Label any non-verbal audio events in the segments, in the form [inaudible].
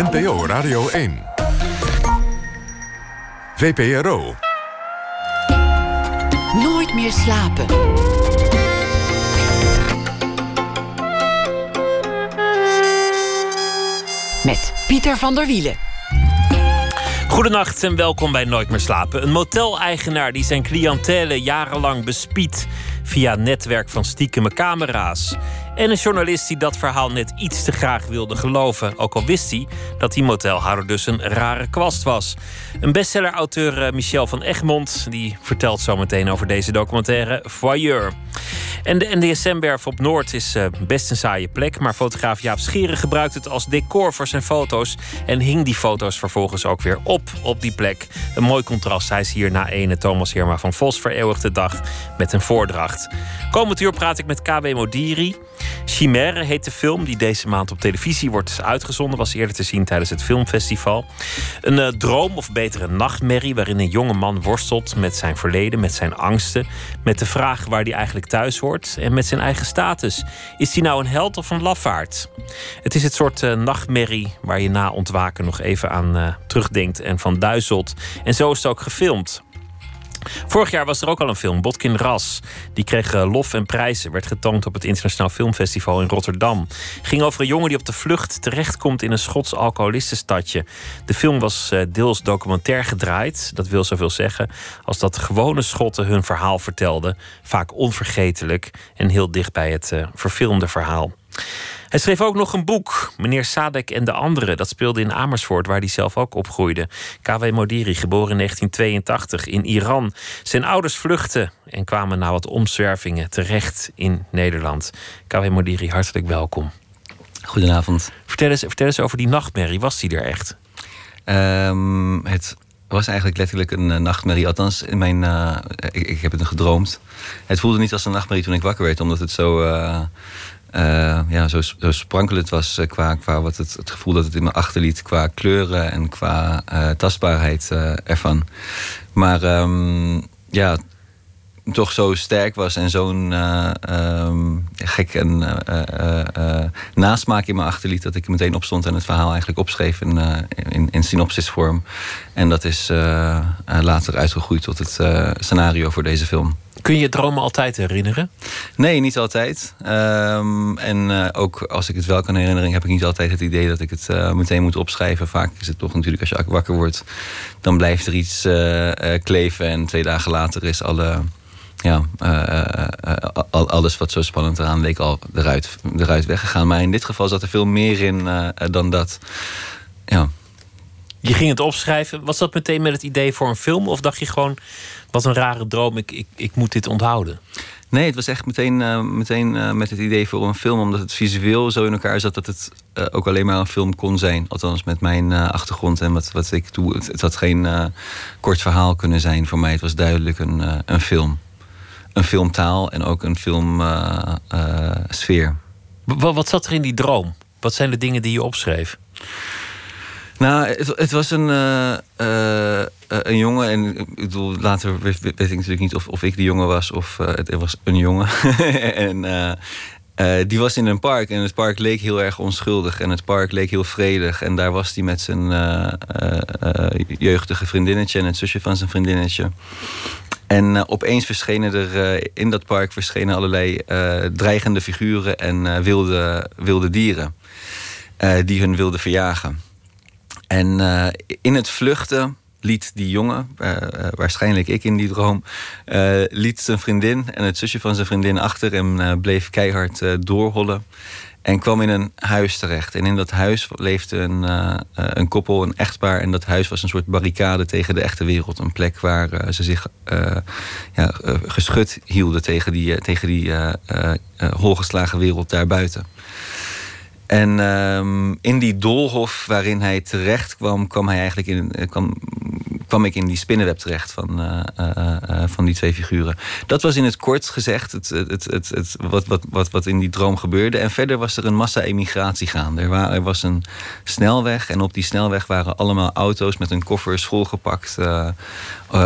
NPO Radio 1. VPRO. Nooit meer slapen. Met Pieter van der Wielen. Goedenacht en welkom bij Nooit meer slapen. Een moteleigenaar die zijn cliëntele jarenlang bespiedt via een netwerk van stiekeme camera's. En een journalist die dat verhaal net iets te graag wilde geloven. Ook al wist hij dat die motelhouder dus een rare kwast was. Een bestseller-auteur eh, Michel van Egmond... die vertelt zometeen over deze documentaire Voyeur. En de NDSM-werf op Noord is eh, best een saaie plek... maar fotograaf Jaap Scheren gebruikt het als decor voor zijn foto's... en hing die foto's vervolgens ook weer op op die plek. Een mooi contrast. Hij is hier na ene Thomas Herma van Vos vereeuwigde dag met een voordracht. Komend uur praat ik met KB Modiri... Chimère heet de film die deze maand op televisie wordt uitgezonden. Was eerder te zien tijdens het filmfestival. Een uh, droom, of beter een nachtmerrie, waarin een jonge man worstelt met zijn verleden, met zijn angsten. Met de vraag waar hij eigenlijk thuis hoort en met zijn eigen status. Is hij nou een held of een lafaard? Het is het soort uh, nachtmerrie waar je na ontwaken nog even aan uh, terugdenkt en van duizelt. En zo is het ook gefilmd. Vorig jaar was er ook al een film, Botkin Ras. Die kreeg eh, lof en prijzen. Werd getoond op het Internationaal Filmfestival in Rotterdam. Ging over een jongen die op de vlucht terechtkomt in een Schots alcoholistenstadje. De film was eh, deels documentair gedraaid. Dat wil zoveel zeggen als dat gewone Schotten hun verhaal vertelden. Vaak onvergetelijk en heel dicht bij het uh, verfilmde verhaal. Hij schreef ook nog een boek, Meneer Sadek en de Anderen. Dat speelde in Amersfoort, waar hij zelf ook opgroeide. K.W. Modiri, geboren in 1982 in Iran. Zijn ouders vluchtten en kwamen na wat omzwervingen terecht in Nederland. K.W. Modiri, hartelijk welkom. Goedenavond. Vertel eens, vertel eens over die nachtmerrie. Was die er echt? Um, het was eigenlijk letterlijk een uh, nachtmerrie. Althans, in mijn, uh, ik, ik, heb het gedroomd. Het voelde niet als een nachtmerrie toen ik wakker werd, omdat het zo. Uh, uh, ja, zo, sprankelend was uh, qua, qua wat het, het gevoel dat het in me achterliet, qua kleuren en qua uh, tastbaarheid ervan. Maar um, ja, toch zo sterk was en zo'n um, gek en nasmaak in me achterliet dat ik meteen opstond en het verhaal eigenlijk opschreef in, in, in synopsisvorm. En dat is later uitgegroeid tot het scenario voor deze film. Kun je je dromen altijd herinneren? Nee, niet altijd. Um, en uh, ook als ik het wel kan herinneren, heb ik niet altijd het idee dat ik het uh, meteen moet opschrijven. Vaak is het toch natuurlijk, als je wakker wordt, dan blijft er iets uh, kleven. En twee dagen later is alle, ja, al, alles wat zo spannend eraan leek al eruit, eruit weggegaan. Maar in dit geval zat er veel meer in dan dat. Ja. Je ging het opschrijven. Was dat meteen met het idee voor een film? Of dacht je gewoon, wat een rare droom, ik, ik, ik moet dit onthouden? Nee, het was echt meteen, uh, meteen uh, met het idee voor een film. Omdat het visueel zo in elkaar zat dat het uh, ook alleen maar een film kon zijn. Althans met mijn achtergrond en wat, wat ik doe. Het, het had geen kort verhaal kunnen zijn voor mij. Het was duidelijk een, een film. Een filmtaal en ook een filmsfeer. wat, wat zat er in die droom? Wat zijn de dingen die je opschreef? Nou, het, was een, uh, uh, een jongen. En ik bedoel, later weet, weet, ik natuurlijk niet of, of ik die jongen was of het, was een jongen. [laughs] en die was in een park en het park leek heel erg onschuldig. En het park leek heel vredig. En daar was hij met zijn jeugdige vriendinnetje en het zusje van zijn vriendinnetje. En opeens verschenen er in dat park verschenen allerlei dreigende figuren en wilde, wilde dieren. die hun wilden verjagen. En uh, in het vluchten liet die jongen, uh, waarschijnlijk ik in die droom, liet zijn vriendin en het zusje van zijn vriendin achter en bleef keihard doorhollen. En kwam in een huis terecht. En in dat huis leefde een, een koppel, een echtpaar. En dat huis was een soort barricade tegen de echte wereld. Een plek waar ze zich ja, geschud hielden tegen die, tegen die holgeslagen wereld daarbuiten. En um, in die doolhof waarin hij terecht kwam, kwam, hij eigenlijk in, eh, kwam, kwam ik in die spinnenweb terecht van, uh, uh, van die twee figuren. Dat was in het kort gezegd het, het, het, het, wat, wat, wat, wat in die droom gebeurde. En verder was er een massa-emigratie gaande. Er, er, was een snelweg en op die snelweg waren allemaal auto's met hun koffers volgepakt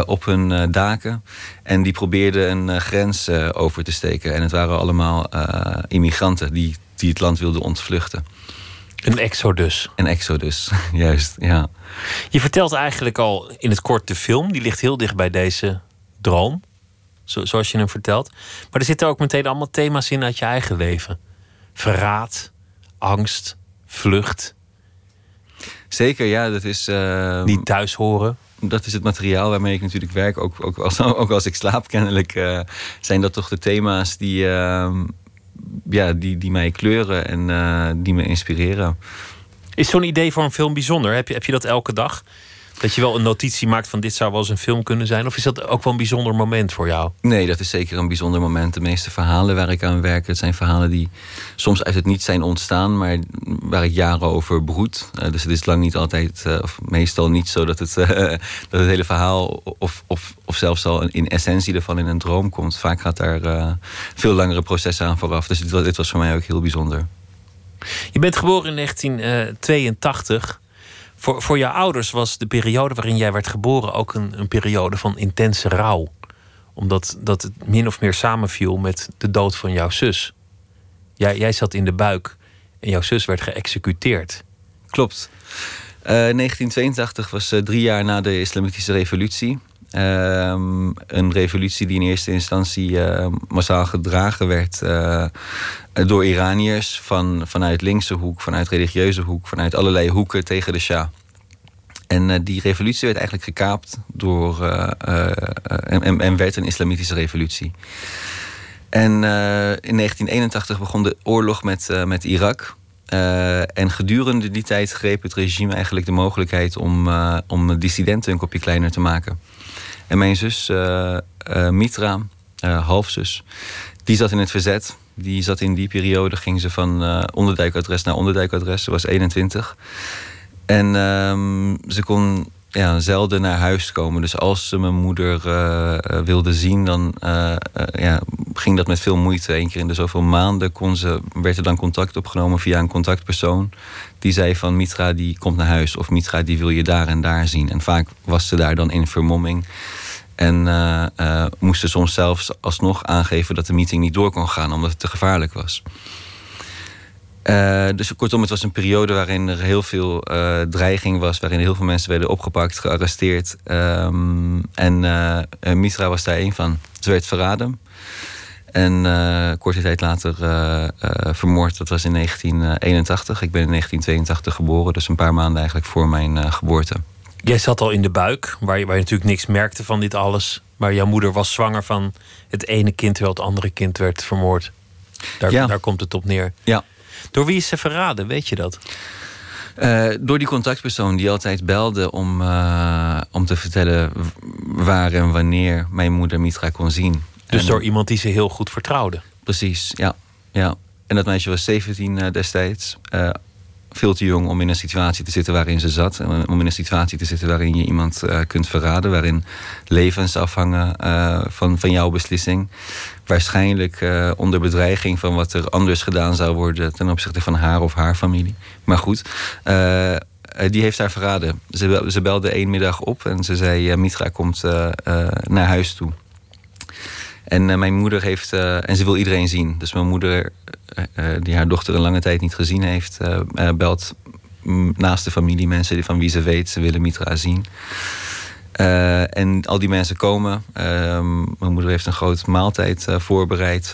op hun daken. En die probeerden een grens over te steken. En het waren allemaal immigranten die die het land wilden ontvluchten. Een exodus. Een exodus, [laughs] juist, ja. Je vertelt eigenlijk al in het kort de film. Die ligt heel dicht bij deze droom. Zo, zoals je hem vertelt. Maar er zitten ook meteen allemaal thema's in uit je eigen leven. Verraad, angst, vlucht. Zeker, ja. Dat is... Uh, Niet thuis horen. Dat is het materiaal waarmee ik natuurlijk werk. Ook, ook, als, [laughs] ook als ik slaap kennelijk. Uh, zijn dat toch de thema's die... Uh, ja, die, die mij kleuren en uh, die me inspireren. Is zo'n idee voor een film bijzonder? Heb je, heb je dat elke dag? Dat je wel een notitie maakt van dit zou wel eens een film kunnen zijn? Of is dat ook wel een bijzonder moment voor jou? Nee, dat is zeker een bijzonder moment. De meeste verhalen waar ik aan werk, het zijn verhalen die soms uit het niet zijn ontstaan, maar waar ik jaren over broed. Uh, dus het is lang niet altijd, uh, of meestal niet zo dat het, uh, [laughs] dat het hele verhaal, of, of, of zelfs al in essentie ervan in een droom komt. Vaak gaat daar veel langere processen aan vooraf. Dus dit was, dit was voor mij ook heel bijzonder. Je bent geboren in 1982. Voor, voor jouw ouders was de periode waarin jij werd geboren ook een, een periode van intense rouw. Omdat dat het min of meer samenviel met de dood van jouw zus. Jij, jij zat in de buik en jouw zus werd geëxecuteerd. Klopt. Uh, 1982 was uh, drie jaar na de Islamitische Revolutie. Uh, een revolutie die in eerste instantie uh, massaal gedragen werd door Iraniërs van, vanuit linkse hoek, vanuit religieuze hoek, vanuit allerlei hoeken tegen de Shah. En die revolutie werd eigenlijk gekaapt door, en, en, en, werd een islamitische revolutie. En in 1981 begon de oorlog met, met Irak. En gedurende die tijd greep het regime eigenlijk de mogelijkheid om, om dissidenten een kopje kleiner te maken. En mijn zus Mitra, halfzus, die zat in het verzet. Die zat in die periode, ging ze van onderduikadres naar onderduikadres. Ze was 21. En ehm, ze kon ja, zelden naar huis komen. Dus als ze mijn moeder uh, wilde zien, dan ja, ging dat met veel moeite. Eén keer in de zoveel maanden kon ze, werd er dan contact opgenomen via een contactpersoon. Die zei van Mitra die komt naar huis of Mitra die wil je daar en daar zien. En vaak was ze daar dan in vermomming. En moest ze soms zelfs alsnog aangeven dat de meeting niet door kon gaan omdat het te gevaarlijk was. Uh, dus kortom, het was een periode waarin er heel veel dreiging was, waarin heel veel mensen werden opgepakt, gearresteerd. Um, en Mitra was daar een van. Ze werd verraden. En korte tijd later vermoord. Dat was in 1981. Ik ben in 1982 geboren, dus een paar maanden eigenlijk voor mijn geboorte. Jij zat al in de buik, waar je, waar je natuurlijk niks merkte van dit alles. Maar jouw moeder was zwanger van het ene kind, terwijl het andere kind werd vermoord. Daar, ja. daar komt het op neer. Ja. Door wie is ze verraden, weet je dat? Uh, door die contactpersoon die altijd belde om, uh, om te vertellen waar en wanneer mijn moeder Mitra kon zien. Dus en, door iemand die ze heel goed vertrouwde? Precies, ja. ja. En dat meisje was 17 uh, destijds. Veel te jong om in een situatie te zitten waarin ze zat. Om in een situatie te zitten waarin je iemand kunt verraden. Waarin levens afhangen van, van jouw beslissing waarschijnlijk uh, onder bedreiging van wat er anders gedaan zou worden ten opzichte van haar of haar familie. Maar goed, die heeft haar verraden. Ze, ze belde één middag op en ze zei: Mitra komt naar huis toe. En mijn moeder heeft, en ze wil iedereen zien. Dus mijn moeder, die haar dochter een lange tijd niet gezien heeft, belt naast de familie mensen van wie ze weet, ze willen Mitra zien. En al die mensen komen. Uh, mijn moeder heeft een grote maaltijd voorbereid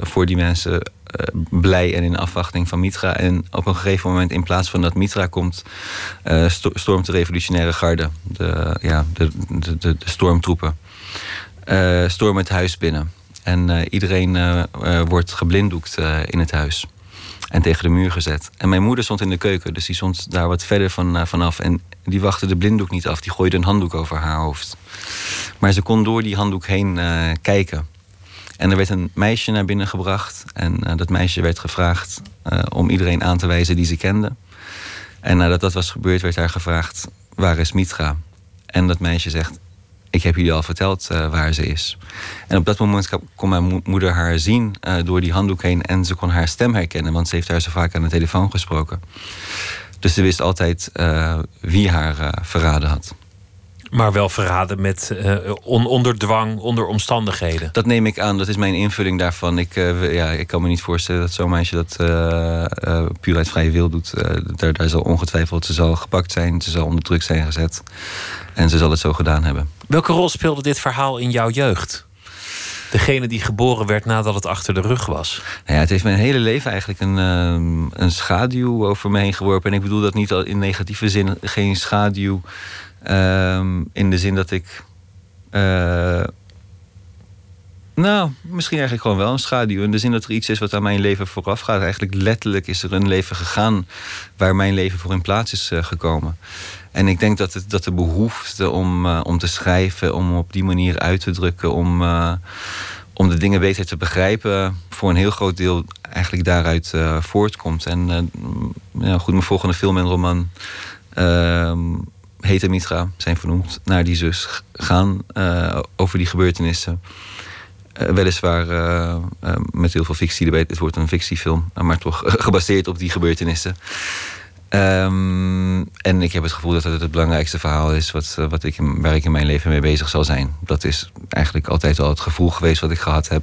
voor die mensen. blij en in afwachting van Mitra. En op een gegeven moment, in plaats van dat Mitra komt, sto stormt de revolutionaire garde. De, ja, de, de, de stormtroepen. Stormen het huis binnen. En iedereen wordt geblinddoekt in het huis en tegen de muur gezet. En mijn moeder stond in de keuken, dus die stond daar wat verder van, vanaf. En die wachtte de blinddoek niet af, die gooide een handdoek over haar hoofd. Maar ze kon door die handdoek heen kijken. En er werd een meisje naar binnen gebracht. En dat meisje werd gevraagd om iedereen aan te wijzen die ze kende. En nadat dat was gebeurd, werd haar gevraagd: waar is Mitra? En dat meisje zegt: ik heb jullie al verteld uh, waar ze is. En op dat moment kon mijn moeder haar zien uh, door die handdoek heen. En ze kon haar stem herkennen, want ze heeft haar zo vaak aan de telefoon gesproken. Dus ze wist altijd uh, wie haar verraden had. Maar wel verraden met on, onder dwang, onder omstandigheden. Dat neem ik aan, dat is mijn invulling daarvan. Ik, ja, ik kan me niet voorstellen dat zo'n meisje dat puur uit vrije wil doet. daar, daar zal ongetwijfeld, ze zal gepakt zijn, ze zal onder druk zijn gezet. En ze zal het zo gedaan hebben. Welke rol speelde dit verhaal in jouw jeugd? degene die geboren werd nadat het achter de rug was? Nou ja, het heeft mijn hele leven eigenlijk een, uh, een schaduw over me heen geworpen. En ik bedoel dat niet in negatieve zin, geen schaduw. Uh, in de zin dat ik. Uh, nou, misschien eigenlijk gewoon wel een schaduw. In de zin dat er iets is wat aan mijn leven vooraf gaat. Eigenlijk letterlijk is er een leven gegaan waar mijn leven voor in plaats is uh, gekomen. En ik denk dat, het, dat de behoefte om, uh, om te schrijven, om op die manier uit te drukken, om, uh, om de dingen beter te begrijpen, voor een heel groot deel eigenlijk daaruit uh, voortkomt. En ja, goed, mijn volgende film en roman ehm, heet Mitra, zijn vernoemd naar die zus, gaan over die gebeurtenissen. weliswaar met heel veel fictie erbij. Het wordt een fictiefilm, maar toch [laughs] gebaseerd op die gebeurtenissen. Um, en ik heb het gevoel dat het het belangrijkste verhaal is wat, eh, wat ik, waar ik in mijn leven mee bezig zal zijn. Dat is eigenlijk altijd al het gevoel geweest wat ik gehad heb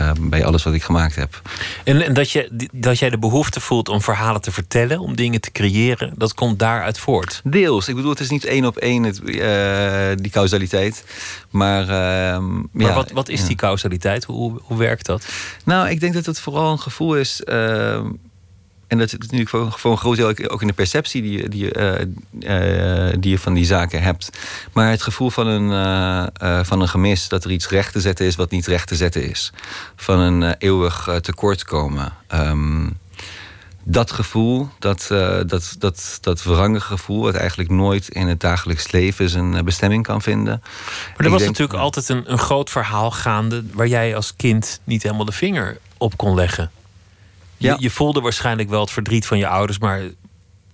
uh, bij alles wat ik gemaakt heb. En, en, dat, je, dat jij de behoefte voelt om verhalen te vertellen, om dingen te creëren, dat komt daaruit voort? Deels. Ik bedoel, het is niet één op één het, uh, die causaliteit. Maar, uh, maar ja, wat, wat is die causaliteit? Hoe, hoe werkt dat? Nou, ik denk dat het vooral een gevoel is ehm, en dat is natuurlijk voor, voor een groot deel ook in de perceptie die, die, uh, uh, die je van die zaken hebt. Maar het gevoel van een, uh, van een gemis, dat er iets recht te zetten is wat niet recht te zetten is. Van een eeuwig tekortkomen. Um, dat gevoel, dat, dat, dat, dat wrangige gevoel, wat eigenlijk nooit in het dagelijks leven zijn bestemming kan vinden. Maar er was natuurlijk altijd een, een groot verhaal gaande waar jij als kind niet helemaal de vinger op kon leggen. Je, je voelde waarschijnlijk wel het verdriet van je ouders, maar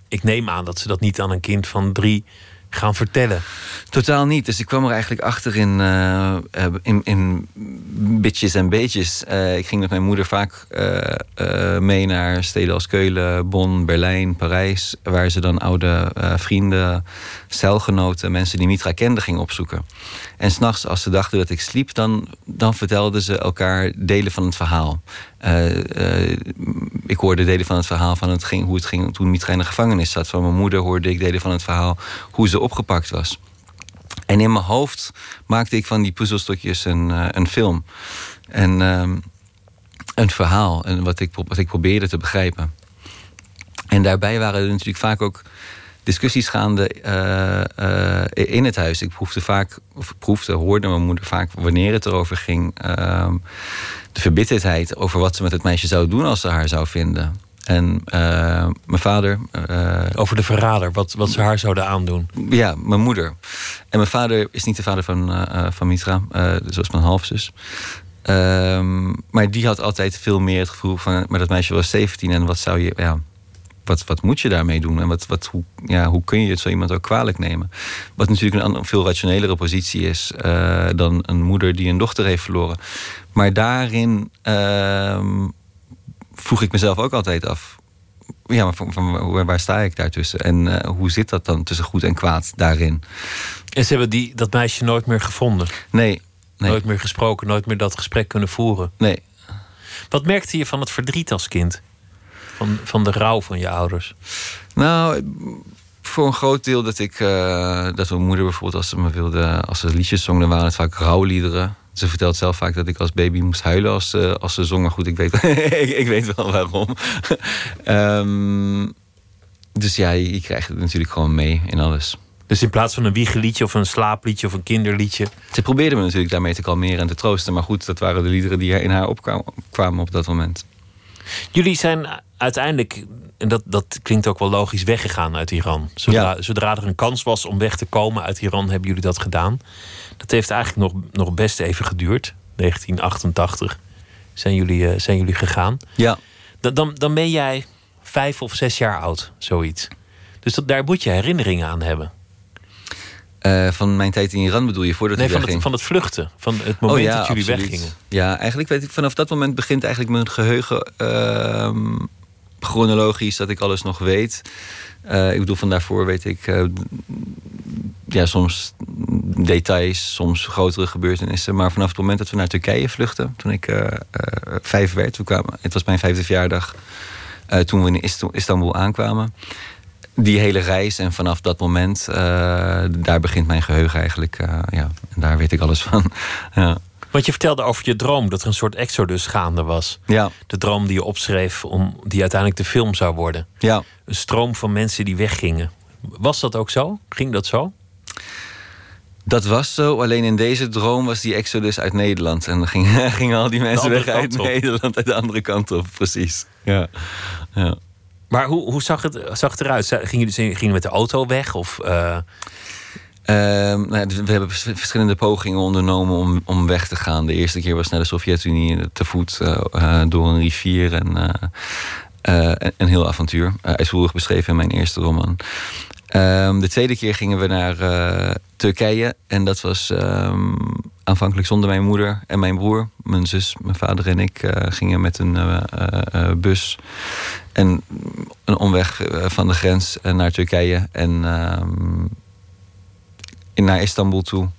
ik neem aan dat ze dat niet aan een kind van drie gaan vertellen. Totaal niet. Dus ik kwam er eigenlijk achter in, uh, in, in bitjes en beetjes. Uh, ik ging met mijn moeder vaak uh, mee naar steden als Keulen, Bonn, Berlijn, Parijs. Waar ze dan oude vrienden, celgenoten, mensen die Mitra kenden, gingen opzoeken. En s'nachts, als ze dachten dat ik sliep, dan, dan vertelden ze elkaar delen van het verhaal. Ik hoorde delen van het verhaal van het ging, hoe het ging toen Mitra in de gevangenis zat. Van mijn moeder hoorde ik delen van het verhaal hoe ze opgepakt was. En in mijn hoofd maakte ik van die puzzelstukjes een, uh, een film. En uh, een verhaal. En wat, ik, wat ik probeerde te begrijpen. En daarbij waren er natuurlijk vaak ook discussies gaande in het huis. Ik proefde vaak, of proefde, hoorde mijn moeder vaak wanneer het erover ging. Ehm, verbitterdheid over wat ze met het meisje zou doen als ze haar zou vinden. En uh, mijn vader. Uh, Over de verrader, wat, wat ze haar zouden aandoen. Ja, mijn moeder. En mijn vader is niet de vader van, uh, van Mitra, zoals mijn halfzus. Ehm, maar die had altijd veel meer het gevoel van. Maar dat meisje was 17 en wat zou je. Ja, wat, wat moet je daarmee doen? En wat, wat, hoe, ja, hoe kun je het zo iemand ook kwalijk nemen? Wat natuurlijk een, een veel rationelere positie is dan een moeder die een dochter heeft verloren. Maar daarin ehm, vroeg ik mezelf ook altijd af. Ja, maar van, van, waar sta ik daartussen? En uh, hoe zit dat dan tussen goed en kwaad daarin? En ze hebben die, dat meisje nooit meer gevonden? Nee, nee. Nooit meer gesproken, nooit meer dat gesprek kunnen voeren? Nee. Wat merkte je van het verdriet als kind? Van, van de rouw van je ouders? Nou, voor een groot deel dat ik... Uh, dat mijn moeder bijvoorbeeld, als ze me wilde... als ze liedjes zong, dan waren het vaak rouwliederen. Ze vertelt zelf vaak dat ik als baby moest huilen als, uh, als ze zong. Maar goed, ik weet, [laughs] ik, ik, weet wel waarom. um, [laughs] dus ja, je, je, krijgt het natuurlijk gewoon mee in alles. Dus in plaats van een wiegeliedje of een slaapliedje of een kinderliedje... Ze probeerden me natuurlijk daarmee te kalmeren en te troosten. Maar goed, dat waren de liederen die in haar opkwamen op dat moment. Jullie zijn uiteindelijk, en dat, dat klinkt ook wel logisch, weggegaan uit Iran. Zodra, ja. zodra er een kans was om weg te komen uit Iran, hebben jullie dat gedaan. Dat heeft eigenlijk nog, nog best even geduurd. 1988 zijn jullie, uh, zijn jullie gegaan. Ja. Dan, dan, dan ben jij vijf of zes jaar oud, zoiets. Dus dat, daar moet je herinneringen aan hebben. Uh, van mijn tijd in Iran bedoel je, voordat nee, van het, van het vluchten. Van het moment oh, ja, dat jullie absoluut. weggingen. Ja, eigenlijk weet ik, vanaf dat moment begint eigenlijk mijn geheugen... Uh, chronologisch, dat ik alles nog weet. ik bedoel, van daarvoor weet ik ja, soms details, soms grotere gebeurtenissen. Maar vanaf het moment dat we naar Turkije vluchten, toen ik vijf werd, toen kwamen, het was mijn vijfde verjaardag, toen we in Istanbul aankwamen die hele reis en vanaf dat moment, uh, daar begint mijn geheugen eigenlijk. Uh, ja, en daar weet ik alles van. [laughs] ja. Want je vertelde over je droom, dat er een soort exodus gaande was. Ja. De droom die je opschreef, om, die uiteindelijk de film zou worden. Ja. Een stroom van mensen die weggingen. Was dat ook zo? Ging dat zo? Dat was zo, alleen in deze droom was die exodus uit Nederland. En dan gingen, [laughs] gingen al die mensen weg uit Nederland, uit de andere kant op, precies. Ja. ja. Maar hoe, hoe zag, het, zag het eruit? Gingen jullie gingen met de auto weg? Of, uh... nou, we hebben verschillende pogingen ondernomen om, om weg te gaan. De eerste keer was naar de Sovjet-Unie te voet uh, door een rivier. En, een heel avontuur. uitvoerig beschreven in mijn eerste roman. Ehm, de tweede keer gingen we naar Turkije. En dat was um, aanvankelijk zonder mijn moeder en mijn broer. Mijn zus, mijn vader en ik gingen met een bus en een omweg eh, van de grens eh, naar Turkije en uh, naar Istanbul toe.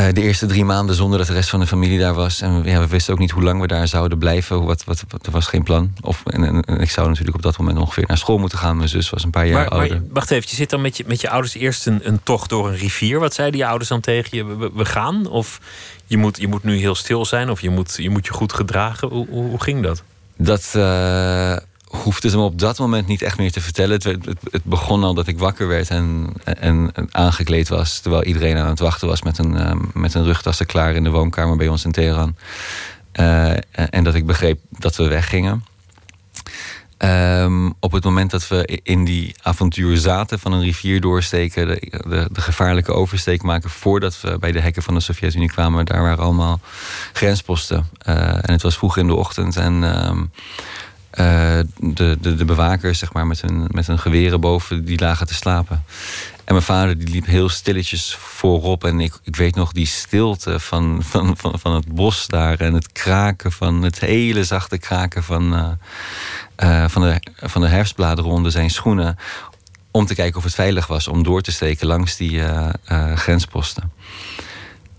Uh, de eerste drie maanden zonder dat de rest van de familie daar was. En ja, we wisten ook niet hoe lang we daar zouden blijven. Wat, wat, wat er was geen plan. Of, en, en, ik zou natuurlijk op dat moment ongeveer naar school moeten gaan. Mijn zus was een paar jaar maar, ouder. Maar, wacht even, je zit dan met je, met je ouders eerst een, een tocht door een rivier. Wat zeiden je ouders dan tegen je? We, we, gaan? Of je moet, je moet nu heel stil zijn? Of je moet je, moet je goed gedragen? Hoe, hoe, hoe ging dat? Dat uh, hoefde ze me op dat moment niet echt meer te vertellen. Het, het, het, begon al dat ik wakker werd en, en, aangekleed was. Terwijl iedereen aan het wachten was met een, uh, met een rugtassen klaar in de woonkamer bij ons in Teheran. Uh, en dat ik begreep dat we weggingen. Um, op het moment dat we in die avontuur zaten van een rivier doorsteken, de, de, gevaarlijke oversteek maken voordat we bij de hekken van de Sovjet-Unie kwamen, daar waren allemaal grensposten. Uh, en het was vroeg in de ochtend en um, uh, de, de, de bewakers, zeg maar, met hun, met hun geweren boven, die lagen te slapen. En mijn vader die liep heel stilletjes voorop. En ik, ik weet nog die stilte van, van, van, van het bos daar. En het kraken van het hele zachte kraken van, uh, uh, van, de, van de herfstbladeren onder zijn schoenen. Om te kijken of het veilig was om door te steken langs die grensposten.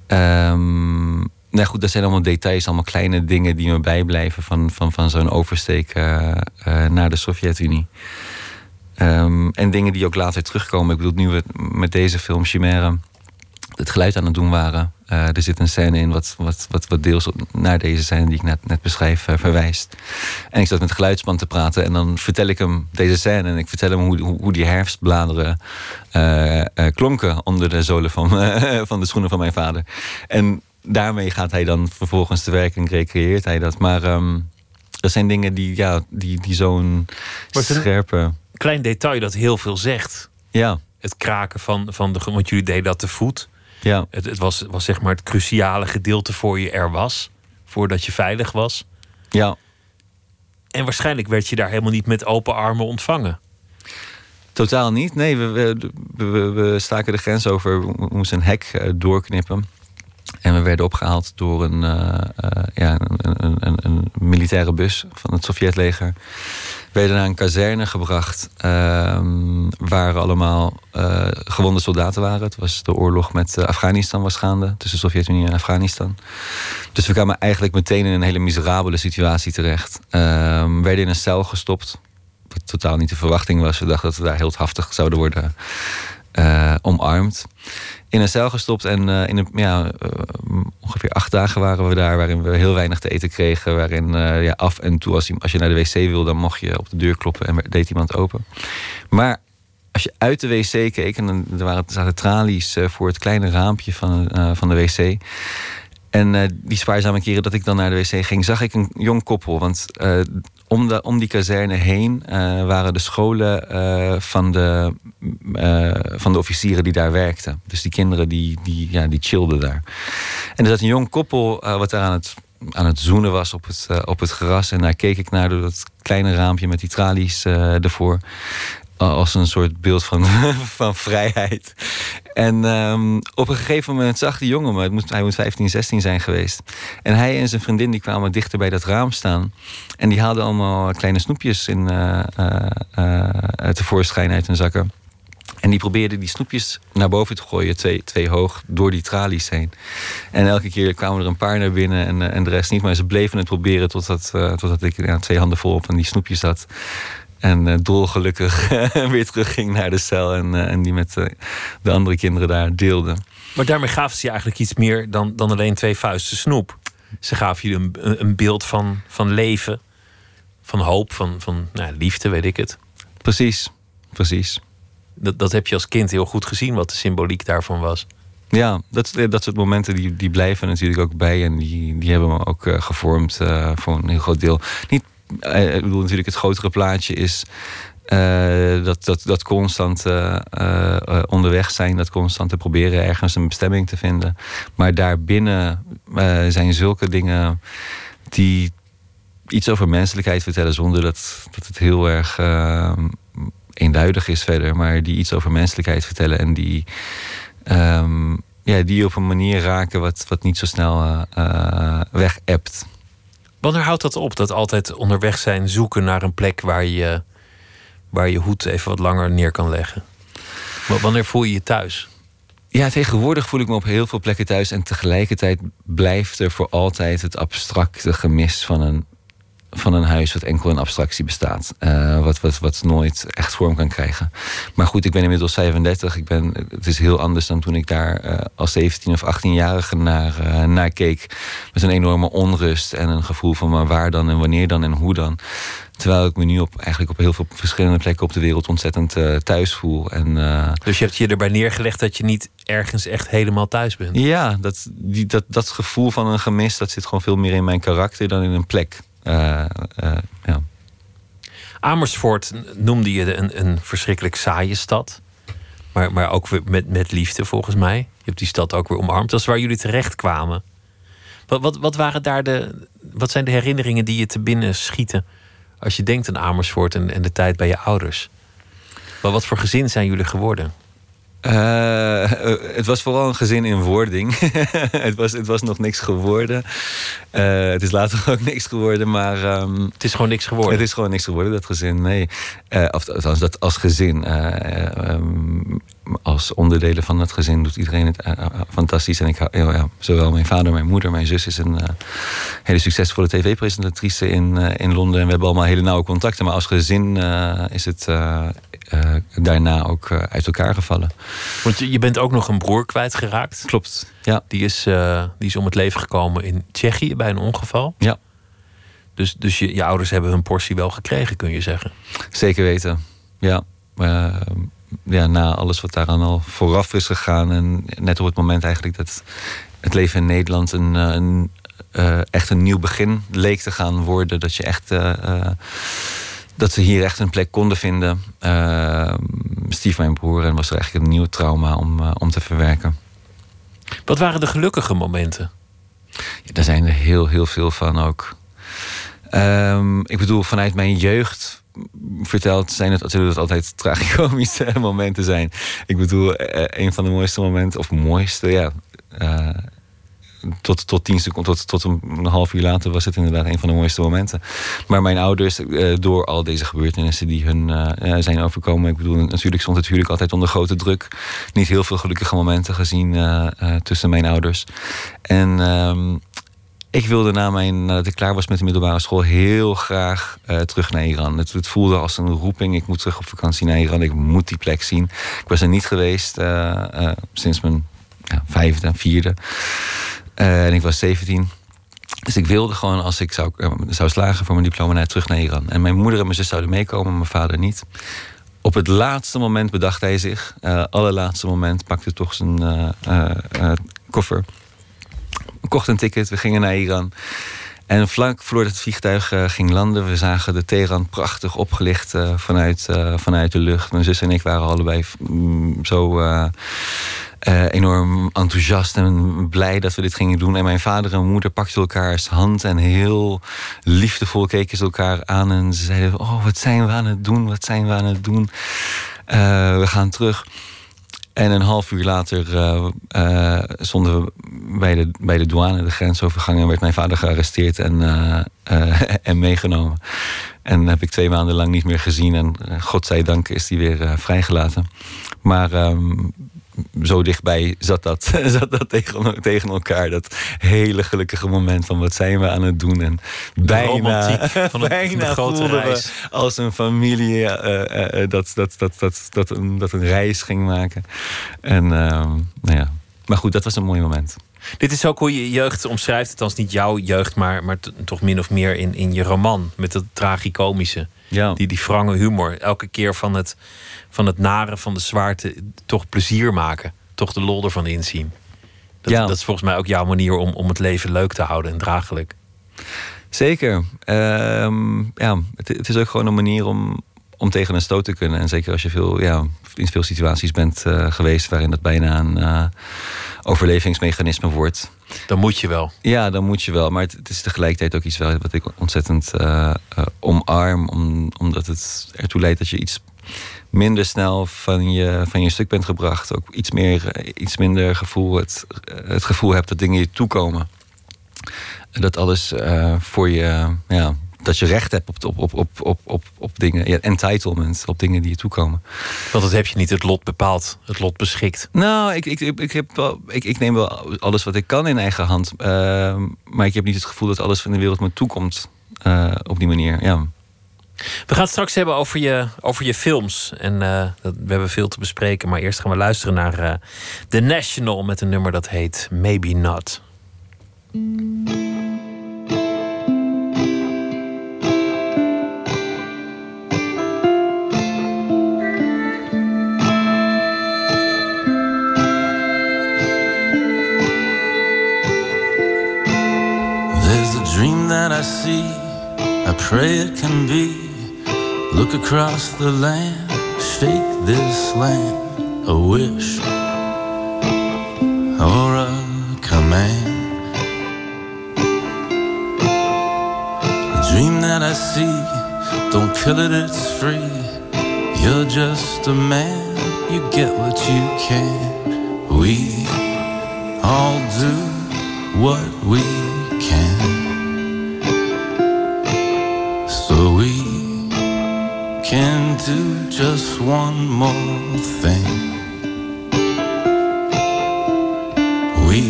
Um, nou goed, dat zijn allemaal details, allemaal kleine dingen die me bijblijven van, van, van zo'n oversteek naar de Sovjet-Unie. Um, en dingen die ook later terugkomen. Ik bedoel, nu we met deze film Chimère het geluid aan het doen waren. Uh, er zit een scène in wat, wat, wat, wat deels naar deze scène die ik net, net beschrijf verwijst. En ik zat met geluidsman te praten en dan vertel ik hem deze scène. En ik vertel hem hoe, hoe, die herfstbladeren klonken onder de zolen van, [laughs] van de schoenen van mijn vader. En daarmee gaat hij dan vervolgens te werk en recreëert hij dat. Maar um, dat zijn dingen die, ja, die, die zo'n scherpe klein detail dat heel veel zegt. Ja. Het kraken van, van de. Want jullie deden dat te voet. Ja. Het, het was, was zeg maar het cruciale gedeelte voor je er was. Voordat je veilig was. Ja. En waarschijnlijk werd je daar helemaal niet met open armen ontvangen. Totaal niet. Nee, we, we, we, we staken de grens over. We moesten een hek eh, doorknippen. En we werden opgehaald door een, uh, uh, ja, een, een, een, militaire bus van het Sovjetleger. We werden naar een kazerne gebracht uh, waar allemaal uh, gewonde soldaten waren. Het was de oorlog met Afghanistan was gaande, tussen Sovjet-Unie en Afghanistan. Dus we kwamen eigenlijk meteen in een hele miserabele situatie terecht. Ehm, we werden in een cel gestopt, wat totaal niet de verwachting was. We dachten dat we daar heel haftig zouden worden omarmd in een cel gestopt. En uh, in een, ja, uh, ongeveer acht dagen waren we daar, waarin we heel weinig te eten kregen. Waarin uh, ja, af en toe, als je, als je naar de wc wilde, dan mocht je op de deur kloppen en deed iemand open. Maar als je uit de wc keek, en er, waren, zaten tralies voor het kleine raampje van, van de wc. En die spaarzame keren dat ik dan naar de wc ging, zag ik een jong koppel. Want om, de, om die kazerne heen uh, waren de scholen van, de, van de officieren die daar werkten. Dus die kinderen die, die, ja, die chillden daar. En er zat een jong koppel wat daar aan het, aan het zoenen was op het, op het gras. En daar keek ik naar door dat kleine raampje met die tralies ervoor. Als een soort beeld van, [laughs] van vrijheid. En um, op een gegeven moment zag die jongen me. Het hij moet 15, 16 zijn geweest. En hij en zijn vriendin die kwamen dichter bij dat raam staan. En die haalden allemaal kleine snoepjes in, uh, uh, tevoorschijn uit hun zakken. En die probeerden die snoepjes naar boven te gooien, twee, twee hoog, door die tralies heen. En elke keer kwamen er een paar naar binnen en, en de rest niet. Maar ze bleven het proberen totdat, uh, totdat ik twee handen vol aan die snoepjes zat. En uh, dolgelukkig [laughs] weer terugging naar de cel en, uh, en die met de andere kinderen daar deelde. Maar daarmee gaven ze je eigenlijk iets meer dan, dan alleen twee vuisten snoep. Ze gaven je een, een beeld van, van leven, van hoop, van, van nou, liefde, weet ik het. Precies, precies. Dat, dat heb je als kind heel goed gezien, wat de symboliek daarvan was. Ja, dat, dat soort momenten die, die blijven natuurlijk ook bij. En die, die hebben me ook gevormd voor een heel groot deel. Niet, ik bedoel natuurlijk, het grotere plaatje is dat, dat, dat constant onderweg zijn. Dat constant te proberen ergens een bestemming te vinden. Maar daarbinnen zijn zulke dingen die iets over menselijkheid vertellen zonder dat, dat het heel erg eenduidig is verder, maar die iets over menselijkheid vertellen en die, um, ja, die op een manier raken wat, wat niet zo snel weg appt. Wanneer houdt dat op? Dat altijd onderweg zijn, zoeken naar een plek waar je, waar je hoed even wat langer neer kan leggen? Wanneer voel je je thuis? Ja, tegenwoordig voel ik me op heel veel plekken thuis. En tegelijkertijd blijft er voor altijd het abstracte gemis van een van een huis wat enkel in abstractie bestaat. Uh, wat, wat, wat nooit echt vorm kan krijgen. Maar goed, ik ben inmiddels 35. Ik ben, het is heel anders dan toen ik daar uh, als 17 of 18-jarige naar, uh, naar keek. Met een enorme onrust en een gevoel van maar waar dan en wanneer dan en hoe dan. Terwijl ik me nu op, eigenlijk op heel veel verschillende plekken op de wereld ontzettend thuis voel. En, dus je hebt je erbij neergelegd dat je niet ergens echt helemaal thuis bent? Ja, dat, die, dat, dat gevoel van een gemis, dat zit gewoon veel meer in mijn karakter dan in een plek. Uh, ja. Amersfoort noemde je een, een verschrikkelijk saaie stad. Maar, maar ook met, met liefde volgens mij. Je hebt die stad ook weer omarmd. Dat is waar jullie terecht kwamen. Wat, wat, waren daar de, wat zijn de herinneringen die je te binnen schieten... als je denkt aan Amersfoort en, en de tijd bij je ouders? Wat, wat voor gezin zijn jullie geworden? Uh, het was vooral een gezin in wording. [laughs] het, was, het was nog niks geworden. Uh, het is later [laughs] ook niks geworden, maar... Um, het is gewoon niks geworden? Het is gewoon niks geworden, dat gezin, nee. Uh, of althans, dat als gezin. Um, als onderdelen van het gezin doet iedereen het fantastisch. En ik hou, ja, zowel mijn vader, mijn moeder, mijn zus is een hele succesvolle tv-presentatrice in, in Londen. En we hebben allemaal hele nauwe contacten. Maar als gezin is het uh, daarna ook uh, uit elkaar gevallen. Want je, je bent ook nog een broer kwijtgeraakt. Klopt, ja. Die is, uh, die is om het leven gekomen in Tsjechië bij een ongeval. Ja. Dus, dus je, je ouders hebben hun portie wel gekregen, kun je zeggen. Zeker weten, ja. ja, na alles wat daaraan al vooraf is gegaan. En net op het moment eigenlijk dat het leven in Nederland een, een echt een nieuw begin leek te gaan worden. Dat je echt dat ze hier echt een plek konden vinden. Uh, stief mijn broer en was er eigenlijk een nieuw trauma om, uh, om te verwerken. Wat waren de gelukkige momenten? Ja, daar zijn er heel, heel veel van ook. Um, ik bedoel, vanuit mijn jeugd verteld zijn het natuurlijk altijd [laughs] tragicomische momenten zijn. Ik bedoel, uh, een van de mooiste momenten, of mooiste, ja tot, tot tien seconden, tot, tot een, half uur later was het inderdaad een van de mooiste momenten. Maar mijn ouders, eh, door al deze gebeurtenissen die hun uh, zijn overkomen, ik bedoel, natuurlijk stond het huwelijk altijd onder grote druk. Niet heel veel gelukkige momenten gezien tussen mijn ouders. En ehm, ik wilde na mijn, nadat ik klaar was met de middelbare school heel graag terug naar Iran. Het, het, voelde als een roeping. Ik moet terug op vakantie naar Iran. Ik moet die plek zien. Ik was er niet geweest sinds mijn ja, vijfde en vierde. Uh, en ik was 17. Dus ik wilde gewoon, als ik zou, uh, zou slagen voor mijn diploma, naar terug naar Iran. En mijn moeder en mijn zus zouden meekomen, mijn vader niet. Op het laatste moment bedacht hij zich. Uh, allerlaatste moment pakte toch zijn koffer. Kocht een ticket, we gingen naar Iran. En vlak voordat het vliegtuig ging landen, we zagen de Teheran prachtig opgelicht vanuit, vanuit de lucht. Mijn zus en ik waren allebei mm, zo uh, enorm enthousiast en blij dat we dit gingen doen. En mijn vader en moeder pakten elkaars hand en heel liefdevol keken ze elkaar aan. En ze zeiden: Oh, wat zijn we aan het doen? Wat zijn we aan het doen? Uh, we gaan terug. En een half uur later uh, stonden we bij de, bij de douane, de grensovergang, en werd mijn vader gearresteerd en, [laughs] en meegenomen. En heb ik twee maanden lang niet meer gezien. En godzijdank is hij weer vrijgelaten. Maar um, zo dichtbij zat dat, [laughs] zat dat tegen, tegen elkaar. Dat hele gelukkige moment van wat zijn we aan het doen. En [laughs] bijna, van het, bijna grote reis. als een familie uh, uh, dat, dat, dat, dat, dat, een, dat een reis ging maken. En uh, nou ja. Maar goed, dat was een mooi moment. Dit is ook hoe je jeugd omschrijft. Althans niet jouw jeugd, maar, maar toch min of meer in, in je roman. Met het tragicomische. Ja. Die, die frange humor. Elke keer van het van het nare, van de zwaarte, toch plezier maken. Toch de lol ervan inzien. Dat, ja. dat is volgens mij ook jouw manier om, om het leven leuk te houden en draaglijk. Zeker. Ehm, ja, het, het, is ook gewoon een manier om, om tegen een stoot te kunnen. En zeker als je veel, ja, in veel situaties bent uh, geweest waarin dat bijna een uh, overlevingsmechanisme wordt. Dan moet je wel. Ja, dan moet je wel. Maar het, het is tegelijkertijd ook iets wat ik ontzettend uh, omarm. Om, omdat het ertoe leidt dat je iets minder snel van je, van je stuk bent gebracht. Ook iets, meer, eh, iets minder gevoel, het, eh, het gevoel hebt dat dingen je toekomen. Dat alles voor je, ja, dat je recht hebt op, op, op, op, op, op dingen. Ja, entitlement op dingen die je toekomen. Want dat heb je niet het lot bepaald, het lot beschikt. Nou, ik, ik, ik, heb wel, ik, ik neem wel alles wat ik kan in eigen hand. Uh, maar ik heb niet het gevoel dat alles van de wereld me toekomt. Uh, op die manier, ja. We gaan het straks hebben over je, over je films. En uh, we hebben veel te bespreken. Maar eerst gaan we luisteren naar uh, The National met een nummer dat heet Maybe Not. That I see. I pray it can be. Look across the land, shake this land, a wish or a command. The dream that I see, don't kill it, it's free. You're just a man, you get what you can. We all do what we can. So we can do just one more thing. We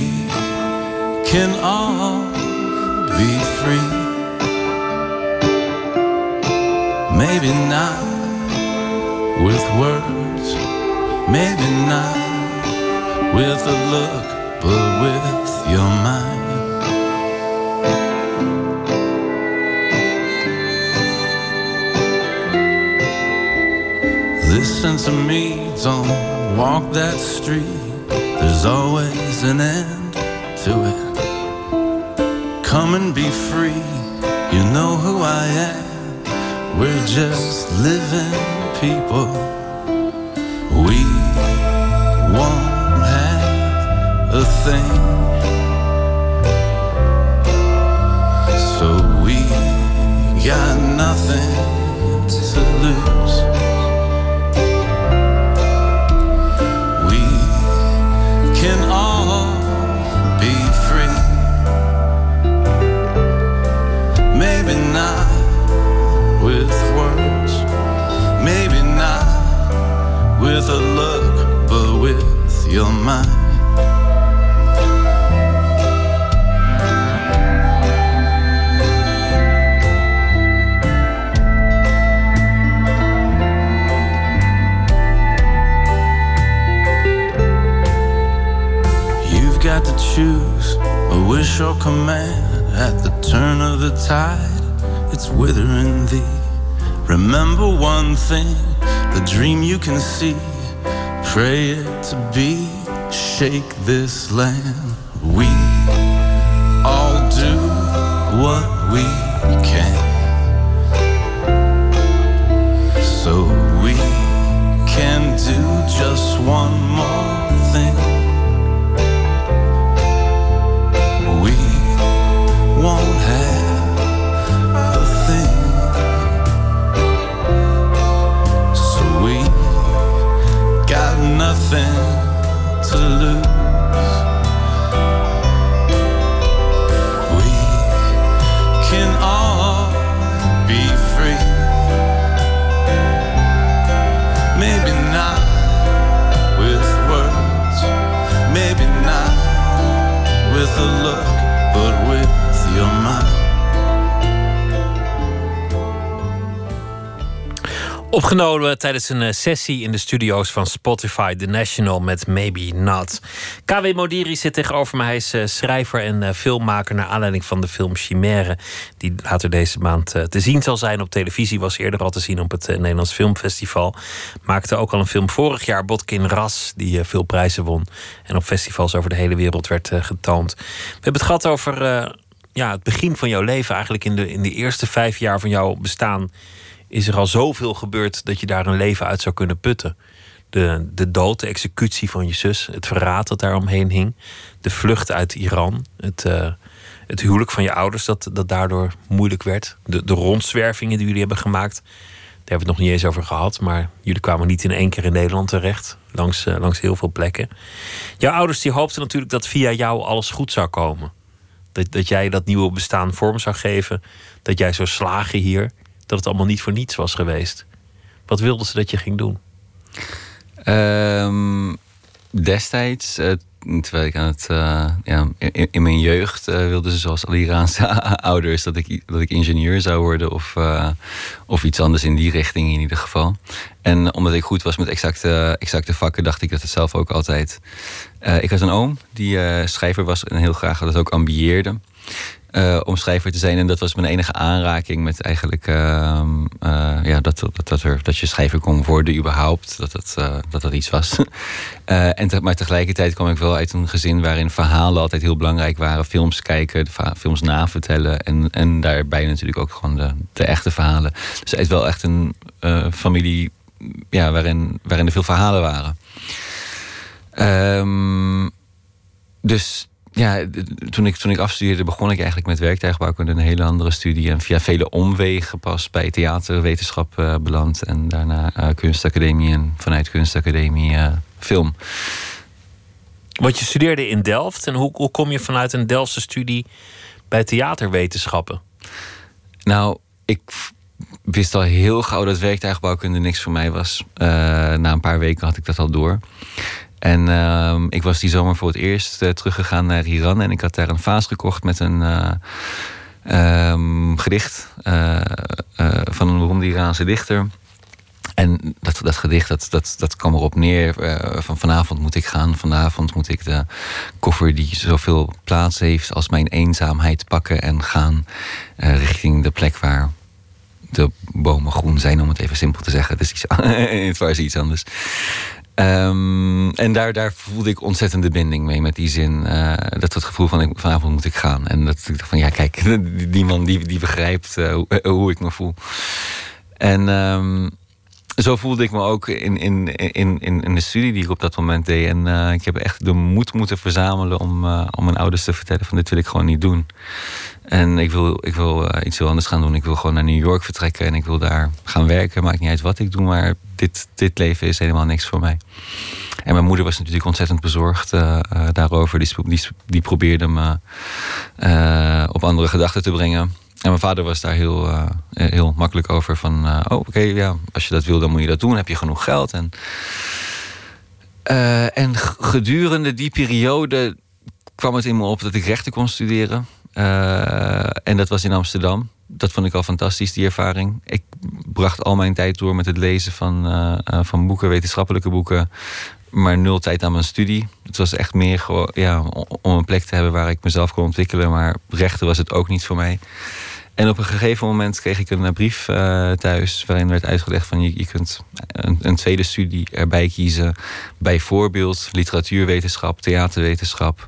can all be free. Maybe not with words, maybe not with a look, but with your mind. Listen to me, don't walk that street. There's always an end to it. Come and be free, you know who I am. We're just living people. We won't have a thing. Command at the turn of the tide. It's withering thee. Remember one thing the dream you can see. Pray it to be, shake this land. Opgenomen tijdens een eh, sessie in de studio's van Spotify The National met Maybe Not. KW Modiri zit tegenover me. Hij is eh, schrijver en eh, filmmaker naar aanleiding van de film Chimère. Die later deze maand te zien zal zijn op televisie. Was eerder al te zien op het Nederlands Filmfestival. Maakte ook al een film vorig jaar, Botkin Ras, die veel prijzen won. En op festivals over de hele wereld werd getoond. We hebben het gehad over ja, het begin van jouw leven. Eigenlijk in de, in de eerste vijf jaar van jouw bestaan is er al zoveel gebeurd dat je daar een leven uit zou kunnen putten. De, de dood, de executie van je zus, het verraad dat daar omheen hing, de vlucht uit Iran, het, uh, het huwelijk van je ouders dat, dat daardoor moeilijk werd, de, de rondzwervingen die jullie hebben gemaakt. Daar hebben we het nog niet eens over gehad, maar jullie kwamen niet in één keer in Nederland terecht, langs, uh, langs heel veel plekken. Jouw ouders die hoopten natuurlijk dat via jou alles goed zou komen. Dat, dat jij dat nieuwe bestaan vorm zou geven, dat jij zou slagen hier dat het allemaal niet voor niets was geweest. Wat wilden ze dat je ging doen? Um, destijds, uh, terwijl ik aan het, uh, ja, in, in, mijn jeugd uh, wilden ze zoals alle Iraanse [laughs] ouders dat ik, dat ik ingenieur zou worden of, of iets anders in die richting in ieder geval. En omdat ik goed was met exacte, exacte vakken, dacht ik dat het zelf ook altijd. ik had een oom die schrijver was en heel graag dat ook ambieerde uh, om schrijver te zijn. En dat was mijn enige aanraking met eigenlijk uh, uh, ja, dat, dat, dat, je schrijver kon worden überhaupt. Dat dat, uh, dat, dat iets was. [laughs] en maar tegelijkertijd kwam ik wel uit een gezin waarin verhalen altijd heel belangrijk waren. Films kijken, films navertellen. En, en daarbij natuurlijk ook gewoon de, echte verhalen. Dus het is wel echt een familie ja, waarin, waarin er veel verhalen waren. Um, dus ja, toen ik, toen ik afstudeerde begon ik eigenlijk met werktuigbouwkunde een hele andere studie. En via vele omwegen pas bij theaterwetenschap uh, beland. En daarna uh, kunstacademie en vanuit kunstacademie uh, film. Want je studeerde in Delft. En hoe, hoe kom je vanuit een Delftse studie bij theaterwetenschappen? Nou, ik wist al heel gauw dat werktuigbouwkunde niks voor mij was. na een paar weken had ik dat al door. En uh, ik was die zomer voor het eerst uh, teruggegaan naar Iran. En ik had daar een vaas gekocht met een uh, um, gedicht uh, van een beroemde Iraanse dichter. En dat, dat gedicht, dat, dat, dat kwam erop neer van vanavond moet ik gaan. Vanavond moet ik de koffer die zoveel plaats heeft als mijn eenzaamheid pakken en gaan richting de plek waar de bomen groen zijn, om het even simpel te zeggen. Het is iets, [laughs] het was iets anders. Um, en daar, daar voelde ik ontzettende binding mee met die zin. Uh, dat het gevoel van ik, vanavond moet ik gaan. En dat ik dacht van ja, kijk, [laughs] die, man die, die begrijpt uh, hoe, hoe, ik me voel. En um, zo voelde ik me ook in, in, in, in, de studie die ik op dat moment deed. En ik heb echt de moed moeten verzamelen om, om mijn ouders te vertellen van dit wil ik gewoon niet doen. En ik wil, ik wil uh, iets heel anders gaan doen. Ik wil gewoon naar New York vertrekken en ik wil daar gaan werken. Maakt niet uit wat ik doe, maar dit, dit leven is helemaal niks voor mij. En mijn moeder was natuurlijk ontzettend bezorgd uh, uh, daarover. Die, die, die, probeerde me op andere gedachten te brengen. En mijn vader was daar heel, heel makkelijk over. Van, oh oké, ja, als je dat wil, dan moet je dat doen. Heb je genoeg geld? En, en gedurende die periode kwam het in me op dat ik rechten kon studeren. Uh, en dat was in Amsterdam. Dat vond ik al fantastisch, die ervaring. Ik bracht al mijn tijd door met het lezen van, uh, van boeken, wetenschappelijke boeken. Maar nul tijd aan mijn studie. Het was echt meer ja, om een plek te hebben waar ik mezelf kon ontwikkelen. Maar rechten was het ook niet voor mij. En op een gegeven moment kreeg ik een brief thuis waarin werd uitgelegd van je, je kunt een, een, tweede studie erbij kiezen. Bijvoorbeeld literatuurwetenschap, theaterwetenschap.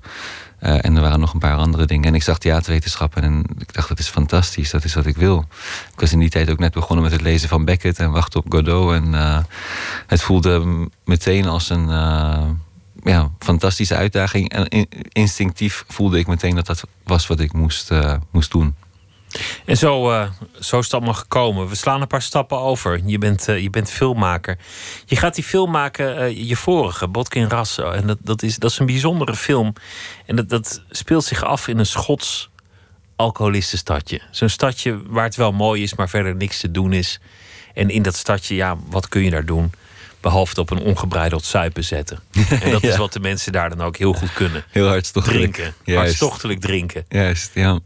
Uh, en er waren nog een paar andere dingen. En ik zag theaterwetenschappen en ik dacht, dat is fantastisch, dat is wat ik wil. Ik was in die tijd ook net begonnen met het lezen van Beckett en wachten op Godot. En uh, het voelde meteen als een uh, ja, fantastische uitdaging. En instinctief voelde ik meteen dat dat was wat ik moest, moest doen. En zo, uh, zo is het allemaal gekomen. We slaan een paar stappen over. Je bent, uh, je bent filmmaker. Je gaat die film maken, uh, je vorige, Botkin Rasso. En dat, dat, is, dat is een bijzondere film. En dat, dat speelt zich af in een Schots alcoholistenstadje. Zo'n stadje waar het wel mooi is, maar verder niks te doen is. En in dat stadje, ja, wat kun je daar doen? Behalve op een ongebreideld suipen zetten. [laughs] En dat is wat de mensen daar dan ook heel goed kunnen. Heel hartstochtelijk. Drinken. Juist. Hartstochtelijk drinken. Juist, ja.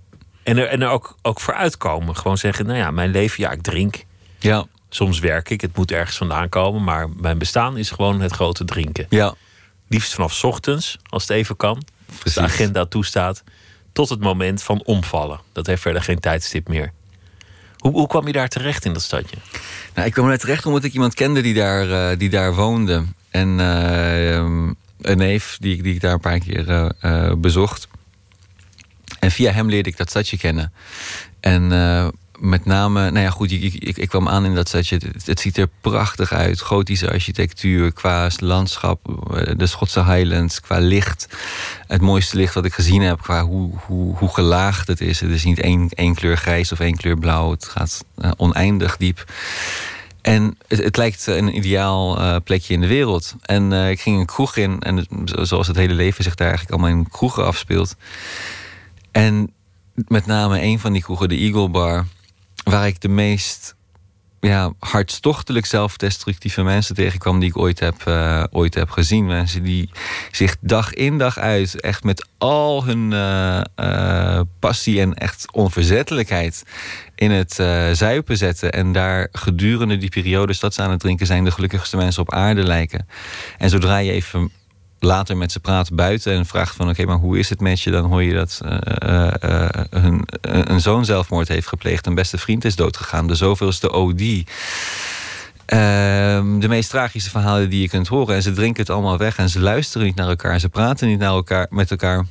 En er, en er ook, ook voor uitkomen. Gewoon zeggen, nou ja, mijn leven, ja, ik drink. Ja. Soms werk ik, het moet ergens vandaan komen, maar mijn bestaan is gewoon het grote drinken. Ja, Liefst vanaf ochtends, als het even kan, als de agenda toestaat, tot het moment van omvallen. Dat heeft verder geen tijdstip meer. Hoe, hoe kwam je daar terecht in dat stadje? Nou, ik kwam er terecht omdat ik iemand kende die daar, eh, die daar woonde. En eh, ehm, een neef die, ik- die ik daar een paar keer eh, bezocht. En via hem leerde ik dat stadje kennen. En eh, met name, nou ja, goed, ik, ik, ik- kwam aan in dat stadje. Het, ziet er prachtig uit. Gotische architectuur, qua landschap, eh, de Schotse Highlands, qua licht. Het mooiste licht wat ik gezien heb, qua hoe, hoe, hoe gelaagd het is. Het is niet één, één kleur grijs of één kleur blauw. Het gaat eh, oneindig diep. En het, lijkt een ideaal plekje in de wereld. En ik ging een kroeg in, en zoals het hele leven zich daar eigenlijk allemaal in kroegen afspeelt. En met name een van die kroegen, de Eagle Bar, waar ik de meest ja, hartstochtelijk zelfdestructieve mensen tegenkwam die ik ooit heb, eh, ooit heb gezien. Mensen die zich dag in dag uit echt met al hun eh, eh, passie en echt onverzettelijkheid in het zuipen zetten. En daar gedurende die periode dat ze aan het drinken zijn de gelukkigste mensen op aarde lijken. En zodra je even later met ze praat buiten en vraagt van oké, maar hoe is het met je? Dan hoor je dat eh, eh, eh, hun, een zoon zelfmoord heeft gepleegd. Een beste vriend is doodgegaan. De zoveelste OD. Ehm, de meest tragische verhalen die je kunt horen. En ze drinken het allemaal weg en ze luisteren niet naar elkaar. Ze praten niet naar elkaar, met elkaar.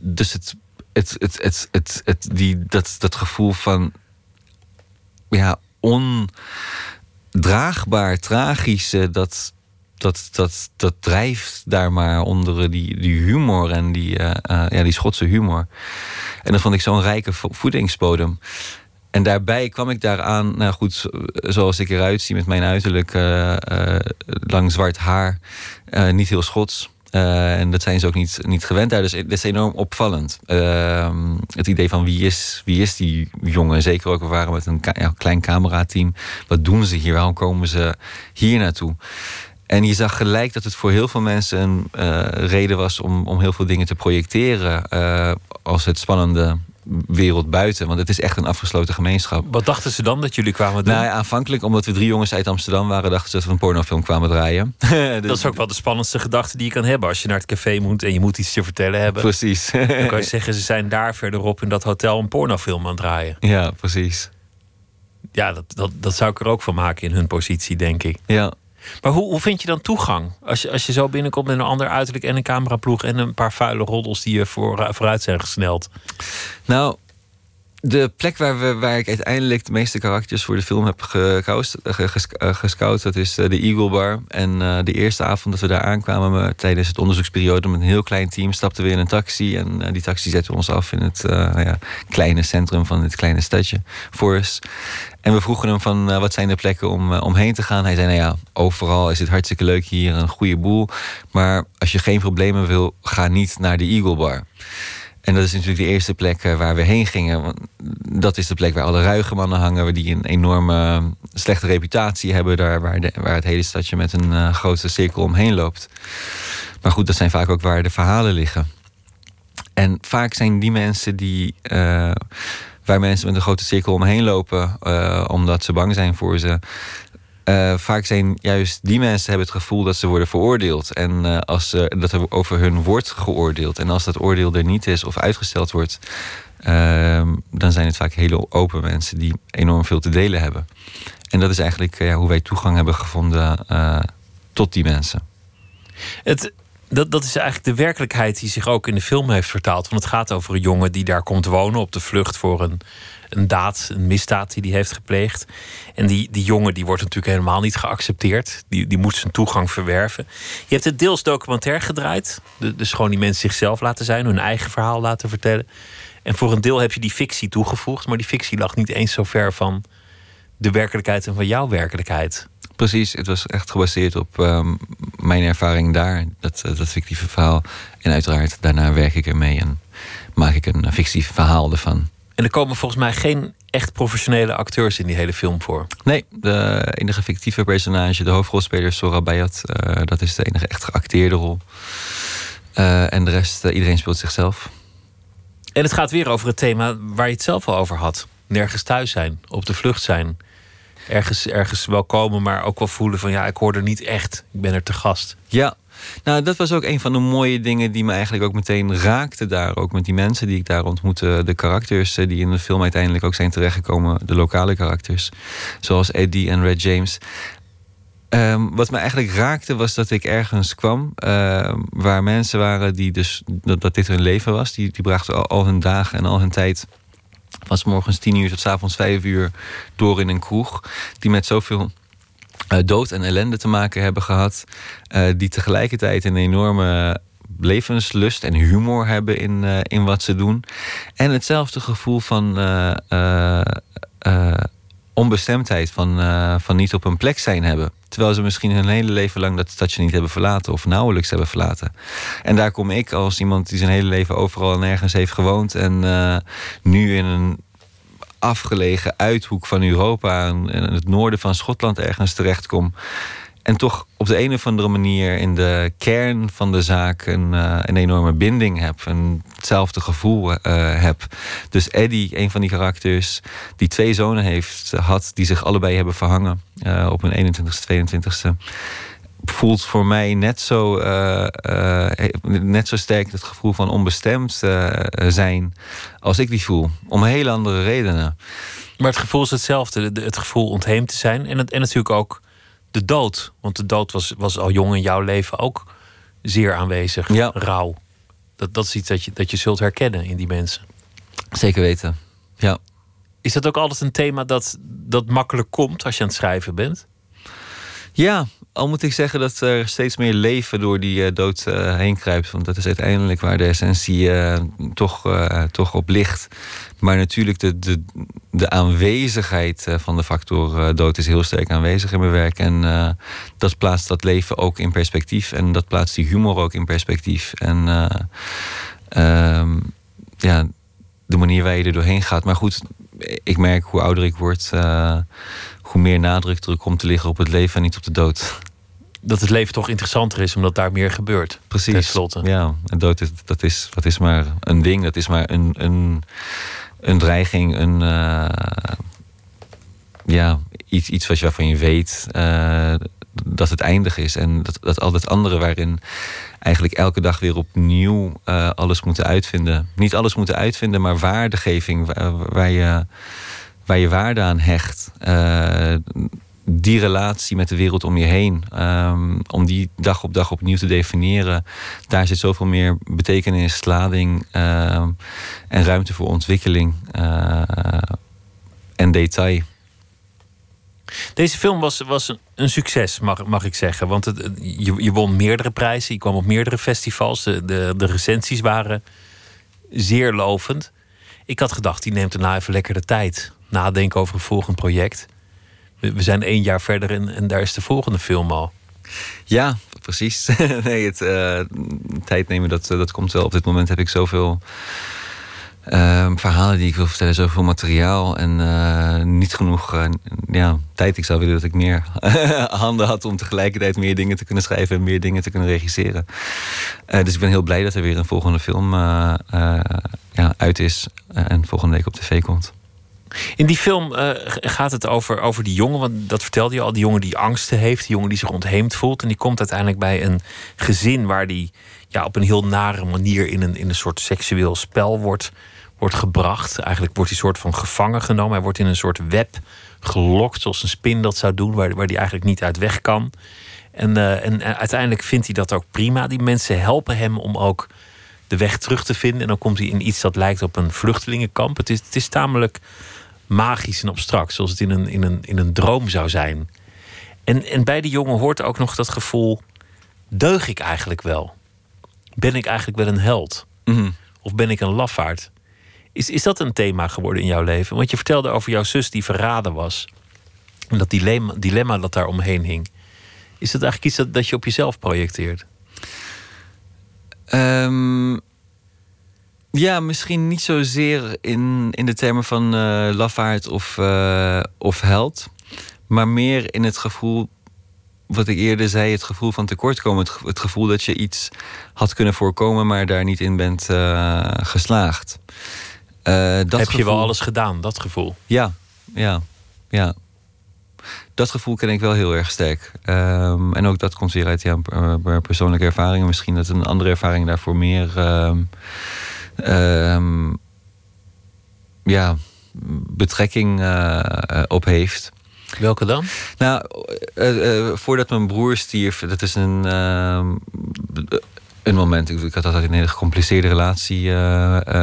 Dus het, het, het, het, het, het, die, dat, dat gevoel van ja, ondraagbaar, tragische, dat, dat, dat, dat drijft daar maar onder die, die humor en die, eh, eh, ja, die Schotse humor. En dat vond ik zo'n rijke vo- voedingsbodem. En daarbij kwam ik daaraan, nou goed, zo- zoals ik eruit zie met mijn uiterlijk, eh, eh, lang zwart haar, eh, niet heel Schots. Eh, en dat zijn ze ook niet, niet gewend daar. Dus het is enorm opvallend. Ehm, het idee van wie is, wie is die jongen? Zeker ook, we waren met een klein camerateam. Wat doen ze hier? Waarom komen ze hier naartoe? En je zag gelijk dat het voor heel veel mensen een eh, reden was om, om heel veel dingen te projecteren. eh, als het spannende wereld buiten. Want het is echt een afgesloten gemeenschap. Wat dachten ze dan dat jullie kwamen doen? Nou, ja, aanvankelijk, omdat we drie jongens uit Amsterdam waren, dachten ze dat we een pornofilm kwamen draaien. [laughs] dat is ook wel de spannendste gedachte die je kan hebben als je naar het café moet en je moet iets te vertellen hebben. Precies. Dan kan je zeggen, ze zijn daar verderop in dat hotel een pornofilm aan het draaien. ja, precies. Ja, dat, dat, dat zou ik er ook van maken in hun positie, denk ik. Ja. Maar hoe, hoe vind je dan toegang? Als je, als je zo binnenkomt met een ander uiterlijk en een cameraploeg en een paar vuile roddels die je voor, vooruit zijn gesneld. Nou, de plek waar, we, waar ik uiteindelijk de meeste karakters voor de film heb eh, eh, gescout, dat is eh, de Eagle Bar. En de eerste avond dat we daar aankwamen, we- tijdens het onderzoeksperiode met een heel klein team, stapten we in een taxi. En die taxi zette ons af in het eh, ja, kleine centrum van dit kleine stadje, Forest. En we vroegen hem van wat zijn de plekken om omheen te gaan. Hij zei, nou ja, overal is het hartstikke leuk hier, een goede boel. Maar als je geen problemen wil, ga niet naar de Eagle Bar. En dat is natuurlijk de eerste plek eh, waar we heen gingen. Want dat is de plek waar alle ruige mannen hangen, die een enorme eh, slechte reputatie hebben, daar waar, de, waar het hele stadje met een eh, grote cirkel omheen loopt. Maar goed, dat zijn vaak ook waar de verhalen liggen. En vaak zijn die mensen die. waar mensen met een grote cirkel omheen lopen, omdat ze bang zijn voor ze. Eh, vaak zijn juist die mensen hebben het gevoel dat ze worden veroordeeld. En eh, als ze, dat er over hun wordt geoordeeld. En als dat oordeel er niet is of uitgesteld wordt, ehm, dan zijn het vaak hele open mensen die enorm veel te delen hebben. En dat is eigenlijk eh, ja, hoe wij toegang hebben gevonden tot die mensen. Het, dat, dat is eigenlijk de werkelijkheid die zich ook in de film heeft vertaald. Want het gaat over een jongen die daar komt wonen op de vlucht voor een, een daad, een misdaad die hij heeft gepleegd. En die, die jongen die wordt natuurlijk helemaal niet geaccepteerd. Die, die moet zijn toegang verwerven. Je hebt het deels documentair gedraaid. Dus gewoon die mensen zichzelf laten zijn, hun eigen verhaal laten vertellen. En voor een deel heb je die fictie toegevoegd. Maar die fictie lag niet eens zo ver van de werkelijkheid en van jouw werkelijkheid. Precies, het was echt gebaseerd op ehm, mijn ervaring daar, dat, eh, dat fictieve verhaal. En uiteraard, daarna werk ik ermee en maak ik een fictief verhaal ervan. En er komen volgens mij geen echt professionele acteurs in die hele film voor. Nee, de enige fictieve personage, de hoofdrolspeler Sora Bayat, eh, dat is de enige echt geacteerde rol. Eh, en de rest, eh, iedereen speelt zichzelf. En het gaat weer over het thema waar je het zelf al over had. Nergens thuis zijn, op de vlucht zijn. Ergens, ergens wel komen, maar ook wel voelen van ja, ik hoor er niet echt. Ik ben er te gast. Ja, nou, dat was ook een van de mooie dingen die me eigenlijk ook meteen raakte daar. Ook met die mensen die ik daar ontmoette. De karakters eh, die in de film uiteindelijk ook zijn terechtgekomen. De lokale karakters. Zoals Eddie en Red James. Ehm, wat me eigenlijk raakte was dat ik ergens kwam ehm, waar mensen waren die dus dat, dit hun leven was. Die, die brachten al, hun dagen en al hun tijd van morgens tien uur tot s avonds vijf uur door in een kroeg. Die met zoveel dood en ellende te maken hebben gehad. Uh, die tegelijkertijd een enorme levenslust en humor hebben in, uh, in wat ze doen. En hetzelfde gevoel van onbestemdheid, van, van niet op een plek zijn hebben. Terwijl ze misschien hun hele leven lang dat stadje niet hebben verlaten of nauwelijks hebben verlaten. En daar kom ik als iemand die zijn hele leven overal en nergens heeft gewoond en nu in een afgelegen uithoek van Europa en het noorden van Schotland ergens terechtkom. En toch op de een of andere manier in de kern van de zaak een, uh, een enorme binding heb. En hetzelfde gevoel uh, heb. Dus Eddie, een van die karakters, die twee zonen heeft, had, die zich allebei hebben verhangen uh, op hun 21ste, 22ste voelt voor mij net zo, uh, uh, net zo sterk het gevoel van onbestemd uh, zijn als ik die voel. Om hele andere redenen. Maar het gevoel is hetzelfde. Het gevoel ontheemd te zijn. En, het, en natuurlijk ook de dood. Want de dood was, was al jong in jouw leven ook zeer aanwezig. Ja. Rauw. Dat, dat is iets dat je, dat je zult herkennen in die mensen. Zeker weten, ja. Is dat ook altijd een thema dat, dat makkelijk komt als je aan het schrijven bent? Ja, al moet ik zeggen dat er steeds meer leven door die uh, dood uh, heen kruipt. Want dat is uiteindelijk waar de essentie uh, toch, toch op ligt. Maar natuurlijk, de, de, de aanwezigheid van de factor dood is heel sterk aanwezig in mijn werk. En dat plaatst dat leven ook in perspectief. En dat plaatst die humor ook in perspectief. En ehm, ja, de manier waar je er doorheen gaat. Maar goed, ik merk hoe ouder ik word hoe meer nadruk er komt te liggen op het leven en niet op de dood. Dat het leven toch interessanter is omdat daar meer gebeurt. Precies. Tenslotte. Ja, en dood is, dat, is, dat is maar een ding, dat is maar een, een, een dreiging, een. Uh, ja, iets, iets wat je, waarvan je weet uh, dat het eindig is. En dat, dat al het andere waarin eigenlijk elke dag weer opnieuw uh, alles moeten uitvinden. Niet alles moeten uitvinden, maar waardegeving waar, waar je waar je waarde aan hecht. Uh, die relatie met de wereld om je heen. Um, om die dag op dag opnieuw te definiëren. Daar zit zoveel meer betekenis, lading uh, en ruimte voor ontwikkeling uh, en detail. Deze film was, was een succes, mag, mag ik zeggen. Want het, je, je won meerdere prijzen. Je kwam op meerdere festivals. De, de, de recensies waren zeer lovend. Ik had gedacht, die neemt daarna even lekker de tijd nadenken over een volgend project. We, zijn één jaar verder en, en daar is de volgende film al. Ja, precies. [laughs] nee, het uh, tijd nemen, dat, dat komt wel. Op dit moment heb ik zoveel uh, verhalen die ik wil vertellen, zoveel materiaal en niet genoeg ja, tijd. Ik zou willen dat ik meer [laughs] handen had om tegelijkertijd meer dingen te kunnen schrijven en meer dingen te kunnen regisseren. dus ik ben heel blij dat er weer een volgende film ja, uit is en volgende week op tv komt. In die film uh, gaat het over, over die jongen, want dat vertelde je al, die jongen die angsten heeft, die jongen die zich ontheemd voelt. En die komt uiteindelijk bij een gezin waar die ja, op een heel nare manier in een, in een soort seksueel spel wordt, wordt gebracht. Eigenlijk wordt hij soort van gevangen genomen. Hij wordt in een soort web gelokt, zoals een spin dat zou doen, waar, waar hij eigenlijk niet uit weg kan. En, uh, en uiteindelijk vindt hij dat ook prima. Die mensen helpen hem om ook de weg terug te vinden. En dan komt hij in iets dat lijkt op een vluchtelingenkamp. Het is, het is tamelijk magisch en abstract, zoals het in een, in een, in een droom zou zijn. En, en bij die jongen hoort ook nog dat gevoel: deug ik eigenlijk wel? Ben ik eigenlijk wel een held? Mm Of ben ik een lafaard? Is, is dat een thema geworden in jouw leven? Want je vertelde over jouw zus die verraden was. En dat dilemma, dilemma dat daar omheen hing. Is dat eigenlijk iets dat, dat je op jezelf projecteert? Um, ja, misschien niet zozeer in, in de termen van uh, lafaard of, uh, of held. Maar meer in het gevoel, wat ik eerder zei, het gevoel van tekortkomen. Het, het gevoel dat je iets had kunnen voorkomen, maar daar niet in bent uh, geslaagd. dat Heb gevoel... je wel alles gedaan, dat gevoel? Ja, ja, ja. dat gevoel ken ik wel heel erg sterk. Ehm, en ook dat komt weer uit ja, persoonlijke ervaringen. Misschien dat een andere ervaring daarvoor meer ehm, ja, betrekking uh, op heeft. Welke dan? Nou, uh, voordat mijn broer stierf, dat is een, een moment. Ik, had altijd een hele gecompliceerde relatie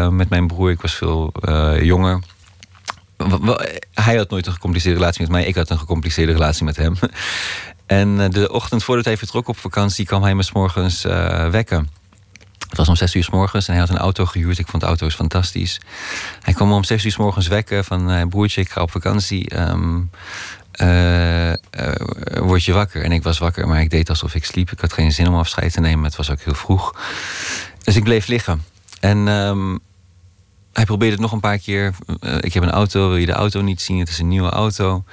met mijn broer. Ik was veel jonger. Hij had nooit een gecompliceerde relatie met mij. Ik had een gecompliceerde relatie met hem. [laughs] En de ochtend voordat hij vertrok op vakantie kwam hij me s morgens wekken. Het was om zes uur s morgens en hij had een auto gehuurd. Ik vond auto's fantastisch. Hij kwam om zes uur s morgens wekken van... Uh, broertje, ik ga op vakantie. Um, uh, word je wakker? En ik was wakker, maar ik deed alsof ik sliep. Ik had geen zin om afscheid te nemen. Het was ook heel vroeg. Dus ik bleef liggen. En um, hij probeerde het nog een paar keer. ik heb een auto, wil je de auto niet zien? Het is een nieuwe auto.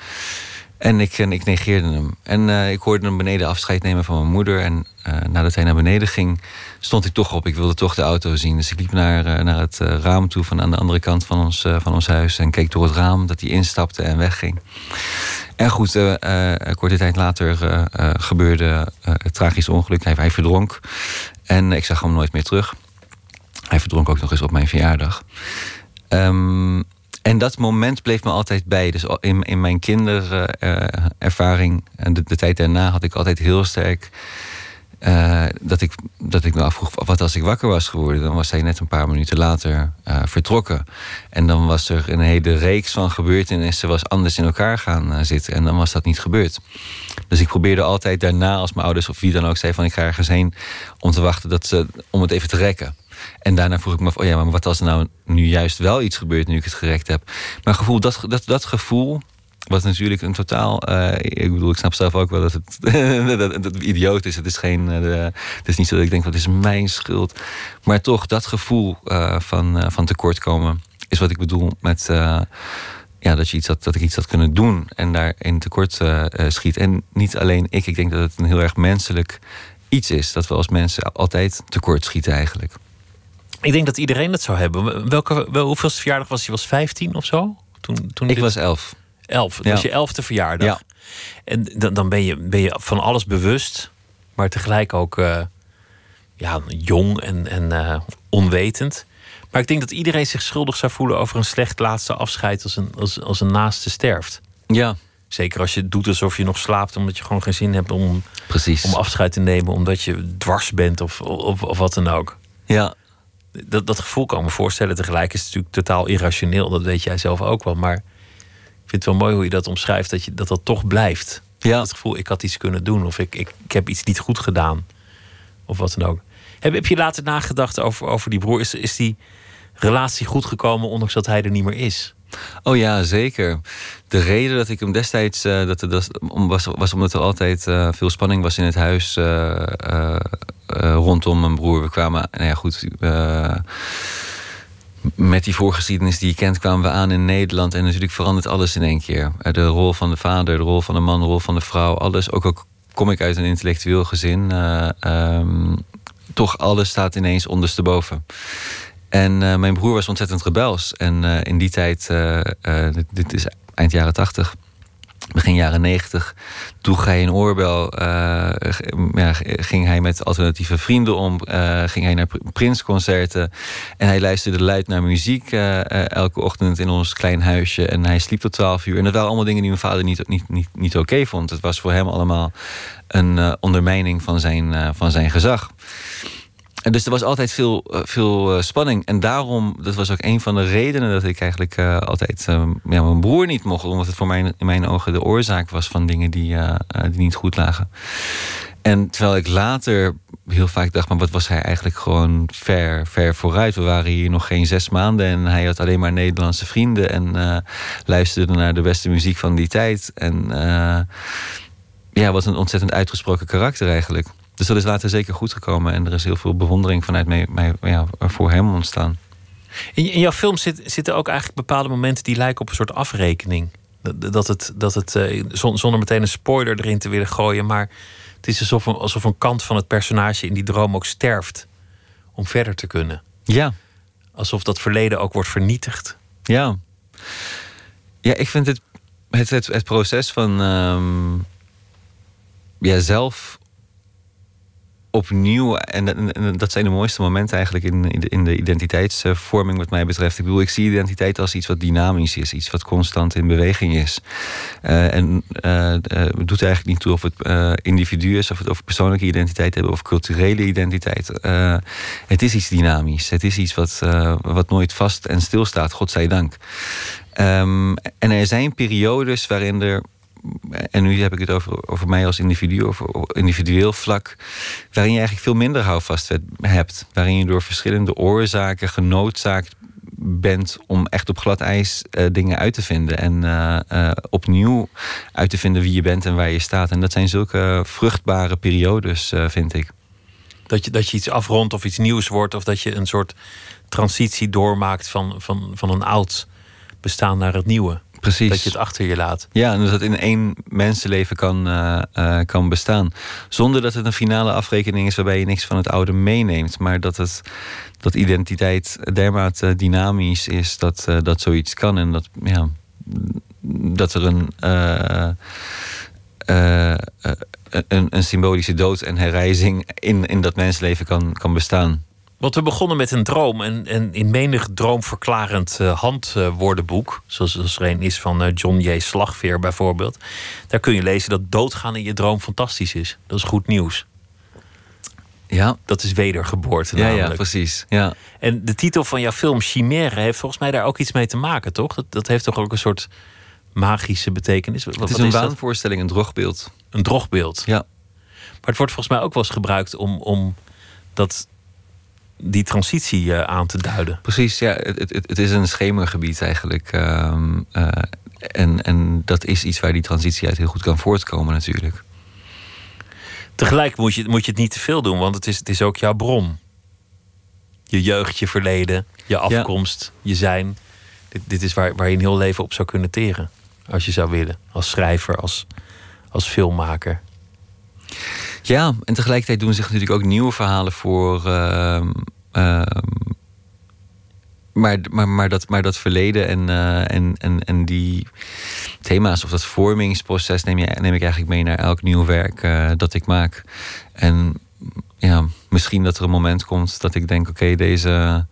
En ik, en ik negeerde hem. En uh, ik hoorde hem beneden afscheid nemen van mijn moeder. En uh, nadat hij naar beneden ging, stond ik toch op. Ik wilde toch de auto zien. Dus ik liep naar, uh, naar het raam toe van aan de andere kant van ons, van ons huis. En keek door het raam dat hij instapte en wegging. En goed, korte tijd later gebeurde het tragische ongeluk. Hij, hij verdronk. En ik zag hem nooit meer terug. Hij verdronk ook nog eens op mijn verjaardag. Um, en dat moment bleef me altijd bij. Dus in, in mijn kinderervaring en de, de, tijd daarna had ik altijd heel sterk. Uh, dat, ik, dat ik me afvroeg, wat als ik wakker was geworden? Dan was hij net een paar minuten later uh, vertrokken. En dan was er een hele reeks van gebeurtenissen... was anders in elkaar gaan zitten. En dan was dat niet gebeurd. Dus ik probeerde altijd daarna, als mijn ouders of wie dan ook zei... van ik ga ergens heen, om te wachten dat ze, om het even te rekken. En daarna vroeg ik me af, oh ja, maar wat als er nou nu juist wel iets gebeurt nu ik het gerekt heb? Maar gevoel, dat, dat, dat gevoel, wat natuurlijk een totaal. Uh, ik bedoel, ik snap zelf ook wel dat het, [laughs] dat, dat, idioot is. Het is, geen, uh, het is niet zo dat ik denk, wat is mijn schuld. Maar toch, dat gevoel uh, van, van tekortkomen is wat ik bedoel met. ja, dat, je iets had, dat ik iets had kunnen doen en daarin tekort schiet. En niet alleen ik, ik denk dat het een heel erg menselijk iets is. Dat we als mensen altijd tekort schieten eigenlijk. Ik denk dat iedereen dat zou hebben. Welke, wel, hoeveelste verjaardag was je? Was 15 of zo? Toen, toen ik was 11. 11. Dat was je elfde verjaardag. Ja. En dan, dan ben, je, ben je van alles bewust, maar tegelijk ook uh, ja, jong en, en uh, onwetend. Maar ik denk dat iedereen zich schuldig zou voelen over een slecht laatste afscheid als een, als, als een naaste sterft. Ja. Zeker als je doet alsof je nog slaapt, omdat je gewoon geen zin hebt om, Precies. om afscheid te nemen, omdat je dwars bent of, of, of wat dan ook. Ja, dat, dat gevoel kan ik me voorstellen. Tegelijk is het natuurlijk totaal irrationeel. Dat weet jij zelf ook wel. Maar ik vind het wel mooi hoe je dat omschrijft. Dat je, dat, dat toch blijft. Ja. Het gevoel, ik had iets kunnen doen. Of ik, ik, ik heb iets niet goed gedaan. Of wat dan ook. Heb, heb je later nagedacht over, over die broer? Is, is die relatie goed gekomen ondanks dat hij er niet meer is? Oh ja, zeker. De reden dat ik hem destijds. Uh, dat, dat was, was omdat er altijd uh, veel spanning was in het huis. Uh, rondom mijn broer. We kwamen. Nou ja, goed. met die voorgeschiedenis die je kent, kwamen we aan in Nederland. En natuurlijk verandert alles in één keer. De rol van de vader, de rol van de man, de rol van de vrouw. Alles. Ook al kom ik uit een intellectueel gezin. Um, toch alles staat ineens ondersteboven. En uh, mijn broer was ontzettend rebels. En uh, in die tijd, uh, dit, dit, is eind jaren tachtig, begin jaren negentig, droeg hij een oorbel. ja, ging hij met alternatieve vrienden om. ging hij naar Prinsconcerten. En hij luisterde luid naar muziek elke ochtend in ons klein huisje. En hij sliep tot twaalf uur. En dat waren allemaal dingen die mijn vader niet, niet, niet, niet oké vond. Het was voor hem allemaal een ondermijning van zijn, van zijn gezag. En dus er was altijd veel, eh, veel eh, spanning. En daarom, dat was ook een van de redenen dat ik eigenlijk uh, altijd uh, ja, mijn broer niet mocht. Omdat het voor mij in mijn ogen de oorzaak was van dingen die, die niet goed lagen. En terwijl ik later heel vaak dacht, maar wat was hij eigenlijk gewoon ver, ver vooruit. We waren hier nog geen zes maanden en hij had alleen maar Nederlandse vrienden. En luisterde naar de beste muziek van die tijd. En ja, was een ontzettend uitgesproken karakter eigenlijk. Dus dat is later zeker goed gekomen. En er is heel veel bewondering vanuit mij, mij ja, voor hem ontstaan. In, in jouw film zit, zitten ook eigenlijk bepaalde momenten die lijken op een soort afrekening. Dat het, dat het uh, zonder meteen een spoiler erin te willen gooien. Maar het is alsof een, alsof een kant van het personage in die droom ook sterft. Om verder te kunnen. Ja. Alsof dat verleden ook wordt vernietigd. Ja. Ja, ik vind het het, het, het proces van ja, zelf opnieuw. En, dat zijn de mooiste momenten eigenlijk in, in, de, in de identiteitsvorming, wat mij betreft. Ik bedoel, ik zie identiteit als iets wat dynamisch is, iets wat constant in beweging is. Uh, en uh, het doet eigenlijk niet toe of het individu is, of het over persoonlijke identiteit hebben of culturele identiteit. het is iets dynamisch. Het is iets wat, wat nooit vast en stilstaat, godzijdank. Um, en er zijn periodes waarin er en nu heb ik het over, over mij als individu, over individueel vlak, waarin je eigenlijk veel minder houvast hebt. Waarin je door verschillende oorzaken genoodzaakt bent om echt op glad ijs uh, dingen uit te vinden. En uh, uh, opnieuw uit te vinden wie je bent en waar je staat. En dat zijn zulke vruchtbare periodes, vind ik. Dat je, dat je iets afrondt of iets nieuws wordt, of dat je een soort transitie doormaakt van, van, van een oud bestaan naar het nieuwe. Precies. Dat je het achter je laat. Ja, en dat het in één mensenleven kan, uh, uh, kan bestaan. Zonder dat het een finale afrekening is waarbij je niks van het oude meeneemt. Maar dat, het, dat identiteit dermate dynamisch is dat, uh, dat zoiets kan. En dat, ja, dat er een, een, een symbolische dood en herrijzing in, in dat mensenleven kan, kan bestaan. Want we begonnen met een droom. En, en in menig droomverklarend uh, handwoordenboek, zoals, zoals er een is van uh, John J. Slagveer bijvoorbeeld, daar kun je lezen dat doodgaan in je droom fantastisch is. Dat is goed nieuws. Ja. Dat is wedergeboorte. Ja, namelijk. ja, precies. Ja. En de titel van jouw film Chimère heeft volgens mij daar ook iets mee te maken, toch? Dat, dat heeft toch ook een soort magische betekenis? Wat, het is een waanvoorstelling, een drogbeeld. Een drogbeeld. Ja. Maar het wordt volgens mij ook wel eens gebruikt om, om dat die transitie uh, aan te duiden. Precies, ja. Het, het, het is een schemergebied eigenlijk. Um, uh, en, en dat is iets waar die transitie uit heel goed kan voortkomen natuurlijk. Tegelijk moet je, moet je het niet te veel doen, want het is, het is ook jouw bron. Je jeugd, je verleden, je afkomst, ja. je zijn. Dit, dit is waar, waar je een heel leven op zou kunnen teren. Als je zou willen. Als schrijver, als, als filmmaker. Ja, en tegelijkertijd doen zich natuurlijk ook nieuwe verhalen voor. Uh, uh, maar, maar, maar, dat, maar dat verleden en, uh, en, en, en die thema's of dat vormingsproces neem, je, neem ik eigenlijk mee naar elk nieuw werk uh, dat ik maak. En ja, misschien dat er een moment komt dat ik denk: oké, deze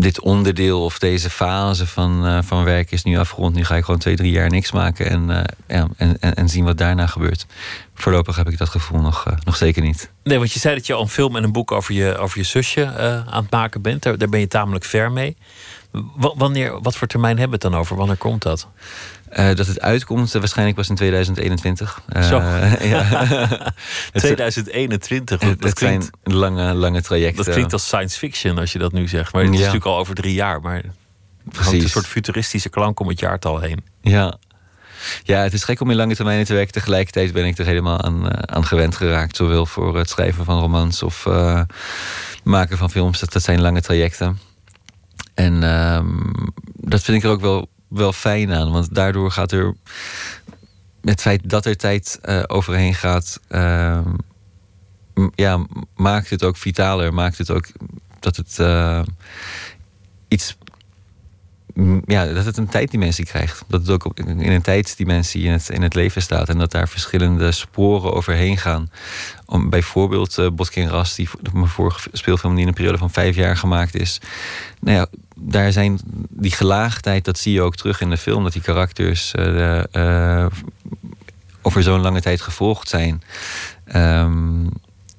dit onderdeel of deze fase van, uh, van werk is nu afgerond. Nu ga ik gewoon twee, drie jaar niks maken en, uh, ja, en, en, en, zien wat daarna gebeurt. Voorlopig heb ik dat gevoel nog, uh, nog zeker niet. Nee, want je zei dat je al een film en een boek over je, over je zusje aan het maken bent. Daar, daar ben je tamelijk ver mee. Wanneer, wat voor termijn hebben we het dan over? Wanneer komt dat? Uh, dat het uitkomt, uh, waarschijnlijk pas in 2021. Uh, Zo. [laughs] ja. [laughs] 2021. Dat, dat klinkt, zijn lange, lange trajecten. Dat klinkt als science fiction als je dat nu zegt. Maar het is ja. natuurlijk al over drie jaar. Maar Precies. een soort futuristische klank om het jaartal heen. Ja. Ja, het is gek om in lange termijnen te werken. Tegelijkertijd ben ik er helemaal aan, aan gewend geraakt. Zowel voor het schrijven van romans of maken van films. Dat, dat zijn lange trajecten. En um, dat vind ik er ook wel, wel fijn aan. Want daardoor gaat er. Het feit dat er tijd uh, overheen gaat. Uh, ja, maakt het ook vitaler. Maakt het ook dat het uh, iets. Ja, dat het een tijddimensie krijgt. Dat het ook in een tijdsdimensie in het, in het leven staat. En dat daar verschillende sporen overheen gaan. Om, bijvoorbeeld uh, Botkin Ras, die mijn vorige speelfilm die in een periode van vijf jaar gemaakt is. Nou ja, daar zijn die gelaagdheid, dat zie je ook terug in de film, dat die karakters uh, uh, over zo'n lange tijd gevolgd zijn. Um,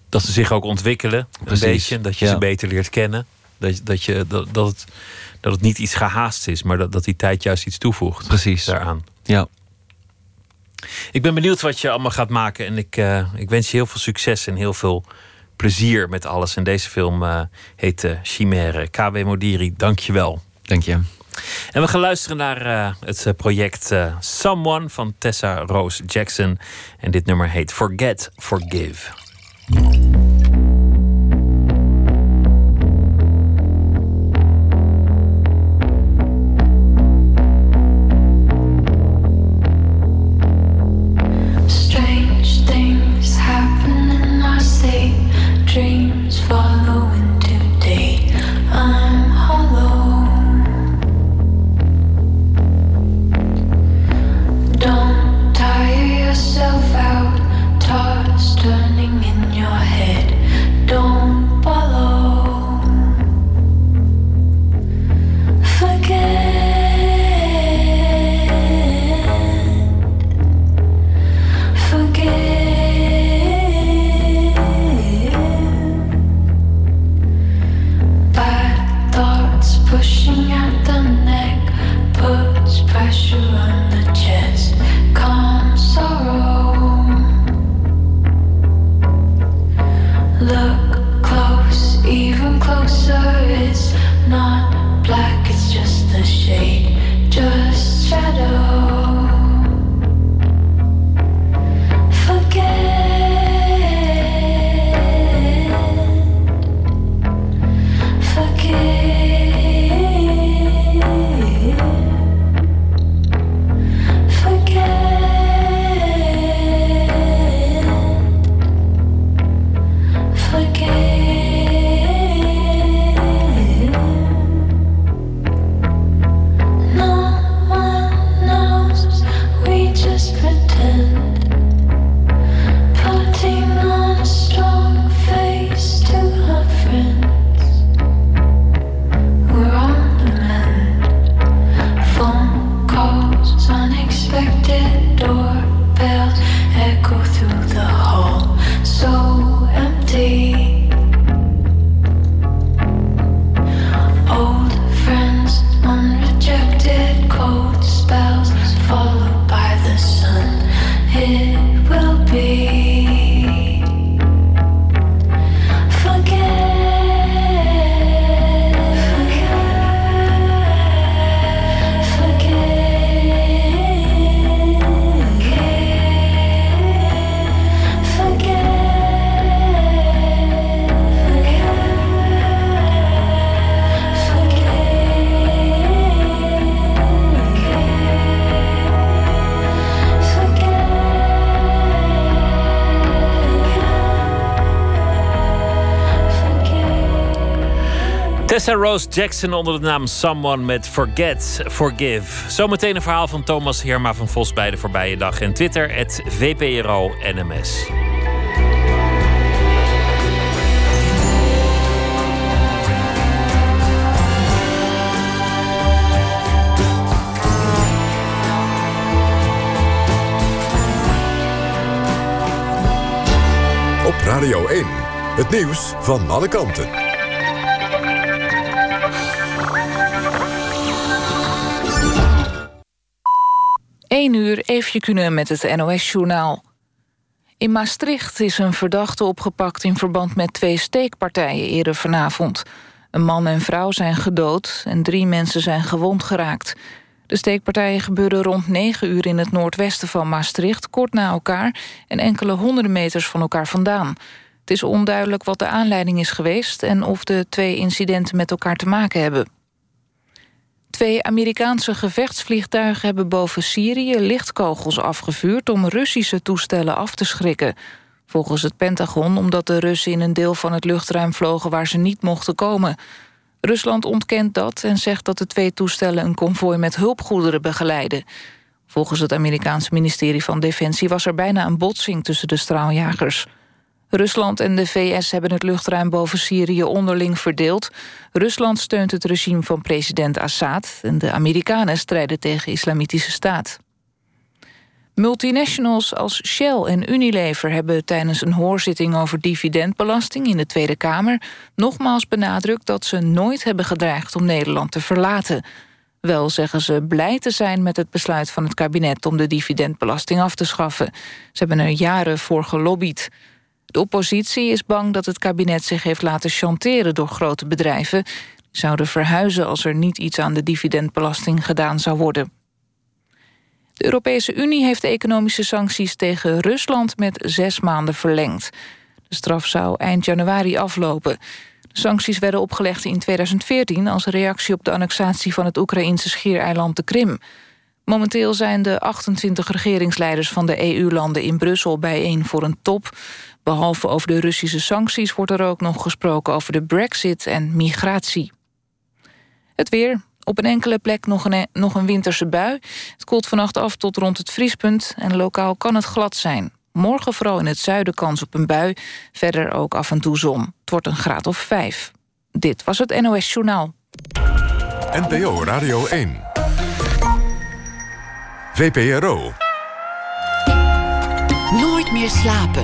dat ze zich ook ontwikkelen, precies, een beetje, dat je ja. ze beter leert kennen. Dat, dat, je, dat, dat, het, dat het niet iets gehaast is, maar dat, dat die tijd juist iets toevoegt. Precies. Daaraan. Ja. Ik ben benieuwd wat je allemaal gaat maken. En ik, uh, ik wens je heel veel succes en heel veel plezier met alles. En deze film uh, heet uh, Chimère. KW Modiri, dank je wel. Dank je. En we gaan luisteren naar uh, het project Someone van Tessa Rose Jackson. En dit nummer heet Forget, Forgive. Rose Jackson onder de naam Someone met Forget, Forgive. Zometeen een verhaal van Thomas Herma van Vos bij de voorbije dag. En Twitter, het VPRO NMS. Op Radio 1, het nieuws van alle kanten. 1 uur even kunnen met het NOS-journaal. In Maastricht is een verdachte opgepakt in verband met twee steekpartijen eerder vanavond. Een man en vrouw zijn gedood en drie mensen zijn gewond geraakt. De steekpartijen gebeurden rond 9 uur in het noordwesten van Maastricht... kort na elkaar en enkele honderden meters van elkaar vandaan. Het is onduidelijk wat de aanleiding is geweest... en of de twee incidenten met elkaar te maken hebben. Twee Amerikaanse gevechtsvliegtuigen hebben boven Syrië lichtkogels afgevuurd om Russische toestellen af te schrikken. Volgens het Pentagon omdat de Russen in een deel van het luchtruim vlogen waar ze niet mochten komen. Rusland ontkent dat en zegt dat de twee toestellen een konvooi met hulpgoederen begeleiden. Volgens het Amerikaanse ministerie van Defensie was er bijna een botsing tussen de straaljagers. Rusland en de VS hebben het luchtruim boven Syrië onderling verdeeld. Rusland steunt het regime van president Assad... en de Amerikanen strijden tegen islamitische staat. Multinationals als Shell en Unilever hebben tijdens een hoorzitting over dividendbelasting in de Tweede Kamer nogmaals benadrukt dat ze nooit hebben gedreigd om Nederland te verlaten. Wel zeggen ze blij te zijn met het besluit van het kabinet om de dividendbelasting af te schaffen. Ze hebben er jaren voor gelobbyd. De oppositie is bang dat het kabinet zich heeft laten chanteren door grote bedrijven. Die zouden verhuizen als er niet iets aan de dividendbelasting gedaan zou worden. De Europese Unie heeft economische sancties tegen Rusland met zes maanden verlengd. De straf zou eind januari aflopen. De sancties werden opgelegd in 2014 als reactie op de annexatie van het Oekraïnse schiereiland de Krim. Momenteel zijn de 28 regeringsleiders van de EU-landen in Brussel bijeen voor een top. Behalve over de Russische sancties wordt er ook nog gesproken over de brexit en migratie. Het weer. Op een enkele plek nog een, nog een winterse bui. Het koelt vannacht af tot rond het vriespunt en lokaal kan het glad zijn. Morgen vooral in het zuiden kans op een bui. Verder ook af en toe zon. Het wordt een graad of vijf. Dit was het NOS Journaal. NPO Radio 1. VPRO. Nooit meer slapen.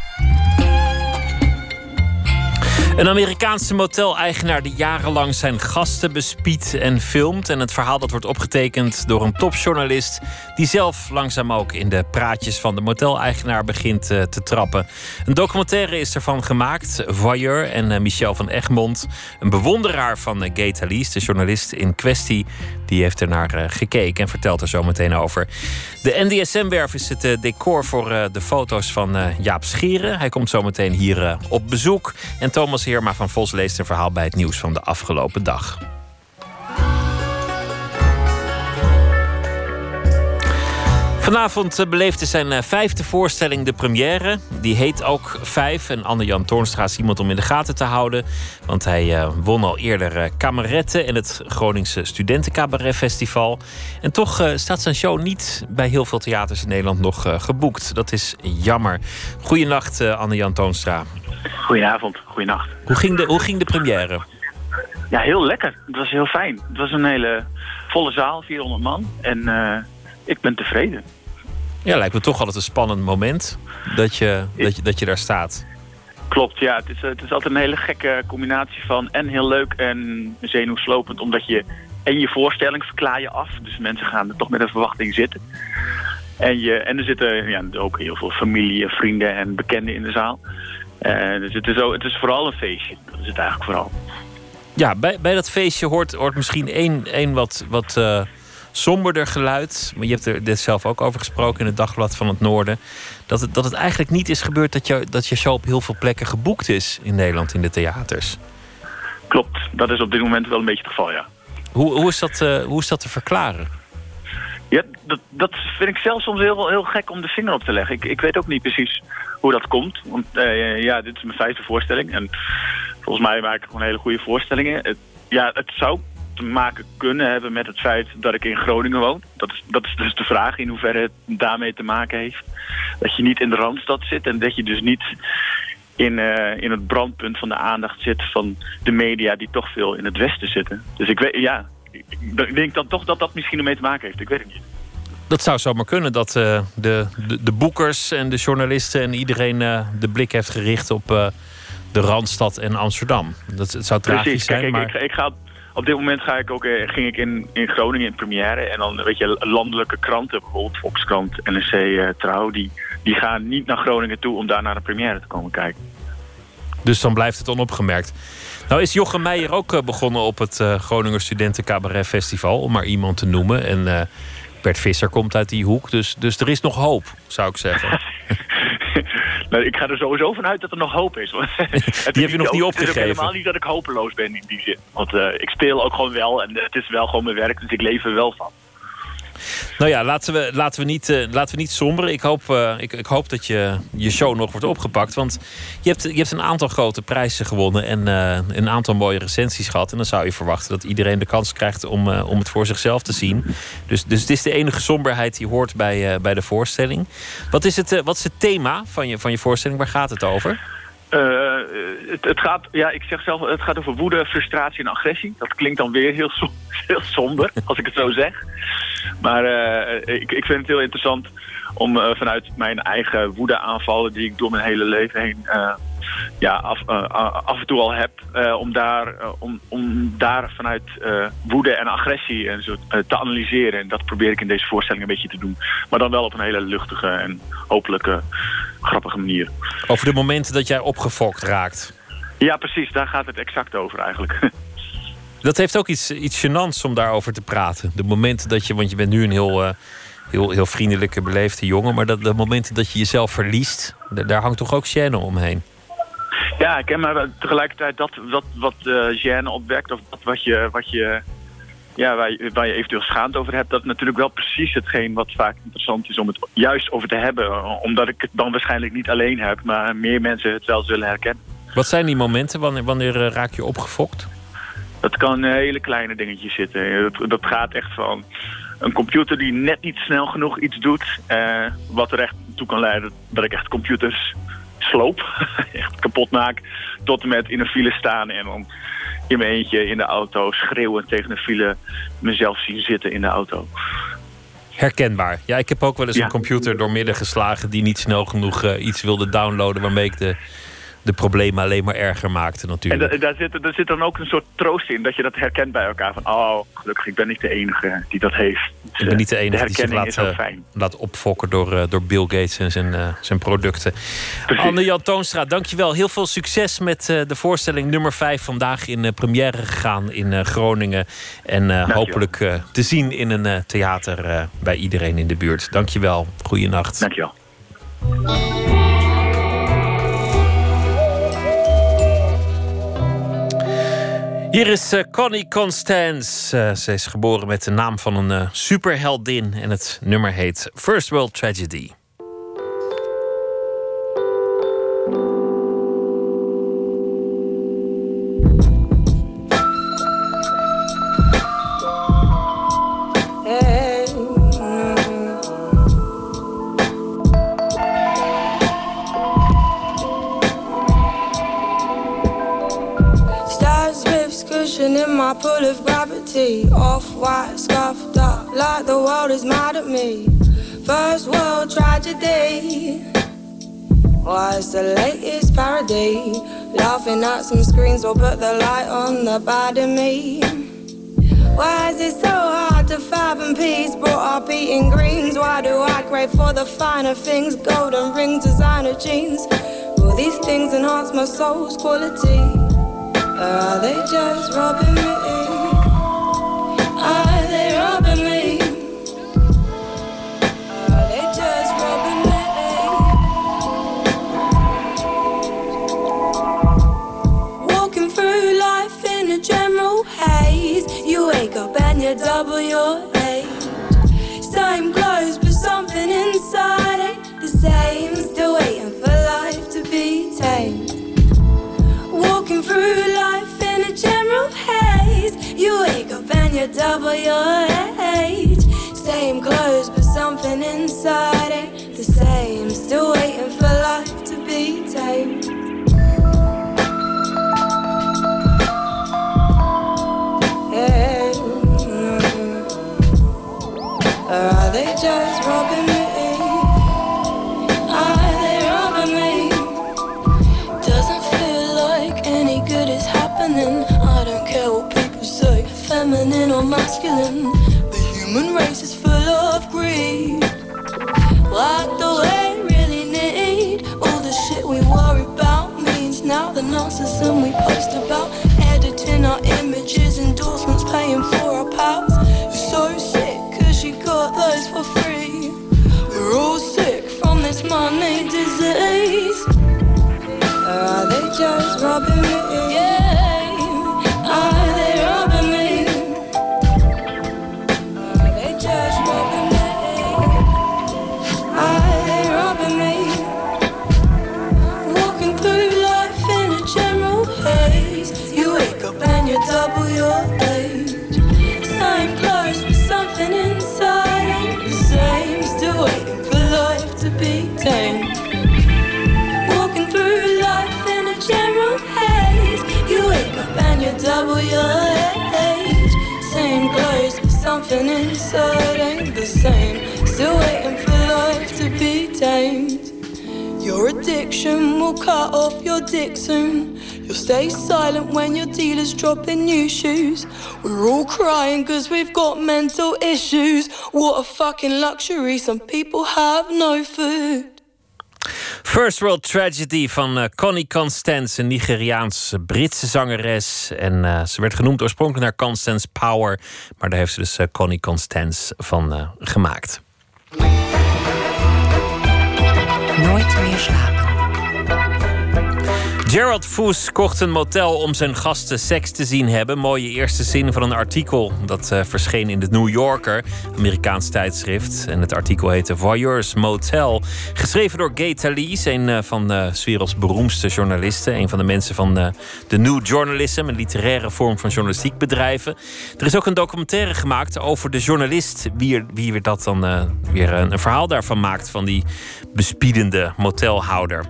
Een Amerikaanse moteleigenaar die jarenlang zijn gasten bespiedt en filmt. En het verhaal dat wordt opgetekend door een topjournalist. die zelf langzaam ook in de praatjes van de moteleigenaar begint uh, te trappen. Een documentaire is ervan gemaakt. Voyeur en uh, Michel van Egmond, een bewonderaar van uh, Gay de journalist in kwestie. die heeft er naar gekeken en vertelt er zo meteen over. De NDSM-werf is het decor voor de foto's van Jaap Scheren. Hij komt zo meteen hier op bezoek. En Thomas Heerma van Vos leest een verhaal bij het nieuws van de afgelopen dag. Vanavond eh, beleefde zijn eh, vijfde voorstelling de première. Die heet ook Vijf. En Anne-Jan Toornstra is iemand om in de gaten te houden. Want hij uh, won al eerder Kameretten in het Groningse Studentencabaret Festival. En toch staat zijn show niet bij heel veel theaters in Nederland nog geboekt. Dat is jammer. Goedenacht, Anne-Jan Toonstra. Goedenavond, goedenacht. Hoe ging, de, hoe ging de première? Ja, heel lekker. Het was heel fijn. Het was een hele volle zaal, 400 man. En ik ben tevreden. Ja, lijkt me toch altijd een spannend moment dat je, dat je, dat je daar staat. Klopt, ja. Het is, het is altijd een hele gekke combinatie van en heel leuk en zenuwslopend. Omdat je en je voorstelling verklaar je af. Dus mensen gaan er toch met een verwachting zitten. En, je, en er zitten ja, ook heel veel familie, vrienden en bekenden in de zaal. Uh, dus het is, ook, het is vooral een feestje. Dat is het eigenlijk vooral. Ja, bij, bij dat feestje hoort, hoort misschien één, één wat... wat uh somberder geluid. Maar je hebt er dit zelf ook over gesproken in het Dagblad van het Noorden. Dat het, dat het eigenlijk niet is gebeurd dat je, dat je show op heel veel plekken geboekt is in Nederland in de theaters. Klopt, dat is op dit moment wel een beetje het geval, ja. Hoe, hoe, is, dat, uh, hoe is dat te verklaren? Ja, dat, vind ik zelf soms heel, heel gek om de vinger op te leggen. Ik, ik weet ook niet precies hoe dat komt. Want uh, ja, dit is mijn vijfde voorstelling. En volgens mij maak ik gewoon hele goede voorstellingen. Ja, het zou te maken kunnen hebben met het feit dat ik in Groningen woon. Dat is, dat is dus de vraag in hoeverre het daarmee te maken heeft. Dat je niet in de Randstad zit en dat je dus niet in, uh, in het brandpunt van de aandacht zit van de media die toch veel in het westen zitten. Dus ik weet, ja, ik denk dan toch dat dat misschien ermee te maken heeft. Ik weet het niet. Dat zou zomaar kunnen dat uh, de, de, de, boekers en de journalisten en iedereen uh, de blik heeft gericht op uh, de Randstad en Amsterdam. Dat het zou tragisch Precies. zijn. Kijk, maar... ik, ik, ik ga, op dit moment ga ik ook, ging ik in, in Groningen in première. En dan weet je, landelijke kranten, bijvoorbeeld Volkskrant, NRC, Trouw, die, die gaan niet naar Groningen toe om daar naar de première te komen kijken. Dus dan blijft het onopgemerkt. Nou is Jochem Meijer ook uh, begonnen op het uh, Groninger Studenten Cabaret Festival, om maar iemand te noemen. En uh, Bert Visser komt uit die hoek, dus, dus er is nog hoop, zou ik zeggen. [laughs] nou, ik ga er sowieso vanuit dat er nog hoop is. [laughs] die heb je nog niet opgegeven. Het is helemaal niet dat ik hopeloos ben in die zin. Want ik speel ook gewoon wel en het is wel gewoon mijn werk, dus ik leef er wel van. Nou ja, laten we, laten we, niet, uh, laten we niet somberen. Ik hoop, uh, ik, ik, hoop dat je, je show nog wordt opgepakt. Want je hebt, je hebt een aantal grote prijzen gewonnen en uh, een aantal mooie recensies gehad. En dan zou je verwachten dat iedereen de kans krijgt om, om het voor zichzelf te zien. Dus, dus het is de enige somberheid die hoort bij, bij de voorstelling. Wat is, het, wat is het thema van je, van je voorstelling? Waar gaat het over? Uh, het, het, gaat, ja, ik zeg zelf, het gaat over woede, frustratie en agressie. Dat klinkt dan weer heel, [laughs] heel somber, als ik het zo zeg. Maar uh, ik, ik vind het heel interessant om vanuit mijn eigen woede-aanvallen... die ik door mijn hele leven heen ja, af, af en toe al heb... om, daar, om, om daar vanuit woede en agressie en zo, te analyseren. En dat probeer ik in deze voorstelling een beetje te doen. Maar dan wel op een hele luchtige en hopelijke, grappige manier. Over de momenten dat jij opgefokt raakt. Ja, precies. Daar gaat het exact over eigenlijk. [laughs] Dat heeft ook iets, iets gênants om daarover te praten. De momenten dat je, want je bent nu een heel, uh, heel, heel vriendelijke, beleefde jongen... maar dat, de momenten dat je jezelf verliest, daar hangt toch ook gêne omheen? Ja, ik ken maar tegelijkertijd dat, dat wat uh, gêne opwekt... of dat wat je, wat je, ja, waar, je, waar je eventueel schaamt over hebt... dat is natuurlijk wel precies hetgeen wat vaak interessant is om het juist over te hebben. Omdat ik het dan waarschijnlijk niet alleen heb... maar meer mensen het wel zullen herkennen. Wat zijn die momenten? Wanneer, wanneer uh, raak je opgefokt? Dat kan hele kleine dingetjes zitten. Dat, dat, gaat echt van een computer die net niet snel genoeg iets doet. Uh, wat er echt toe kan leiden dat ik echt computers sloop. [laughs] echt kapot maak. Tot en met in een file staan en dan in mijn eentje in de auto schreeuwend tegen een file mezelf zien zitten in de auto. Herkenbaar. Ja, ik heb ook wel eens Ja. een computer doormidden geslagen die niet snel genoeg eh, iets wilde downloaden waarmee ik de, de problemen alleen maar erger maakte En natuurlijk. da- daar zit, daar zit dan ook een soort troost in. Dat je dat herkent bij elkaar. Van, oh, gelukkig, ik ben niet de enige die dat heeft. Dus, Ik ben niet de enige die zich laat, eh, fijn. laat opfokken door, eh, door Bill Gates en zijn, eh, zijn producten. Anne-Jan Toonstra, dankjewel. Heel veel succes met de voorstelling nummer 5 vandaag in première gegaan in Groningen. En hopelijk te zien in een theater bij iedereen in de buurt. Dankjewel. Goeienacht. Dankjewel. Hier is eh, Connie Constance. Eh, ze is geboren met de naam van een eh, superheldin. En het nummer heet First World Tragedy. In my pool of gravity. Off white, scuffed up, like the world is mad at me. First world tragedy. Why it's the latest parody? Laughing at some screens will put the light on the bad in me. Why is it so hard to fathom peace? Brought up eating greens. Why do I crave for the finer things? Golden rings, designer jeans. Will these things enhance my soul's quality? Are they just robbing me? Are they robbing me? Are they just robbing me? Walking through life in a general haze. You wake up and you double your wake up and you double your age. Same clothes, but something inside ain't the same. Still waiting for life to be tamed. Masculine. The human race is full of greed. The way we really need all the shit we worry about means now the narcissism we post about editing our images, endorsements, paying for our pals. You're so sick cause you got those for free. We're all sick from this money disease. Are they just robbing me? Something inside ain't the same. Still waiting for life to be tamed. Your addiction will cut off your dick soon. You'll stay silent when your dealer's dropping new shoes. We're all crying cause we've got mental issues. What a fucking luxury, some people have no food. First World Tragedy van eh, Connie Constance, een Nigeriaans-Britse zangeres. En eh, ze werd genoemd oorspronkelijk naar Constance Power. Maar daar heeft ze dus eh, Connie Constance van gemaakt. Nooit meer slapen. Gerald Foes kocht een motel om zijn gasten seks te zien hebben. Mooie eerste zin van een artikel dat eh, verscheen in de New Yorker, Amerikaans tijdschrift. En het artikel heette Voyeurs Motel. Geschreven door Gay Talese, een eh, van de 's werelds beroemdste journalisten. Een van de mensen van eh, de New Journalism, een literaire vorm van journalistiek bedrijven. Er is ook een documentaire gemaakt over de journalist. Wie, wie weer dat dan eh, weer een, een verhaal daarvan maakt. Van die bespiedende motelhouder.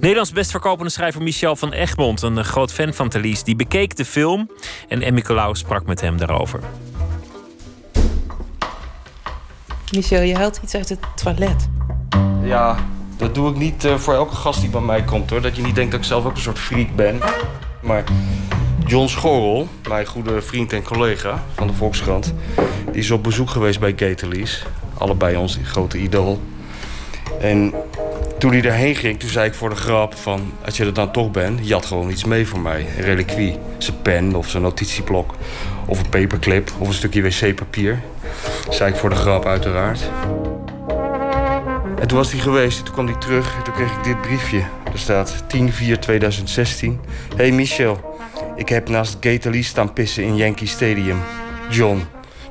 Nederlands best verkopende schrijver Michel van Egmond, een groot fan van Thalys, die bekeek de film en Emmy Colau sprak met hem daarover. Michel, je haalt iets uit het toilet. Ja, dat doe ik niet eh, voor elke gast die bij mij komt hoor. Dat je niet denkt dat ik zelf ook een soort freak ben. Maar John Schorrel, mijn goede vriend en collega van de Volkskrant, die is op bezoek geweest bij Gatelis. Allebei ons grote idool. En toen hij daarheen ging, toen zei ik voor de grap van... als je er dan toch bent, had gewoon iets mee voor mij. Een reliquie. Zijn pen of zijn notitieblok. Of een paperclip of een stukje wc-papier. Zei ik voor de grap uiteraard. En toen was hij geweest, en toen kwam hij terug en toen kreeg ik dit briefje. Er staat 10-4-2016. Hey Michel, ik heb naast Gator staan pissen in Yankee Stadium. John.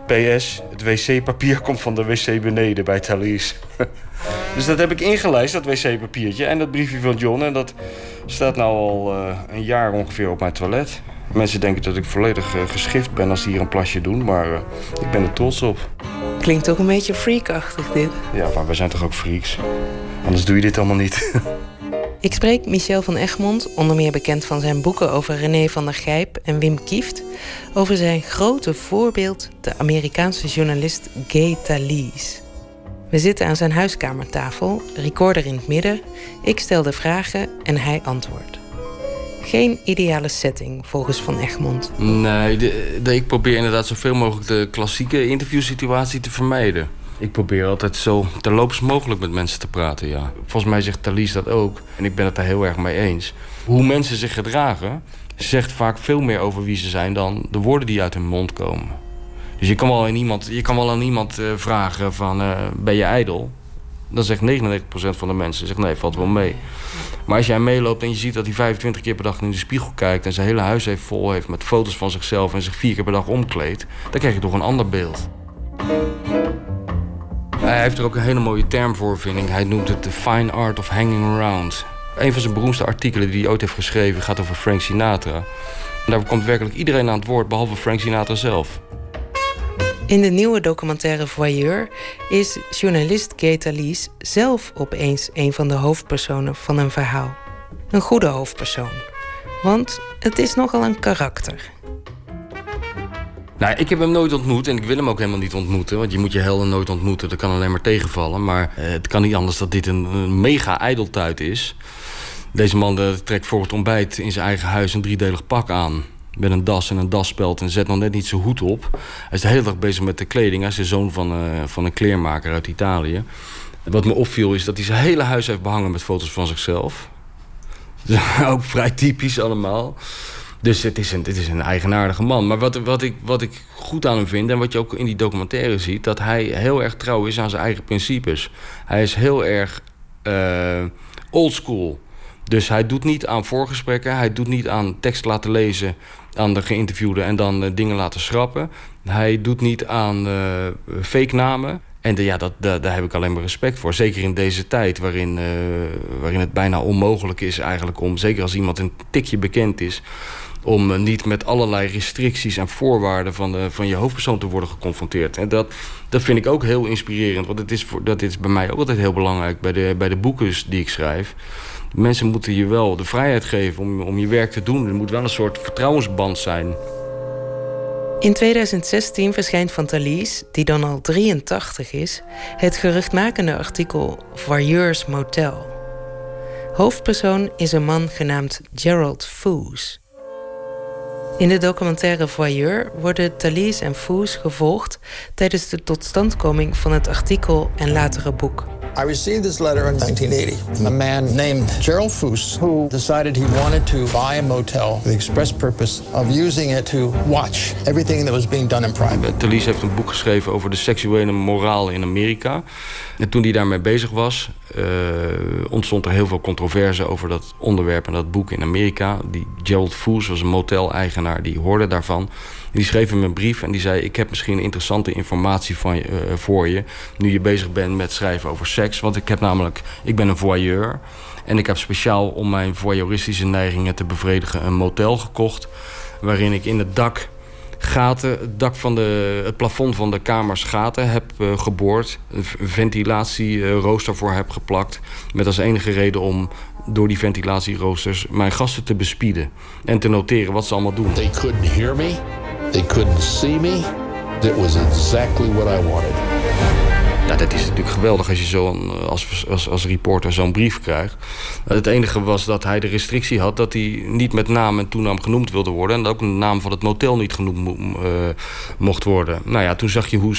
PS, het wc-papier [laughs] komt van de wc beneden bij Thalys. [laughs] dus dat heb ik ingelijst, dat wc-papiertje. En dat briefje van John. En dat staat nou al eh, een jaar ongeveer op mijn toilet. Mensen denken dat ik volledig eh, geschift ben als ze hier een plasje doen. Maar eh, ik ben er trots op. Klinkt toch een beetje freakachtig dit. Ja, maar wij zijn toch ook freaks? Anders doe je dit allemaal niet. [laughs] Ik spreek Michel van Egmond, onder meer bekend van zijn boeken over René van der Gijp en Wim Kieft, over zijn grote voorbeeld, de Amerikaanse journalist Gay Talese. We zitten aan zijn huiskamertafel, recorder in het midden. Ik stel de vragen en hij antwoordt. Geen ideale setting volgens Van Egmond. Nee, ik probeer inderdaad zoveel mogelijk de klassieke interviewsituatie te vermijden. Ik probeer altijd zo terloops mogelijk met mensen te praten, ja. Volgens mij zegt Thalys dat ook. En ik ben het daar heel erg mee eens. Hoe mensen zich gedragen, zegt vaak veel meer over wie ze zijn... dan de woorden die uit hun mond komen. Dus je kan wel aan iemand, je kan wel aan iemand eh, vragen van... eh, ben je ijdel? Dan zegt 99% van de mensen, zegt nee, valt wel mee. Maar als jij meeloopt en je ziet dat hij 25 keer per dag in de spiegel kijkt... en zijn hele huis heeft vol heeft met foto's van zichzelf... en zich vier keer per dag omkleedt... dan krijg je toch een ander beeld. Hij heeft er ook een hele mooie term voor, vind ik. Hij noemt het de fine art of hanging around. Een van zijn beroemdste artikelen die hij ooit heeft geschreven gaat over Frank Sinatra. En daar komt werkelijk iedereen aan het woord, behalve Frank Sinatra zelf. In de nieuwe documentaire Voyeur is journalist Kate Alice zelf opeens een van de hoofdpersonen van een verhaal. Een goede hoofdpersoon. Want het is nogal een karakter. Nou, ik heb hem nooit ontmoet en ik wil hem ook helemaal niet ontmoeten. Want je moet je helden nooit ontmoeten, dat kan alleen maar tegenvallen. Maar eh, het kan niet anders dat dit een, mega ijdeltuit is. Deze man de, trekt voor het ontbijt in zijn eigen huis een driedelig pak aan. Met een das en een daspeld en zet nog net niet zijn hoed op. Hij is de hele dag bezig met de kleding. Hij is de zoon van, uh, van een kleermaker uit Italië. Wat me opviel is dat hij zijn hele huis heeft behangen met foto's van zichzelf. [laughs] ook vrij typisch allemaal. Dus het is een, het is een eigenaardige man. Maar wat, wat, ik, wat ik goed aan hem vind, en wat je ook in die documentaire ziet, dat hij heel erg trouw is aan zijn eigen principes. Hij is heel erg uh, oldschool. Dus hij doet niet aan voorgesprekken, hij doet niet aan tekst laten lezen aan de geïnterviewde en dan uh, dingen laten schrappen. Hij doet niet aan uh, fake namen. En ja, dat, daar, heb ik alleen maar respect voor. Zeker in deze tijd waarin, uh, waarin het bijna onmogelijk is eigenlijk om... zeker als iemand een tikje bekend is... om niet met allerlei restricties en voorwaarden van, de, van je hoofdpersoon te worden geconfronteerd. En dat, dat vind ik ook heel inspirerend. Want het is voor, dat is bij mij ook altijd heel belangrijk bij de, bij de boeken die ik schrijf. Mensen moeten je wel de vrijheid geven om, om je werk te doen. Er moet wel een soort vertrouwensband zijn. In 2016 verschijnt van Thalys, die dan al 83 is, het geruchtmakende artikel Voyeurs Motel. Hoofdpersoon is een man genaamd Gerald Foos. In de documentaire Voyeur worden Thalys en Foos gevolgd tijdens de totstandkoming van het artikel en latere boek. I received this letter in 1980 a man named Gerald Foos, who decided he wanted to buy a motel for the express purpose of using it to watch everything that was being done in private. Thalys heeft een boek geschreven over de seksuele moraal in Amerika. En toen hij daarmee bezig was, uh, ontstond er heel veel controverse over dat onderwerp en dat boek in Amerika. Die Gerald Foos was een motel-eigenaar, die hoorde daarvan. Die schreef hem een brief en die zei... ik heb misschien interessante informatie van je, uh, voor je... nu je bezig bent met schrijven over seks. Want ik heb namelijk... ik ben een voyeur. En ik heb speciaal om mijn voyeuristische neigingen te bevredigen... een motel gekocht... waarin ik in het dak gaten... het dak van de, plafond van de kamers gaten heb uh, geboord... een ventilatierooster voor heb geplakt... met als enige reden om door die ventilatieroosters mijn gasten te bespieden en te noteren wat ze allemaal doen. They couldn't hear me. They couldn't see me. That was exactly what I wanted. Nou, dat is natuurlijk geweldig als je zo als, als, als reporter zo'n brief krijgt. Het enige was dat hij de restrictie had dat hij niet met naam en toenaam genoemd wilde worden. En dat ook de naam van het motel niet genoemd uh, mocht worden. Nou ja, toen zag je hoe,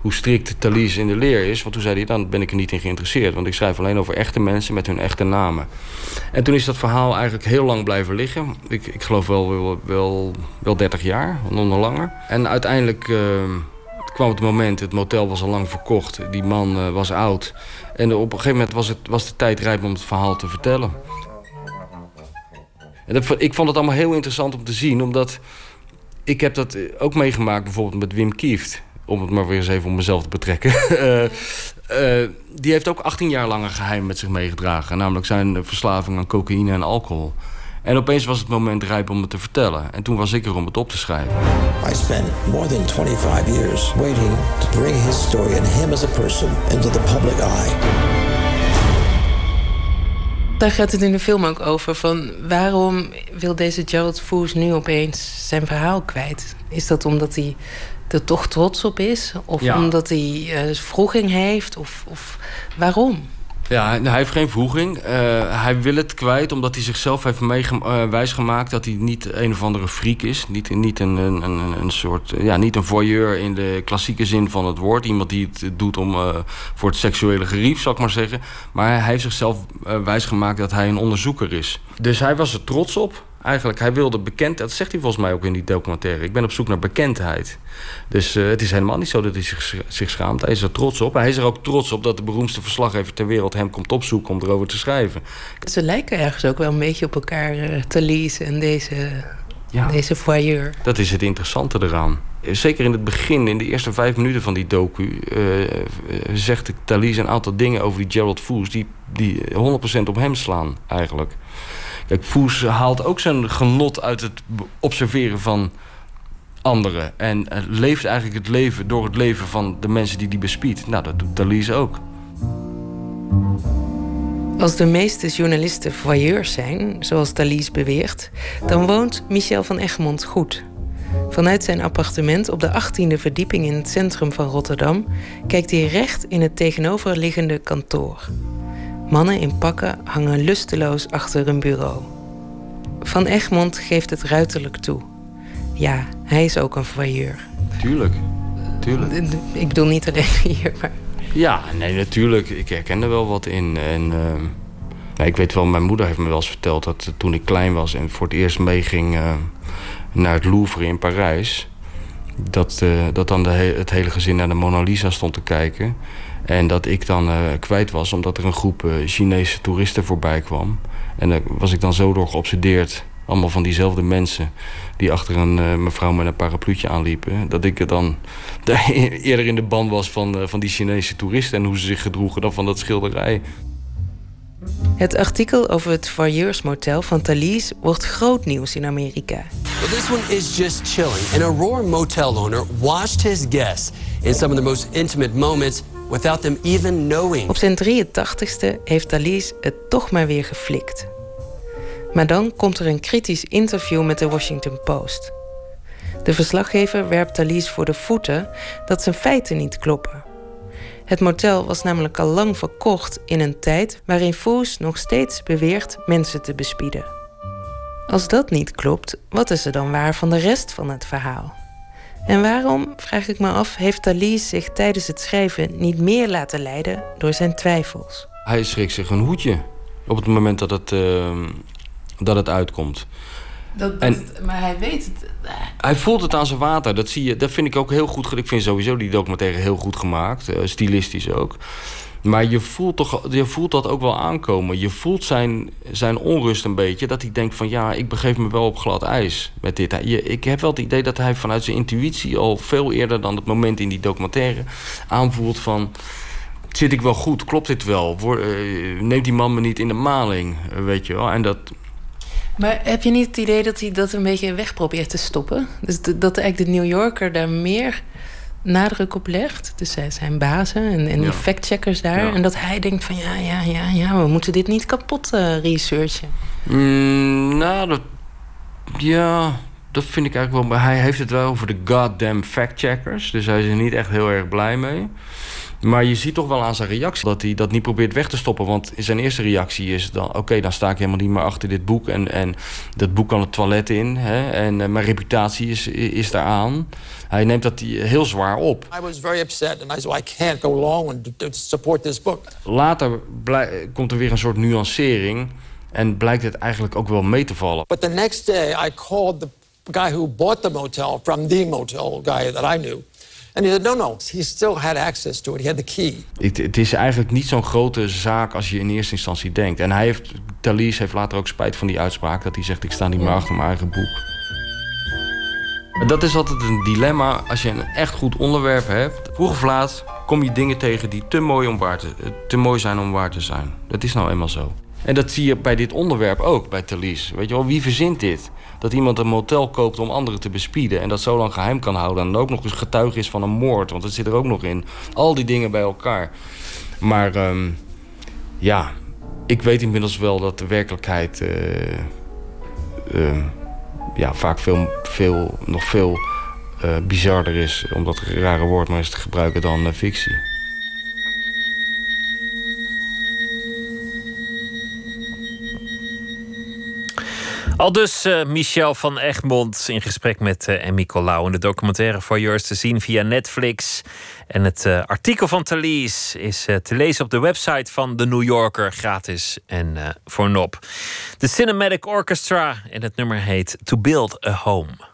hoe strikt Thalys in de leer is. Want toen zei hij, dan ben ik er niet in geïnteresseerd. Want ik schrijf alleen over echte mensen met hun echte namen. En toen is dat verhaal eigenlijk heel lang blijven liggen. Ik, ik geloof wel, wel, wel, wel 30 jaar, nog langer. En uiteindelijk... Uh, kwam het moment, het motel was al lang verkocht. Die man uh, was oud. En op een gegeven moment was, het, was de tijd rijp om het verhaal te vertellen. En ik vond het allemaal heel interessant om te zien, omdat ik heb dat ook meegemaakt bijvoorbeeld met Wim Kieft. Om het maar weer eens even om mezelf te betrekken. uh, [laughs] die heeft ook 18 jaar lang een geheim met zich meegedragen. Namelijk zijn verslaving aan cocaïne en alcohol. En opeens was het moment rijp om het te vertellen. En toen was ik er om het op te schrijven. I spent more than 25 years waiting to bring his story and him as a person into the public eye. Daar gaat het in de film ook over. Van waarom wil deze Gerald Foos nu opeens zijn verhaal kwijt? Is dat omdat hij er toch trots op is? Of ja. omdat hij uh, vroeging heeft? Of, of waarom? Ja, hij heeft geen voeging. Uh, hij wil het kwijt omdat hij zichzelf heeft uh, wijsgemaakt dat hij niet een of andere freak is. Niet, niet, een, een, een, een soort, ja, niet een voyeur in de klassieke zin van het woord. Iemand die het doet om, uh, voor het seksuele gerief, zal ik maar zeggen. Maar hij heeft zichzelf wijsgemaakt dat hij een onderzoeker is. Dus hij was er trots op. Eigenlijk, hij wilde bekend, dat zegt hij volgens mij ook in die documentaire. Ik ben op zoek naar bekendheid. Dus uh, het is helemaal niet zo dat hij zich, zich schaamt. Hij is er trots op. Hij is er ook trots op dat de beroemdste verslaggever ter wereld hem komt opzoeken om erover te schrijven. Ze lijken ergens ook wel een beetje op elkaar uh, te lezen en deze, ja. deze voyeur. Dat is het interessante eraan. zeker in het begin, in de eerste vijf minuten van die docu, uh, zegt Thalys een aantal dingen over die Gerald Foos die, die 100% op hem slaan eigenlijk. Kijk, Foos haalt ook zijn genot uit het observeren van anderen. En leeft eigenlijk het leven door het leven van de mensen die die bespiedt. Nou, dat doet Thalys ook. Als de meeste journalisten voyeurs zijn, zoals Thalys beweert, dan woont Michel van Egmond goed. Vanuit zijn appartement op de 18e verdieping in het centrum van Rotterdam kijkt hij recht in het tegenoverliggende kantoor. Mannen in pakken hangen lusteloos achter een bureau. Van Egmond geeft het ruiterlijk toe. Ja, hij is ook een voyeur. Tuurlijk, tuurlijk. Ik bedoel niet alleen [laughs] hier, maar... Ja, nee, natuurlijk. Ik herken er wel wat in. En, uh, ik weet wel, mijn moeder heeft me wel eens verteld dat toen ik klein was en voor het eerst meeging uh, naar het Louvre in Parijs, dat, uh, dat dan de het hele gezin naar de Mona Lisa stond te kijken. En dat ik dan kwijt was omdat er een groep Chinese toeristen voorbij kwam. En daar was ik dan zo door geobsedeerd allemaal van diezelfde mensen die achter een uh, mevrouw met een parapluutje aanliepen. Dat ik dan [laughs] eerder in de ban was van, van die Chinese toeristen en hoe ze zich gedroegen dan van dat schilderij. Het artikel over het Voyeursmotel van Thalys wordt groot nieuws in Amerika. Well, this one is just chilling. An Aurora motel owner watched his guests in some of the most intimate moments without them even knowing. Op zijn 83ste heeft Thalys het toch maar weer geflikt. Maar dan komt er een kritisch interview met de Washington Post. De verslaggever werpt Thalys voor de voeten dat zijn feiten niet kloppen. Het motel was namelijk al lang verkocht in een tijd waarin Foos nog steeds beweert mensen te bespieden. Als dat niet klopt, wat is er dan waar van de rest van het verhaal? En waarom, vraag ik me af, heeft Thalys zich tijdens het schrijven niet meer laten leiden door zijn twijfels? Hij schrikt zich een hoedje op het moment dat het, uh, dat het uitkomt. Dat, en, maar hij weet het. Hij voelt het aan zijn water. Dat, zie je, dat vind ik ook heel goed. Ik vind sowieso die documentaire heel goed gemaakt. Uh, stilistisch ook. Maar je voelt, toch, je voelt dat ook wel aankomen. Je voelt zijn, zijn onrust een beetje. Dat hij denkt van ja, ik begeef me wel op glad ijs met dit. Je, ik heb wel het idee dat hij vanuit zijn intuïtie... al veel eerder dan het moment in die documentaire aanvoelt van... Zit ik wel goed? Klopt dit wel? Word, uh, neemt die man me niet in de maling? Uh, weet je wel? En dat, maar heb je niet het idee dat hij dat een beetje weg probeert te stoppen? Dus dat eigenlijk de New Yorker daar meer nadruk op legt. Dus zijn bazen en, en die factcheckers daar. En dat hij denkt van ja, ja, ja, ja, we moeten dit niet kapot uh, researchen. Mm, nou, dat, ja, dat vind ik eigenlijk wel. Maar hij heeft het wel over de goddamn factcheckers. Dus hij is er niet echt heel erg blij mee. Maar je ziet toch wel aan zijn reactie dat hij dat niet probeert weg te stoppen. Want zijn eerste reactie is dan... oké, dan sta ik helemaal niet meer achter dit boek. En, en dat boek kan het toilet in. Hè, en uh, mijn reputatie is, is daaraan. Hij neemt dat heel zwaar op. I was very upset and I said, I can't go along and support this book. Later komt er weer een soort nuancering. En blijkt het eigenlijk ook wel mee te vallen. But the next day I called the guy who bought the motel from the motel guy that I knew. En hij zei, no, no, he still had access to it. He had the key. Het, het is eigenlijk niet zo'n grote zaak als je in eerste instantie denkt. En hij heeft, Thalys heeft later ook spijt van die uitspraak... dat hij zegt, ik sta niet meer achter mijn eigen boek. Dat is altijd een dilemma als je een echt goed onderwerp hebt. Vroeg of laat kom je dingen tegen die te mooi, om waar te, te mooi zijn om waar te zijn. Dat is nou eenmaal zo. En dat zie je bij dit onderwerp ook, bij Thalys. Weet je wel, wie verzint dit? Dat iemand een motel koopt om anderen te bespieden... en dat zo lang geheim kan houden... en ook nog eens getuige is van een moord, want dat zit er ook nog in. Al die dingen bij elkaar. Maar um, ja, ik weet inmiddels wel dat de werkelijkheid... Uh, uh, ja, vaak veel, veel, nog veel uh, bizarder is... om dat rare woord maar eens te gebruiken dan fictie. Al dus uh, Michel van Egmond in gesprek met uh, Emmy Colau. En de documentaire voor yours te zien via Netflix. En het uh, artikel van Thalys is te lezen op de website van The New Yorker. Gratis en voor nop. De Cinematic Orchestra en het nummer heet To Build a Home.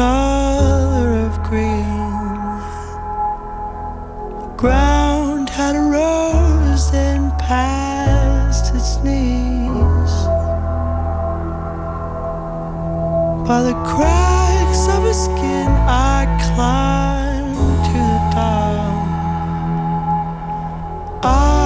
Color of green. The ground had rose and past its knees. By the cracks of his skin, I climbed to the top. I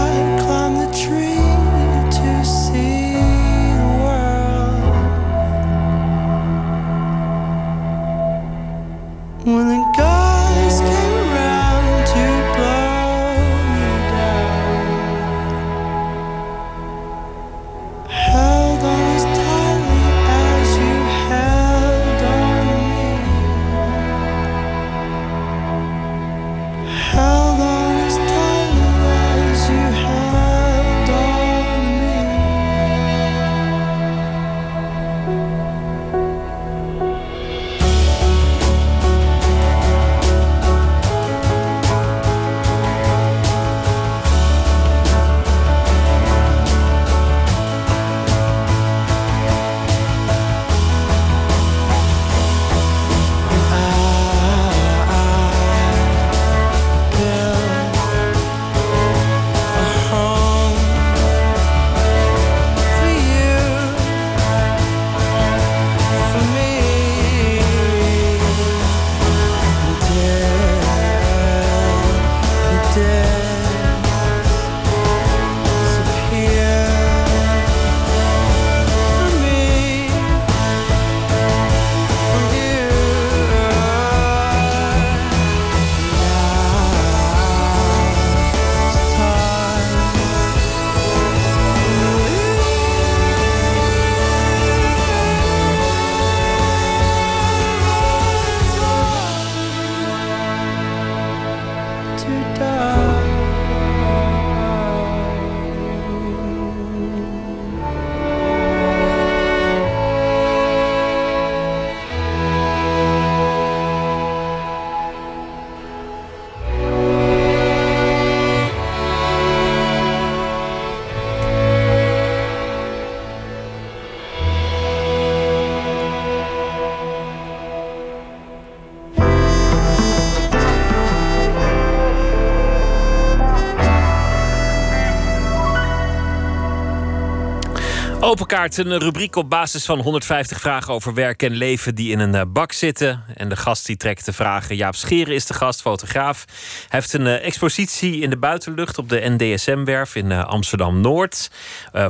Open kaart, een rubriek op basis van 150 vragen over werk en leven die in een eh, bak zitten. En de gast die trekt de vragen. Jaap Scheren is de gast, fotograaf. Hij heeft een eh, expositie in de buitenlucht op de NDSM-werf in eh, Amsterdam-Noord.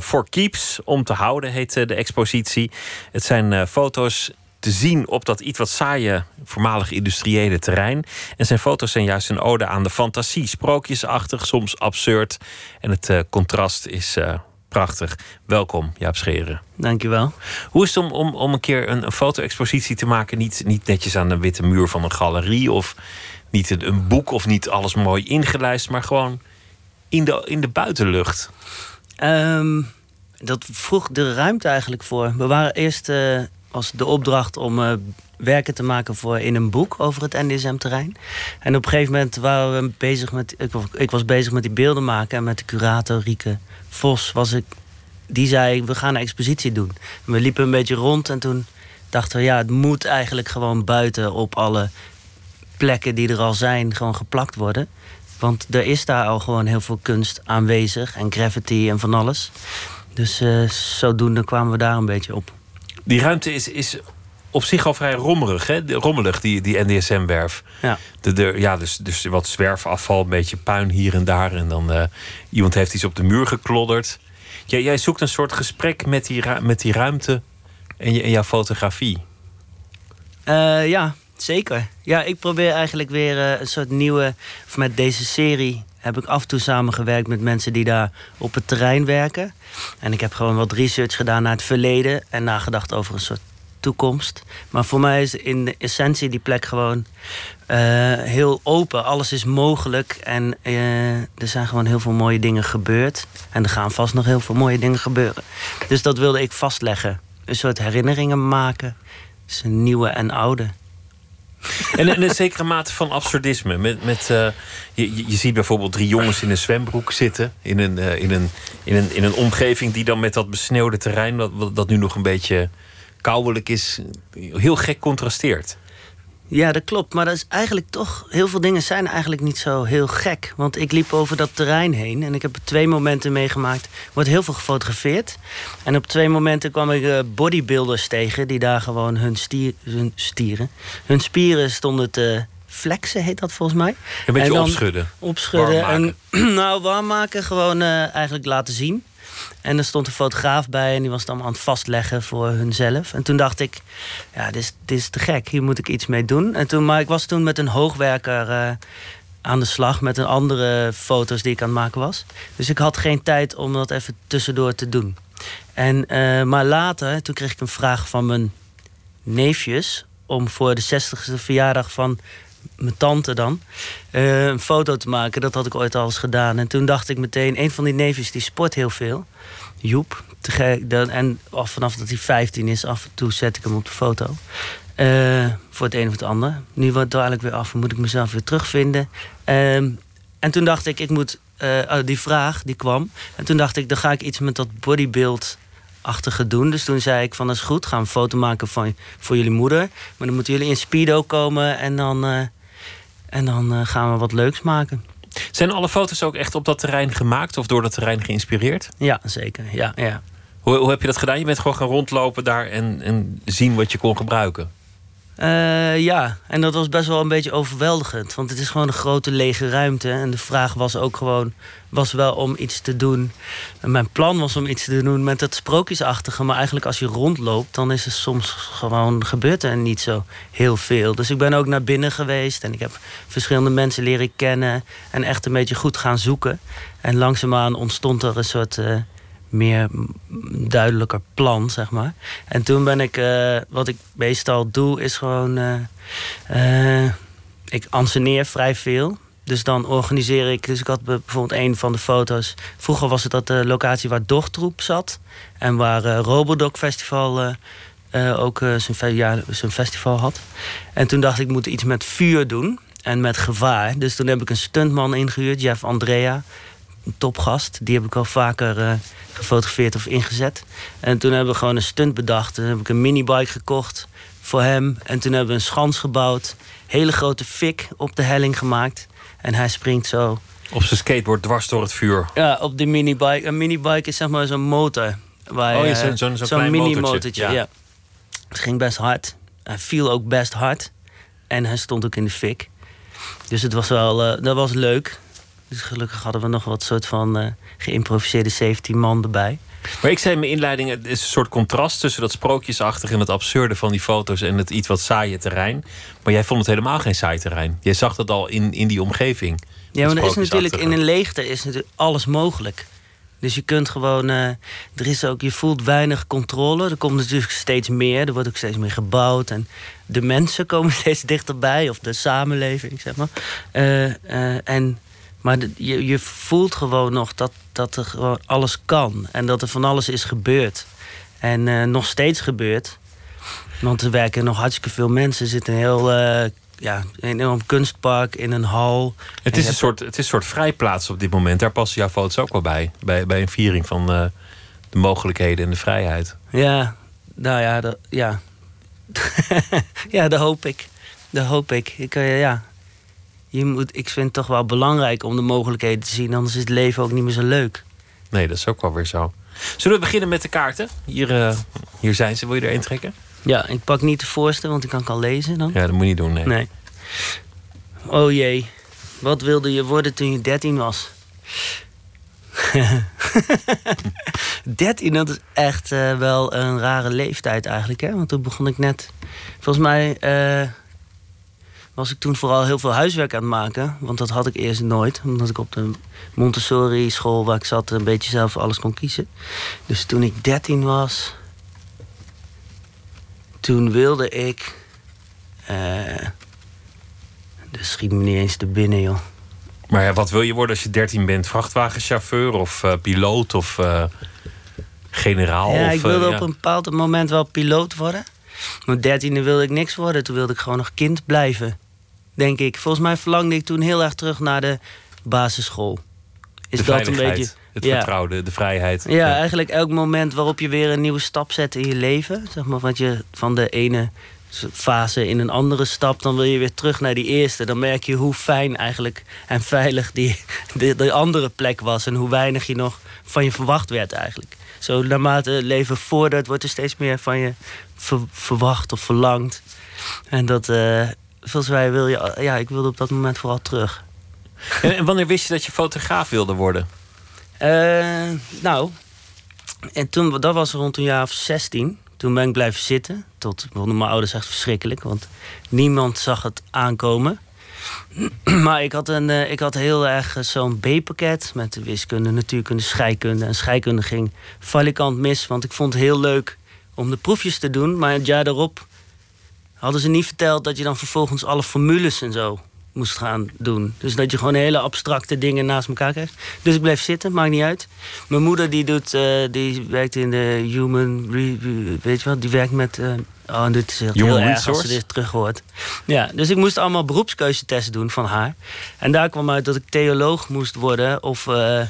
For Keeps, om te houden heet de expositie. Het zijn foto's te zien op dat iets wat saaie voormalig industriële terrein. En zijn foto's zijn juist een ode aan de fantasie. Sprookjesachtig, soms absurd. En het contrast is prachtig. Welkom, Jaap Scheren. Dankjewel. Hoe is het om, om, om een keer een, een foto-expositie te maken? Niet, niet netjes aan de witte muur van een galerie... of niet een, een boek of niet alles mooi ingelijst... maar gewoon in de, in de buitenlucht. Ehm, dat vroeg de ruimte eigenlijk voor. We waren eerst eh, als de opdracht om eh, werken te maken voor in een boek over het NDSM-terrein. En op een gegeven moment waren we bezig met. Ik, was- was bezig met die beelden maken en met de curator Rieke Vos was ik. Die zei: We gaan een expositie doen. En we liepen een beetje rond en toen dachten we: ja, het moet eigenlijk gewoon buiten op alle plekken die er al zijn, gewoon geplakt worden. Want er is daar al gewoon heel veel kunst aanwezig en graffiti en van alles. Dus eh, zodoende kwamen we daar een beetje op. Die ruimte is, is op zich al vrij rommerig, hè? Rommelig, die, die NDSM-werf. Ja. De, de, ja, dus, dus wat zwerfafval, een beetje puin hier en daar. En dan eh, iemand heeft iets op de muur geklodderd. Jij, jij zoekt een soort gesprek met die, met die ruimte en, je, en jouw fotografie. Eh, ja, zeker. Ja, ik probeer eigenlijk weer eh, een soort nieuwe... Of met deze serie heb ik af en toe samengewerkt met mensen die daar op het terrein werken. En ik heb gewoon wat research gedaan naar het verleden... en nagedacht over een soort toekomst. Maar voor mij is in de essentie die plek gewoon eh, heel open. Alles is mogelijk en eh, er zijn gewoon heel veel mooie dingen gebeurd. En er gaan vast nog heel veel mooie dingen gebeuren. Dus dat wilde ik vastleggen. Een soort herinneringen maken zijn nieuwe en oude. [laughs] En, en een zekere mate van absurdisme. Met, met, uh, je, je ziet bijvoorbeeld drie jongens in een zwembroek zitten. In een, uh, in een, in een, in een omgeving die dan met dat besneeuwde terrein, dat, dat nu nog een beetje koudelijk is, heel gek contrasteert. Ja, dat klopt. Maar dat is eigenlijk toch. Heel veel dingen zijn eigenlijk niet zo heel gek. Want ik liep over dat terrein heen en ik heb twee momenten meegemaakt. Er wordt heel veel gefotografeerd. En op twee momenten kwam ik uh, bodybuilders tegen die daar gewoon hun, stier, hun stieren. Hun spieren stonden te flexen, heet dat volgens mij. Een beetje opschudden. Opschudden. En [clears throat] nou, warm maken, gewoon uh, eigenlijk laten zien. En er stond een fotograaf bij en die was het allemaal aan het vastleggen voor hunzelf. En toen dacht ik, ja, dit is, dit is te gek, hier moet ik iets mee doen. En toen, maar ik was toen met een hoogwerker uh, aan de slag met een andere foto's die ik aan het maken was. Dus ik had geen tijd om dat even tussendoor te doen. En, uh, maar later, toen kreeg ik een vraag van mijn neefjes om voor de 60ste verjaardag van mijn tante dan, uh, een foto te maken. Dat had ik ooit al eens gedaan. En toen dacht ik meteen, een van die neefjes die sport heel veel. Joep. En vanaf dat hij 15 is, af en toe zet ik hem op de foto. Uh, voor het een of het ander. Nu wordt het eigenlijk weer af, moet ik mezelf weer terugvinden. Uh, en toen dacht ik, ik moet. Uh, die vraag die kwam. En toen dacht ik, dan ga ik iets met dat bodybuild achtige doen. Dus toen zei ik van dat is goed, gaan een foto maken van, voor jullie moeder. Maar dan moeten jullie in speedo komen en dan, en dan uh, gaan we wat leuks maken. Zijn alle foto's ook echt op dat terrein gemaakt of door dat terrein geïnspireerd? Ja, zeker. Ja, ja. Hoe, hoe heb je dat gedaan? Je bent gewoon gaan rondlopen daar en, en zien wat je kon gebruiken. Uh, ja, en dat was best wel een beetje overweldigend. Want het is gewoon een grote lege ruimte. En de vraag was ook gewoon, was wel om iets te doen. En mijn plan was om iets te doen met het sprookjesachtige. Maar eigenlijk als je rondloopt, dan is er soms gewoon gebeurt er niet zo heel veel. Dus ik ben ook naar binnen geweest en ik heb verschillende mensen leren kennen. En echt een beetje goed gaan zoeken. En langzaamaan ontstond er een soort. Uh, meer duidelijker plan, zeg maar. En toen ben ik, uh, wat ik meestal doe, is gewoon. Uh, uh, ik anseneer vrij veel. Dus dan organiseer ik. Dus ik had bijvoorbeeld een van de foto's. Vroeger was het dat de locatie waar Dochtroep zat. En waar Robodoc Festival ook zijn, zijn festival had. En toen dacht ik, ik moet iets met vuur doen. En met gevaar. Dus toen heb ik een stuntman ingehuurd, Jeff Andrea een topgast. Die heb ik al vaker uh, gefotografeerd of ingezet. En toen hebben we gewoon een stunt bedacht. Toen heb ik een minibike gekocht voor hem. En toen hebben we een schans gebouwd. Hele grote fik op de helling gemaakt. En hij springt zo. Op zijn skateboard dwars door het vuur. Ja, op de minibike. Een minibike is zeg maar zo'n motor. Waar, oh, zo'n zo, zo, zo mini-motortje. Ja. ja. Het ging best hard. Hij viel ook best hard. En hij stond ook in de fik. Dus het was wel, uh, dat was leuk. Dus gelukkig hadden we nog wat soort van uh, geïmproviseerde 17 man erbij. Maar ik zei in mijn inleiding, het is een soort contrast tussen dat sprookjesachtige en het absurde van die foto's en het iets wat saaie terrein. Maar jij vond het helemaal geen saai terrein. Jij zag dat al in, in die omgeving. Ja, maar er is natuurlijk in een leegte is natuurlijk alles mogelijk. Dus je kunt gewoon, uh, er is ook, je voelt weinig controle. Er komt natuurlijk steeds meer, er wordt ook steeds meer gebouwd. En de mensen komen [laughs] steeds dichterbij, of de samenleving, zeg maar. Uh, uh, en maar je, je voelt gewoon nog dat, dat er gewoon alles kan. En dat er van alles is gebeurd. En uh, nog steeds gebeurt. Want er werken nog hartstikke veel mensen. Er zit een heel uh, ja, een enorm kunstpark in een hal. Het is, een soort, het is een soort vrijplaats op dit moment. Daar passen jouw foto's ook wel bij. Bij, bij een viering van uh, de mogelijkheden en de vrijheid. Ja, nou ja, dat, ja. [laughs] ja, dat hoop ik. Dat hoop ik. ik ja, je moet, ik vind het toch wel belangrijk om de mogelijkheden te zien. Anders is het leven ook niet meer zo leuk. Nee, dat is ook wel weer zo. Zullen we beginnen met de kaarten? Hier, uh, hier zijn ze. Wil je er een trekken? Ja, ik pak niet de voorste, want ik kan kan lezen dan. Ja, dat moet je niet doen, nee. nee. Oh jee. Wat wilde je worden toen je 13 was? [laughs] 13, dat is echt uh, wel een rare leeftijd eigenlijk. Hè? Want toen begon ik net... Volgens mij... Uh, was ik toen vooral heel veel huiswerk aan het maken. Want dat had ik eerst nooit. Omdat ik op de Montessori school waar ik zat een beetje zelf alles kon kiezen. Dus toen ik 13 was, toen wilde ik. Uh, dus schiet me niet eens te binnen, joh. Maar ja, wat wil je worden als je 13 bent? Vrachtwagenchauffeur of uh, piloot of uh, generaal? Ja, of, ik wilde op een bepaald moment wel piloot worden. Mijn dertiende wilde ik niks worden. Toen wilde ik gewoon nog kind blijven. Denk ik. Volgens mij verlangde ik toen heel erg terug naar de basisschool. Is de dat een beetje. Het Ja. vertrouwde, de vrijheid. Ja, eigenlijk elk moment waarop je weer een nieuwe stap zet in je leven. Zeg maar, want je van de ene fase in een andere stap, dan wil je weer terug naar die eerste. Dan merk je hoe fijn eigenlijk en veilig die, [laughs] de, de andere plek was. En hoe weinig je nog van je verwacht werd eigenlijk. Zo naarmate het leven vordert, wordt er steeds meer van je ver- verwacht of verlangd. En dat, eh volgens mij wil je, ja, ik wilde op dat moment vooral terug. En, en wanneer wist je dat je fotograaf wilde worden? Eh, nou, en toen, dat was rond een jaar of 16. Toen ben ik blijven zitten. Tot vonden mijn ouders echt verschrikkelijk. Want niemand zag het aankomen. [clears throat] maar ik had, een, eh, ik had heel erg eh, zo'n B-pakket. Met de wiskunde, natuurkunde, scheikunde. En scheikunde ging valikant mis. Want ik vond het heel leuk om de proefjes te doen. Maar het jaar daarop hadden ze niet verteld dat je dan vervolgens alle formules en zo moest gaan doen. Dus dat je gewoon hele abstracte dingen naast elkaar krijgt. Dus ik bleef zitten, maakt niet uit. Mijn moeder die doet, eh, die werkt in de human, weet je wat, die werkt met, eh, oh dit is Human heel erg als ze dit terug hoort. Ja, dus ik moest allemaal beroepskeuzetesten doen van haar. En daar kwam uit dat ik theoloog moest worden of, eh,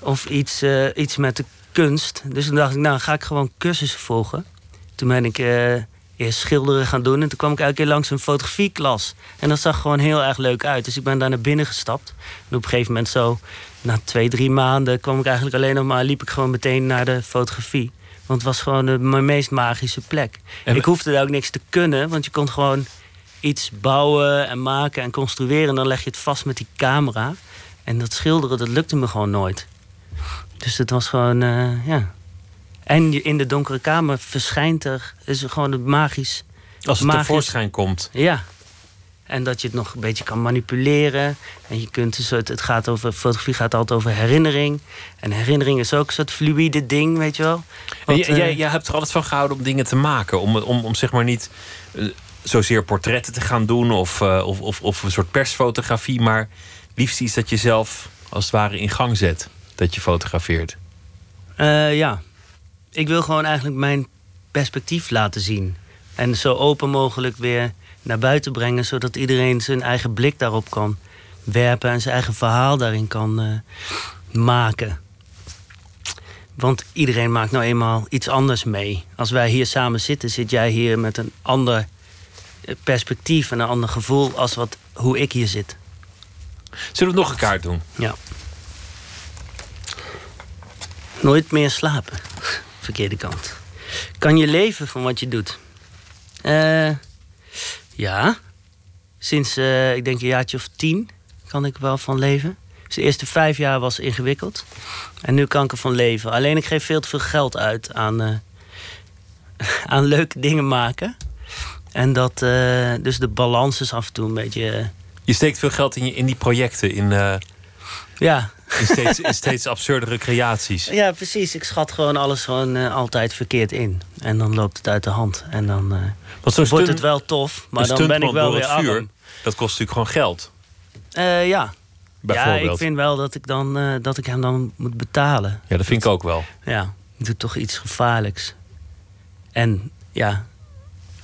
of iets, iets met de kunst. Dus toen dacht ik, nou ga ik gewoon cursussen volgen. Toen ben ik eerst schilderen gaan doen. En toen kwam ik elke keer langs een fotografieklas. En dat zag gewoon heel erg leuk uit. Dus ik ben daar naar binnen gestapt. En op een gegeven moment zo, na twee, drie maanden... kwam ik eigenlijk alleen nog maar... liep ik gewoon meteen naar de fotografie. Want het was gewoon de, mijn meest magische plek. En- ik hoefde daar ook niks te kunnen. Want je kon gewoon iets bouwen en maken en construeren. En dan leg je het vast met die camera. En dat schilderen, dat lukte me gewoon nooit. Dus het was gewoon, eh, ja... En je- in de donkere kamer verschijnt er, is er gewoon het magisch. Als het magisch- tevoorschijn komt. Ja. En dat je het nog een beetje kan manipuleren. En je kunt dus, het, het gaat over, fotografie gaat altijd over herinnering. En herinnering is ook een soort fluïde ding, weet je wel. En Want, jij, jij, eh, jij hebt er altijd van gehouden om dingen te maken. Om, om, om zeg maar niet eh, zozeer portretten te gaan doen of, eh, of, of, of een soort persfotografie. Maar liefst iets dat je zelf als het ware in gang zet. Dat je fotografeert. Eh, ja. Ik wil gewoon eigenlijk mijn perspectief laten zien. En zo open mogelijk weer naar buiten brengen, zodat iedereen zijn eigen blik daarop kan werpen en zijn eigen verhaal daarin kan eh, maken. Want iedereen maakt nou eenmaal iets anders mee. Als wij hier samen zitten, zit jij hier met een ander eh, perspectief en een ander gevoel als wat, hoe ik hier zit. Zullen we nog een kaart doen? Ja. Nooit meer slapen. Verkeerde kant. Kan je leven van wat je doet? Eh, ja. Sinds, eh, ik denk een jaartje of tien kan ik wel van leven. Dus de eerste vijf jaar was ingewikkeld. En nu kan ik ervan leven. Alleen ik geef veel te veel geld uit aan, eh, [laughs] aan leuke dingen maken. En dat, dus de balans is af en toe een beetje... Je steekt veel geld in, je, in die projecten. In, ja. In, steeds, in steeds absurdere creaties. Ja, precies. Ik schat gewoon alles gewoon eh, altijd verkeerd in. En dan loopt het uit de hand. En dan eh, wordt stunt- het wel tof. Maar dan ben ik wel door weer het vuur, arm. Dat kost natuurlijk gewoon geld. Eh, ja. ja, ik vind wel dat ik, dan, eh, dat ik hem dan moet betalen. Ja, dat vind ik ook wel. Ja, ik doe toch iets gevaarlijks. En ja,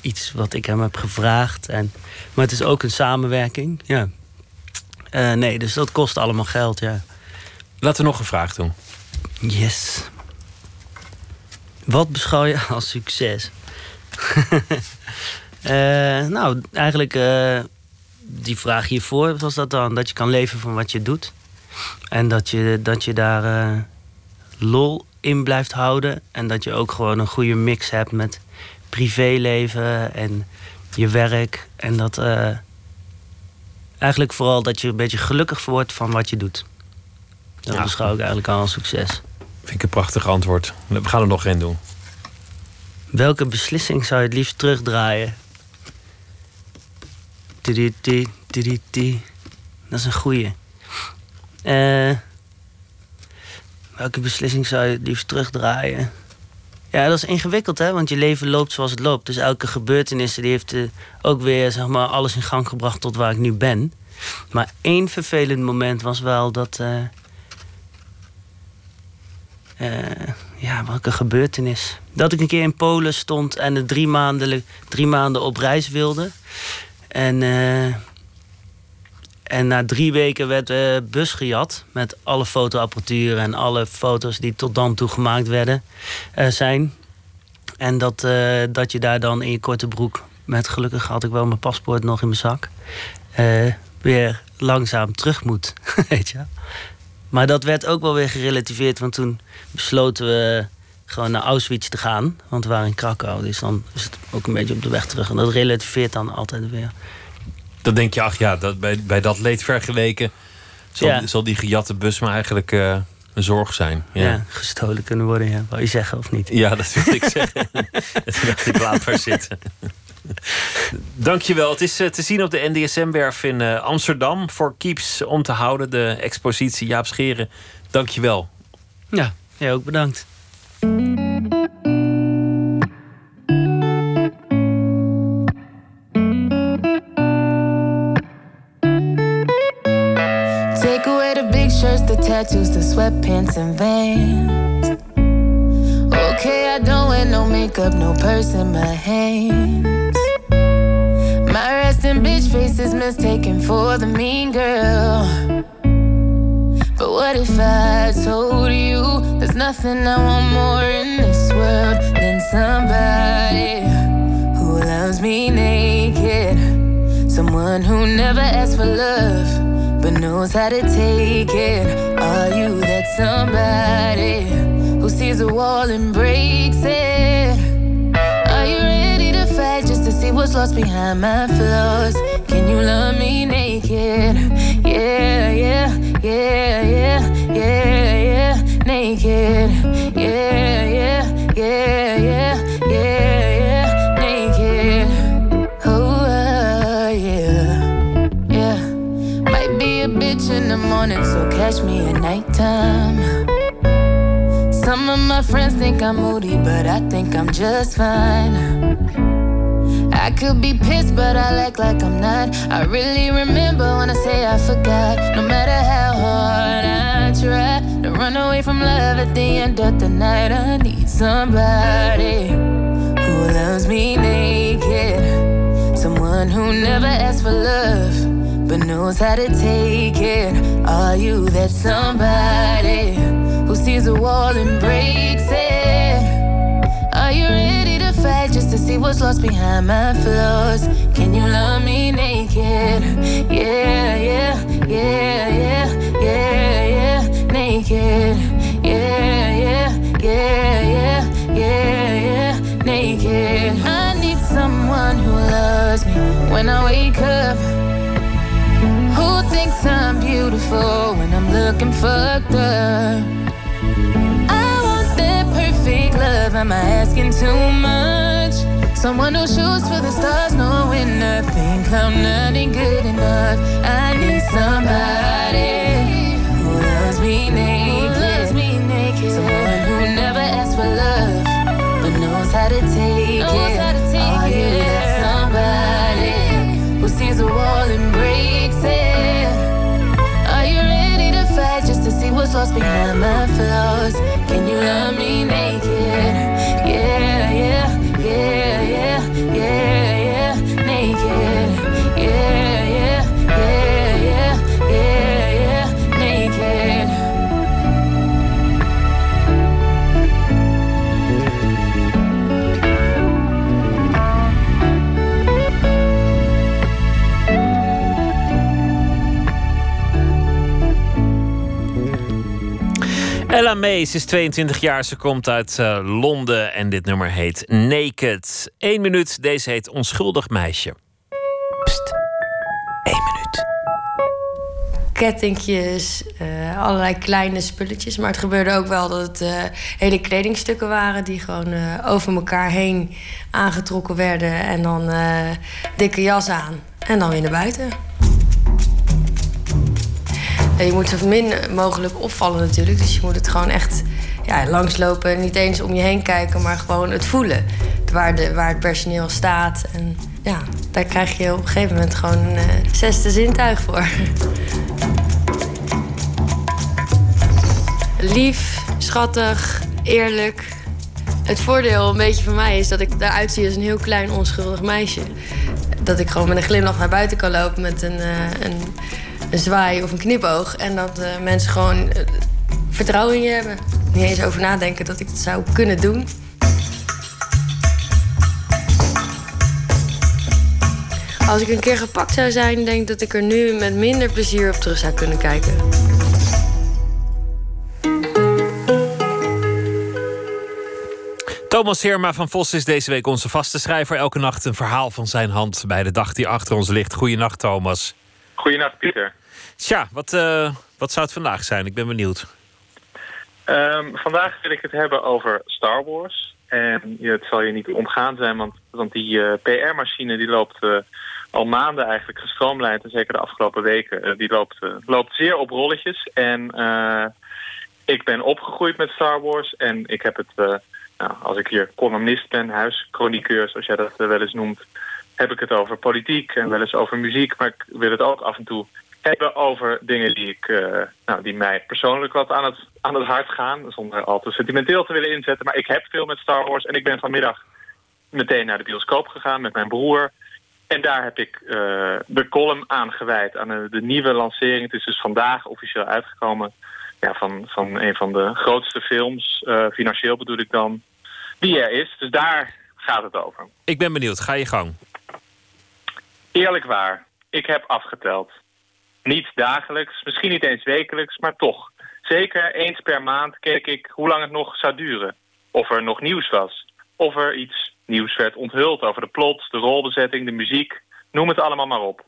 iets wat ik hem heb gevraagd. En, maar het is ook een samenwerking. Ja. Eh, nee, dus dat kost allemaal geld, ja. Laten we nog een vraag doen. Yes. Wat beschouw je als succes? [laughs] Eh, nou, eigenlijk eh, die vraag hiervoor was dat dan? Dat je kan leven van wat je doet. En dat je, dat je daar eh, lol in blijft houden. En dat je ook gewoon een goede mix hebt met privéleven en je werk. En dat eigenlijk vooral dat je een beetje gelukkig wordt van wat je doet. Dat Ja. beschouw ik eigenlijk al als succes. Vind ik een prachtig antwoord. We gaan er nog één doen. Welke beslissing zou je het liefst terugdraaien? Dat is een goeie. Eh, welke beslissing zou je het liefst terugdraaien? Ja, dat is ingewikkeld, hè? Want je leven loopt zoals het loopt. Dus elke gebeurtenis die heeft eh, ook weer zeg maar, alles in gang gebracht tot waar ik nu ben. Maar één vervelend moment was wel dat. eh, eh, ja, welke gebeurtenis. Dat ik een keer in Polen stond en er drie maanden, drie maanden op reis wilde. En, eh, en na drie weken werd de bus gejat met alle fotoapparatuur en alle foto's die tot dan toe gemaakt werden, eh, zijn. En dat, eh, dat je daar dan in je korte broek, met gelukkig had ik wel mijn paspoort nog in mijn zak, weer langzaam terug moet. [laughs] Weet je? Maar dat werd ook wel weer gerelativeerd, want toen besloten we gewoon naar Auschwitz te gaan. Want we waren in Krakau, dus dan is het ook een beetje op de weg terug. En dat relativeert dan altijd weer. Dan denk je, ach ja, dat, bij, bij dat leed vergeleken... zal, Ja. zal die gejatte bus maar eigenlijk eh, een zorg zijn. Ja, Ja. gestolen kunnen worden, ja. Wou je zeggen of niet? Ja, dat wil ik zeggen. [laughs] [laughs] dat dacht ik, laat maar zitten. [laughs] Dankjewel. Het is eh, te zien op de NDSM-werf in eh, Amsterdam. Voor Keeps om te houden. De expositie Jaap Scheren. Dankjewel. Ja, jij ook bedankt. Take away the big shirts, the tattoos, the sweatpants and vans. Okay, I don't wear no makeup, no purse in my hands. My resting bitch face is mistaken for the mean girl. But what if I told you there's nothing I want more in this world than somebody who loves me naked? Someone who never asks for love but knows how to take it. Are you that somebody sees a wall and breaks it? Are you ready to fight just to see what's lost behind my flaws? Can you love me naked? Yeah, yeah, yeah, yeah, yeah, yeah, naked. Yeah, yeah, yeah, yeah, yeah, yeah, naked. Oh, uh, yeah, yeah. Might be a bitch in the morning, so catch me at nighttime. Some of my friends think I'm moody, but I think I'm just fine. I could be pissed, but I act like I'm not. I really remember when I say I forgot. No matter how hard I try to run away from love at the end of the night, I need somebody who loves me naked. Someone who never asks for love, but knows how to take it. Are you that somebody sees a wall and breaks it? Are you ready to fight just to see what's lost behind my flaws? Can you love me naked? Yeah, yeah, yeah, yeah, yeah, yeah, naked. Yeah, yeah, yeah, yeah, yeah, yeah, naked. I need someone who loves me when I wake up. Who thinks I'm beautiful when I'm looking fucked up? Love. Am I asking too much? Someone who shoots for the stars, knowing nothing. I'm not ain't good enough. I need somebody who loves me naked. Someone who never asks for love, but knows how to take lost behind my flaws? Can you love me naked? May, ze is 22 jaar, ze komt uit eh, Londen en dit nummer heet Naked. Eén minuut, deze heet Onschuldig Meisje. kettingjes, eh, allerlei kleine spulletjes. Maar het gebeurde ook wel dat het eh, hele kledingstukken waren die gewoon eh, over elkaar heen aangetrokken werden. En dan eh, dikke jas aan en dan weer naar buiten. Je moet zo min mogelijk opvallen natuurlijk. Dus je moet het gewoon echt ja, langslopen. Niet eens om je heen kijken, maar gewoon het voelen. Waar, de, waar het personeel staat. En ja, daar krijg je op een gegeven moment gewoon een eh, zesde zintuig voor. Lief, schattig, eerlijk. Het voordeel een beetje van mij is dat ik eruit zie als een heel klein onschuldig meisje. Dat ik gewoon met een glimlach naar buiten kan lopen met een, uh, een, een, zwaai of een knipoog. En dat uh, mensen gewoon uh, vertrouwen in je hebben. Niet eens over nadenken dat ik het zou kunnen doen. Als ik een keer gepakt zou zijn, denk ik dat ik er nu met minder plezier op terug zou kunnen kijken. Thomas Herma van Vos is deze week onze vaste schrijver. Elke nacht een verhaal van zijn hand bij de dag die achter ons ligt. Goedenacht, Thomas. Goedenacht, Pieter. Tja, wat, uh, wat zou het vandaag zijn? Ik ben benieuwd. Um, vandaag wil ik het hebben over Star Wars. En het zal je niet ontgaan zijn, want, want die uh, PR-machine die loopt uh, al maanden eigenlijk gestroomlijnd. En zeker de afgelopen weken. die loopt, loopt zeer op rolletjes. En ik ben opgegroeid met Star Wars. En ik heb het nou, als ik hier columnist ben, huischroniqueur, zoals jij dat wel eens noemt, heb ik het over politiek en wel eens over muziek. Maar ik wil het ook af en toe hebben over dingen die, ik, uh, nou, die mij persoonlijk wat aan het, aan het hart gaan. Zonder al te sentimenteel te willen inzetten. Maar ik heb veel met Star Wars en ik ben vanmiddag meteen naar de bioscoop gegaan met mijn broer. En daar heb ik uh, de column aan gewijd aan de, de nieuwe lancering. Het is dus vandaag officieel uitgekomen ja, van, van een van de grootste films. Uh, financieel bedoel ik dan die er is. Dus daar gaat het over. Ik ben benieuwd. Ga je gang. Eerlijk waar. Ik heb afgeteld. Niet dagelijks, misschien niet eens wekelijks, maar toch. Zeker eens per maand keek ik hoe lang het nog zou duren. Of er nog nieuws was. Of er iets nieuws werd onthuld over de plot, de rolbezetting, de muziek. Noem het allemaal maar op.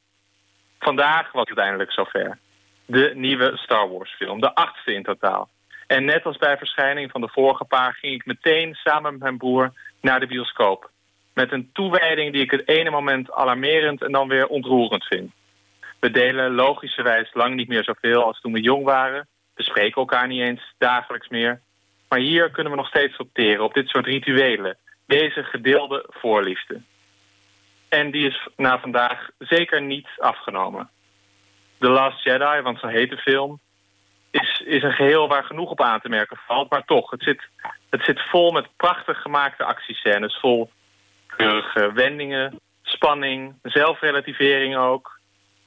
Vandaag was het eindelijk zover. De nieuwe Star Wars film. De achtste in totaal. En net als bij verschijning van de vorige paar ging ik meteen samen met mijn broer naar de bioscoop. Met een toewijding die ik het ene moment alarmerend en dan weer ontroerend vind. We delen logischerwijs lang niet meer zoveel als toen we jong waren. We spreken elkaar niet eens dagelijks meer. Maar hier kunnen we nog steeds opteren op dit soort rituelen. Deze gedeelde voorliefde. En die is na vandaag zeker niet afgenomen. The Last Jedi, want zo heet de film, is, is een geheel waar genoeg op aan te merken valt. Maar toch, het zit, het zit vol met prachtig gemaakte actiescènes. Vol keurige wendingen, spanning, zelfrelativering ook.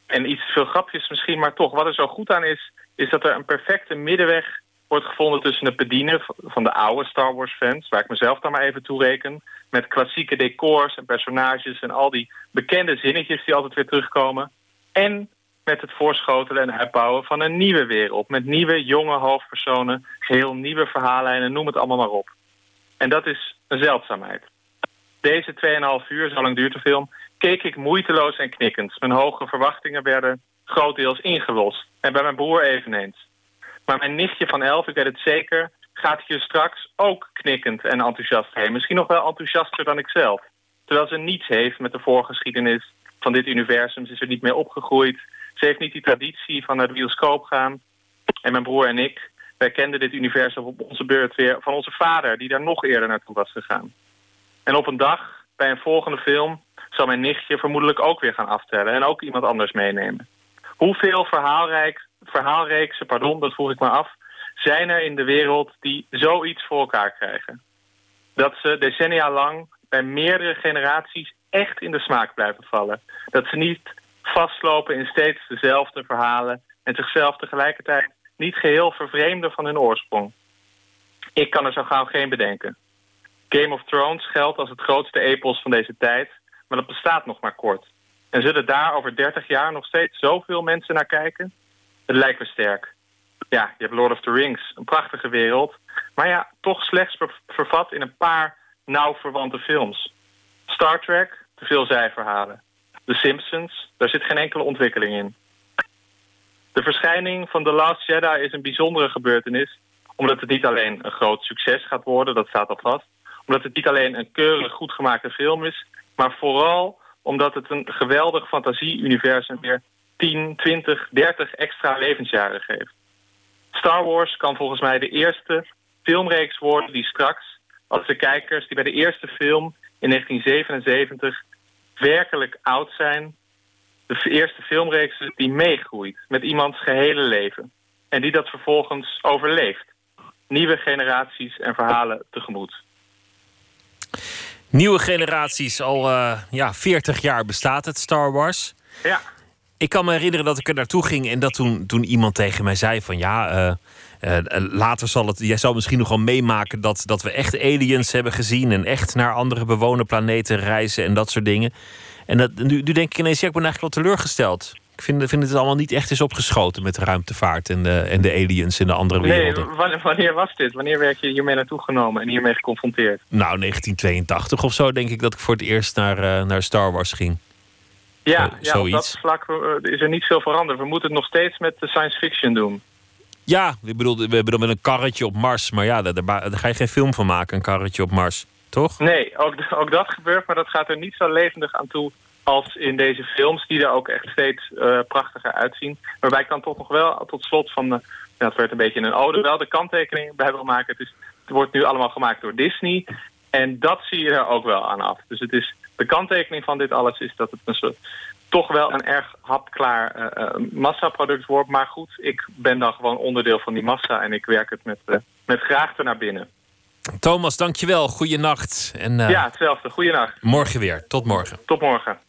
En iets veel grapjes misschien, maar toch. Wat er zo goed aan is, is dat er een perfecte middenweg wordt gevonden tussen het bedienen van de oude Star Wars fans, waar ik mezelf dan maar even toe reken, met klassieke decors en personages en al die bekende zinnetjes die altijd weer terugkomen. En met het voorschotelen en uitbouwen van een nieuwe wereld. Met nieuwe, jonge hoofdpersonen, geheel nieuwe verhaallijnen, noem het allemaal maar op. En dat is een zeldzaamheid. Deze 2,5 uur, zo lang duurt de film, keek ik moeiteloos en knikkend. Mijn hoge verwachtingen werden grotendeels ingelost. En bij mijn broer eveneens. Maar mijn nichtje van 11, ik weet het zeker, gaat hier straks ook knikkend en enthousiast heen. Misschien nog wel enthousiaster dan ik zelf. Terwijl ze niets heeft met de voorgeschiedenis van dit universum. Ze is er niet mee opgegroeid. Ze heeft niet die traditie van naar de bioscoop gaan. En mijn broer en ik, wij kenden dit universum op onze beurt weer van onze vader... die daar nog eerder naartoe was gegaan. En op een dag, bij een volgende film... zal mijn nichtje vermoedelijk ook weer gaan aftellen... en ook iemand anders meenemen. Hoeveel verhaalrijk, verhaalreeksen, pardon, dat vroeg ik me af... zijn er in de wereld die zoiets voor elkaar krijgen? Dat ze decennia lang bij meerdere generaties echt in de smaak blijven vallen. Dat ze niet vastlopen in steeds dezelfde verhalen... en zichzelf tegelijkertijd niet geheel vervreemden van hun oorsprong. Ik kan er zo gauw geen bedenken. Game of Thrones geldt als het grootste epos van deze tijd... maar dat bestaat nog maar kort. En zullen daar over 30 jaar nog steeds zoveel mensen naar kijken? Het lijkt me sterk. Ja, je hebt Lord of the Rings, een prachtige wereld... maar ja, toch slechts vervat in een paar nauw verwante films. Star Trek, te veel zijverhalen. The Simpsons, daar zit geen enkele ontwikkeling in. De verschijning van The Last Jedi is een bijzondere gebeurtenis... omdat het niet alleen een groot succes gaat worden, dat staat al vast... omdat het niet alleen een keurig goed gemaakte film is... maar vooral omdat het een geweldig fantasie-universum weer 10, 20, 30 extra levensjaren geeft. Star Wars kan volgens mij de eerste filmreeks worden die straks... als de kijkers die bij de eerste film in 1977 werkelijk oud zijn. De eerste filmreeks die meegroeit met iemands gehele leven. En die dat vervolgens overleeft. nieuwe generaties en verhalen tegemoet. Nieuwe generaties, al uh, ja, 40 jaar bestaat het Star Wars. Ja. Ik kan me herinneren dat ik er naartoe ging en dat toen, toen iemand tegen mij zei van ja, uh, uh, later zal het, jij zal misschien nog wel meemaken dat, dat we echt aliens hebben gezien en echt naar andere bewoner planeten reizen en dat soort dingen. En dat, nu, nu denk ik ineens, ja, ik ben eigenlijk wel teleurgesteld. Ik vind, vind het allemaal niet echt is opgeschoten met de ruimtevaart en de, en de aliens in de andere werelden. Nee, wanneer was dit? Wanneer werd je hiermee naartoe genomen en hiermee geconfronteerd? Nou, 1982 of zo denk ik dat ik voor het eerst naar, uh, naar Star Wars ging. Ja, ja op dat vlak uh, is er niet veel veranderd. We moeten het nog steeds met de science fiction doen. Ja, ik bedoel, we hebben dan met een karretje op Mars. Maar ja, daar, daar, daar ga je geen film van maken, een karretje op Mars. Toch? Nee, ook, ook dat gebeurt, maar dat gaat er niet zo levendig aan toe als in deze films, die er ook echt steeds uh, prachtiger uitzien. Waarbij ik dan toch nog wel tot slot van, de, dat werd een beetje een ode, wel de kanttekening bij wil maken. Het, is, het wordt nu allemaal gemaakt door Disney. En dat zie je er ook wel aan af. Dus het is, de kanttekening van dit alles is dat het een soort, toch wel een erg hapklaar uh, uh, massaproduct wordt. Maar goed, ik ben dan gewoon onderdeel van die massa en ik werk het met, uh, met graagte naar binnen. Thomas, dankjewel. Goeienacht. En, uh, ja, hetzelfde. Goeienacht. Morgen weer. Tot morgen. Tot morgen.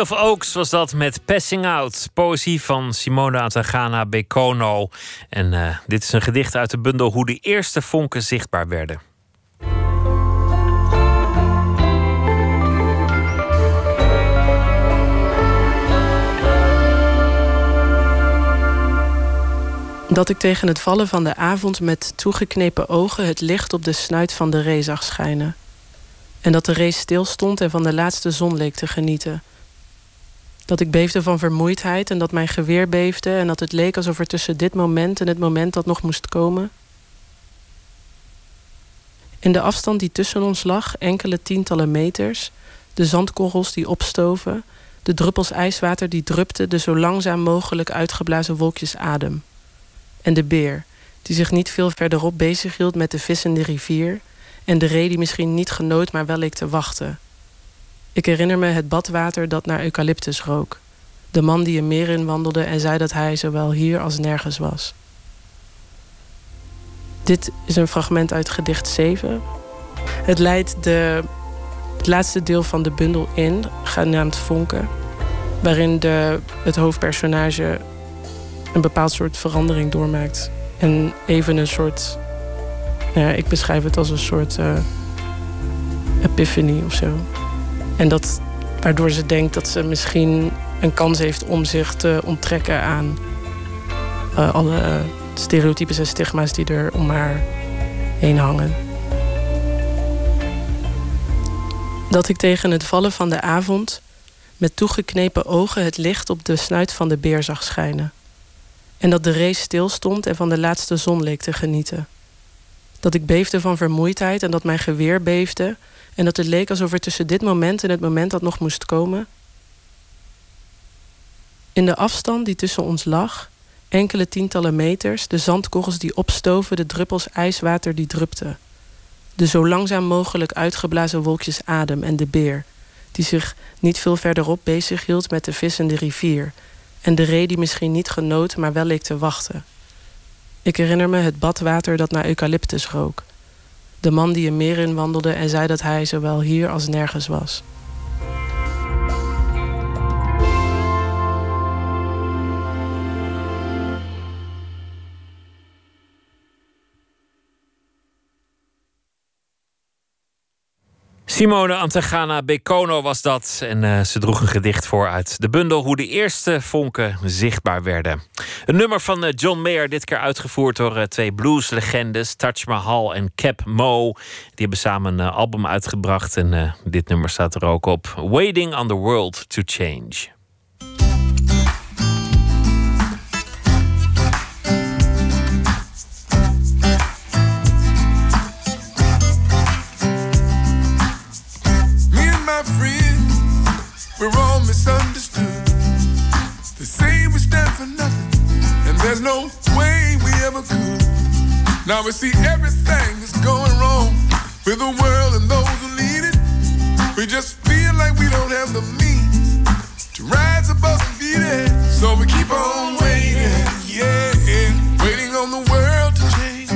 Of Oaks was dat met Passing Out. Poëzie van Simona Atagana Bekono. En uh, dit is een gedicht uit de bundel Hoe de eerste vonken zichtbaar werden. Dat ik tegen het vallen van de avond met toegeknepen ogen het licht op de snuit van de ree zag schijnen. En dat de ree stilstond en van de laatste zon leek te genieten. Dat ik beefde van vermoeidheid en dat mijn geweer beefde en dat het leek alsof er tussen dit moment en het moment dat nog moest komen. In de afstand die tussen ons lag, enkele tientallen meters, de zandkorrels die opstoven, de druppels ijswater die drupten de zo langzaam mogelijk uitgeblazen wolkjes adem. En de beer, die zich niet veel verderop bezighield met de vis in de rivier En de ree die misschien niet genoot, maar wel leek te wachten. Ik herinner me het badwater dat naar eucalyptus rook. De man die een meer in wandelde en zei dat hij zowel hier als nergens was. Dit is een fragment uit gedicht 7. Het leidt de, het laatste deel van de bundel in, genaamd Vonken. Waarin de, het hoofdpersonage een bepaald soort verandering doormaakt. En even een soort. Nou ja, ik beschrijf het als een soort uh, epiphany of zo. En dat waardoor ze denkt dat ze misschien een kans heeft om zich te onttrekken aan uh, alle stereotypes en stigma's die er om haar heen hangen. Dat ik tegen het vallen van de avond met toegeknepen ogen het licht op de snuit van de beer zag schijnen. En dat de race stilstond en van de laatste zon leek te genieten. Dat ik beefde van vermoeidheid en dat mijn geweer beefde. En dat het leek alsof er tussen dit moment en het moment dat nog moest komen. In de afstand die tussen ons lag, enkele tientallen meters, de zandkorrels die opstoven, de druppels ijswater die drupten. De zo langzaam mogelijk uitgeblazen wolkjes adem en de beer, die zich niet veel verderop bezig hield met de vis in de rivier en de ree die misschien niet genoot, maar wel leek te wachten. Ik herinner me het badwater dat naar eucalyptus rook. De man die een meer in wandelde en zei dat hij zowel hier als nergens was. Simone Antegana Bekono was dat. En uh, ze droeg een gedicht voor uit de bundel Hoe de eerste vonken zichtbaar werden. Een nummer van uh, John Mayer, dit keer uitgevoerd door uh, twee blueslegendes, Taj Mahal en Cap Mo. Die hebben samen een album uitgebracht en dit nummer staat er ook op. Waiting on the World to Change. No way we ever could. Now we see everything that's going wrong with the world and those who need it. We just feel like we don't have the means to rise above and beat it. So we keep on waiting, yeah, waiting on the world to change.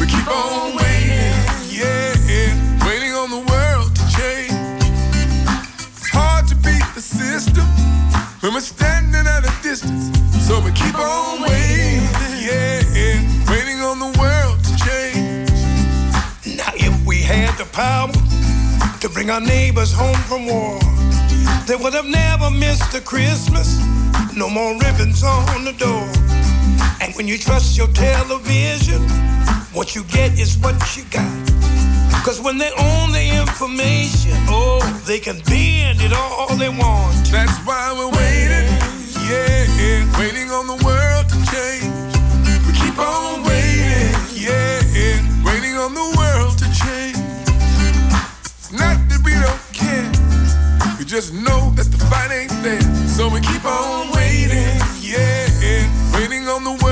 We keep on waiting, yeah, waiting on the world to change It's hard to beat the system when we're to bring our neighbors home from war, they would have never missed a Christmas. No more ribbons on the door. And when you trust your television, what you get is what you got. Cause when they own the information, oh, they can bend it all they want. That's why we're waiting, yeah, waiting on the world just know that the fight ain't there. So we keep on waiting, yeah, waiting on the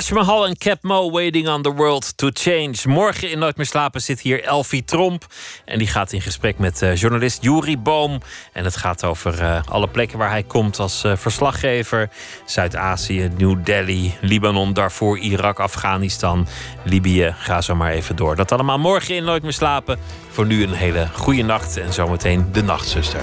Taj Mahal en Cap Mo waiting on the world to change. Morgen in Nooit meer slapen zit hier Elfie Tromp. En die gaat in gesprek met uh, journalist Juri Boom. En het gaat over uh, alle plekken waar hij komt als uh, verslaggever. Zuid-Azië, New Delhi, Libanon, Darfur, Irak, Afghanistan, Libië. Ga zo maar even door. Dat allemaal morgen in Nooit meer slapen. Voor nu een hele goede nacht en zometeen de Nachtzuster.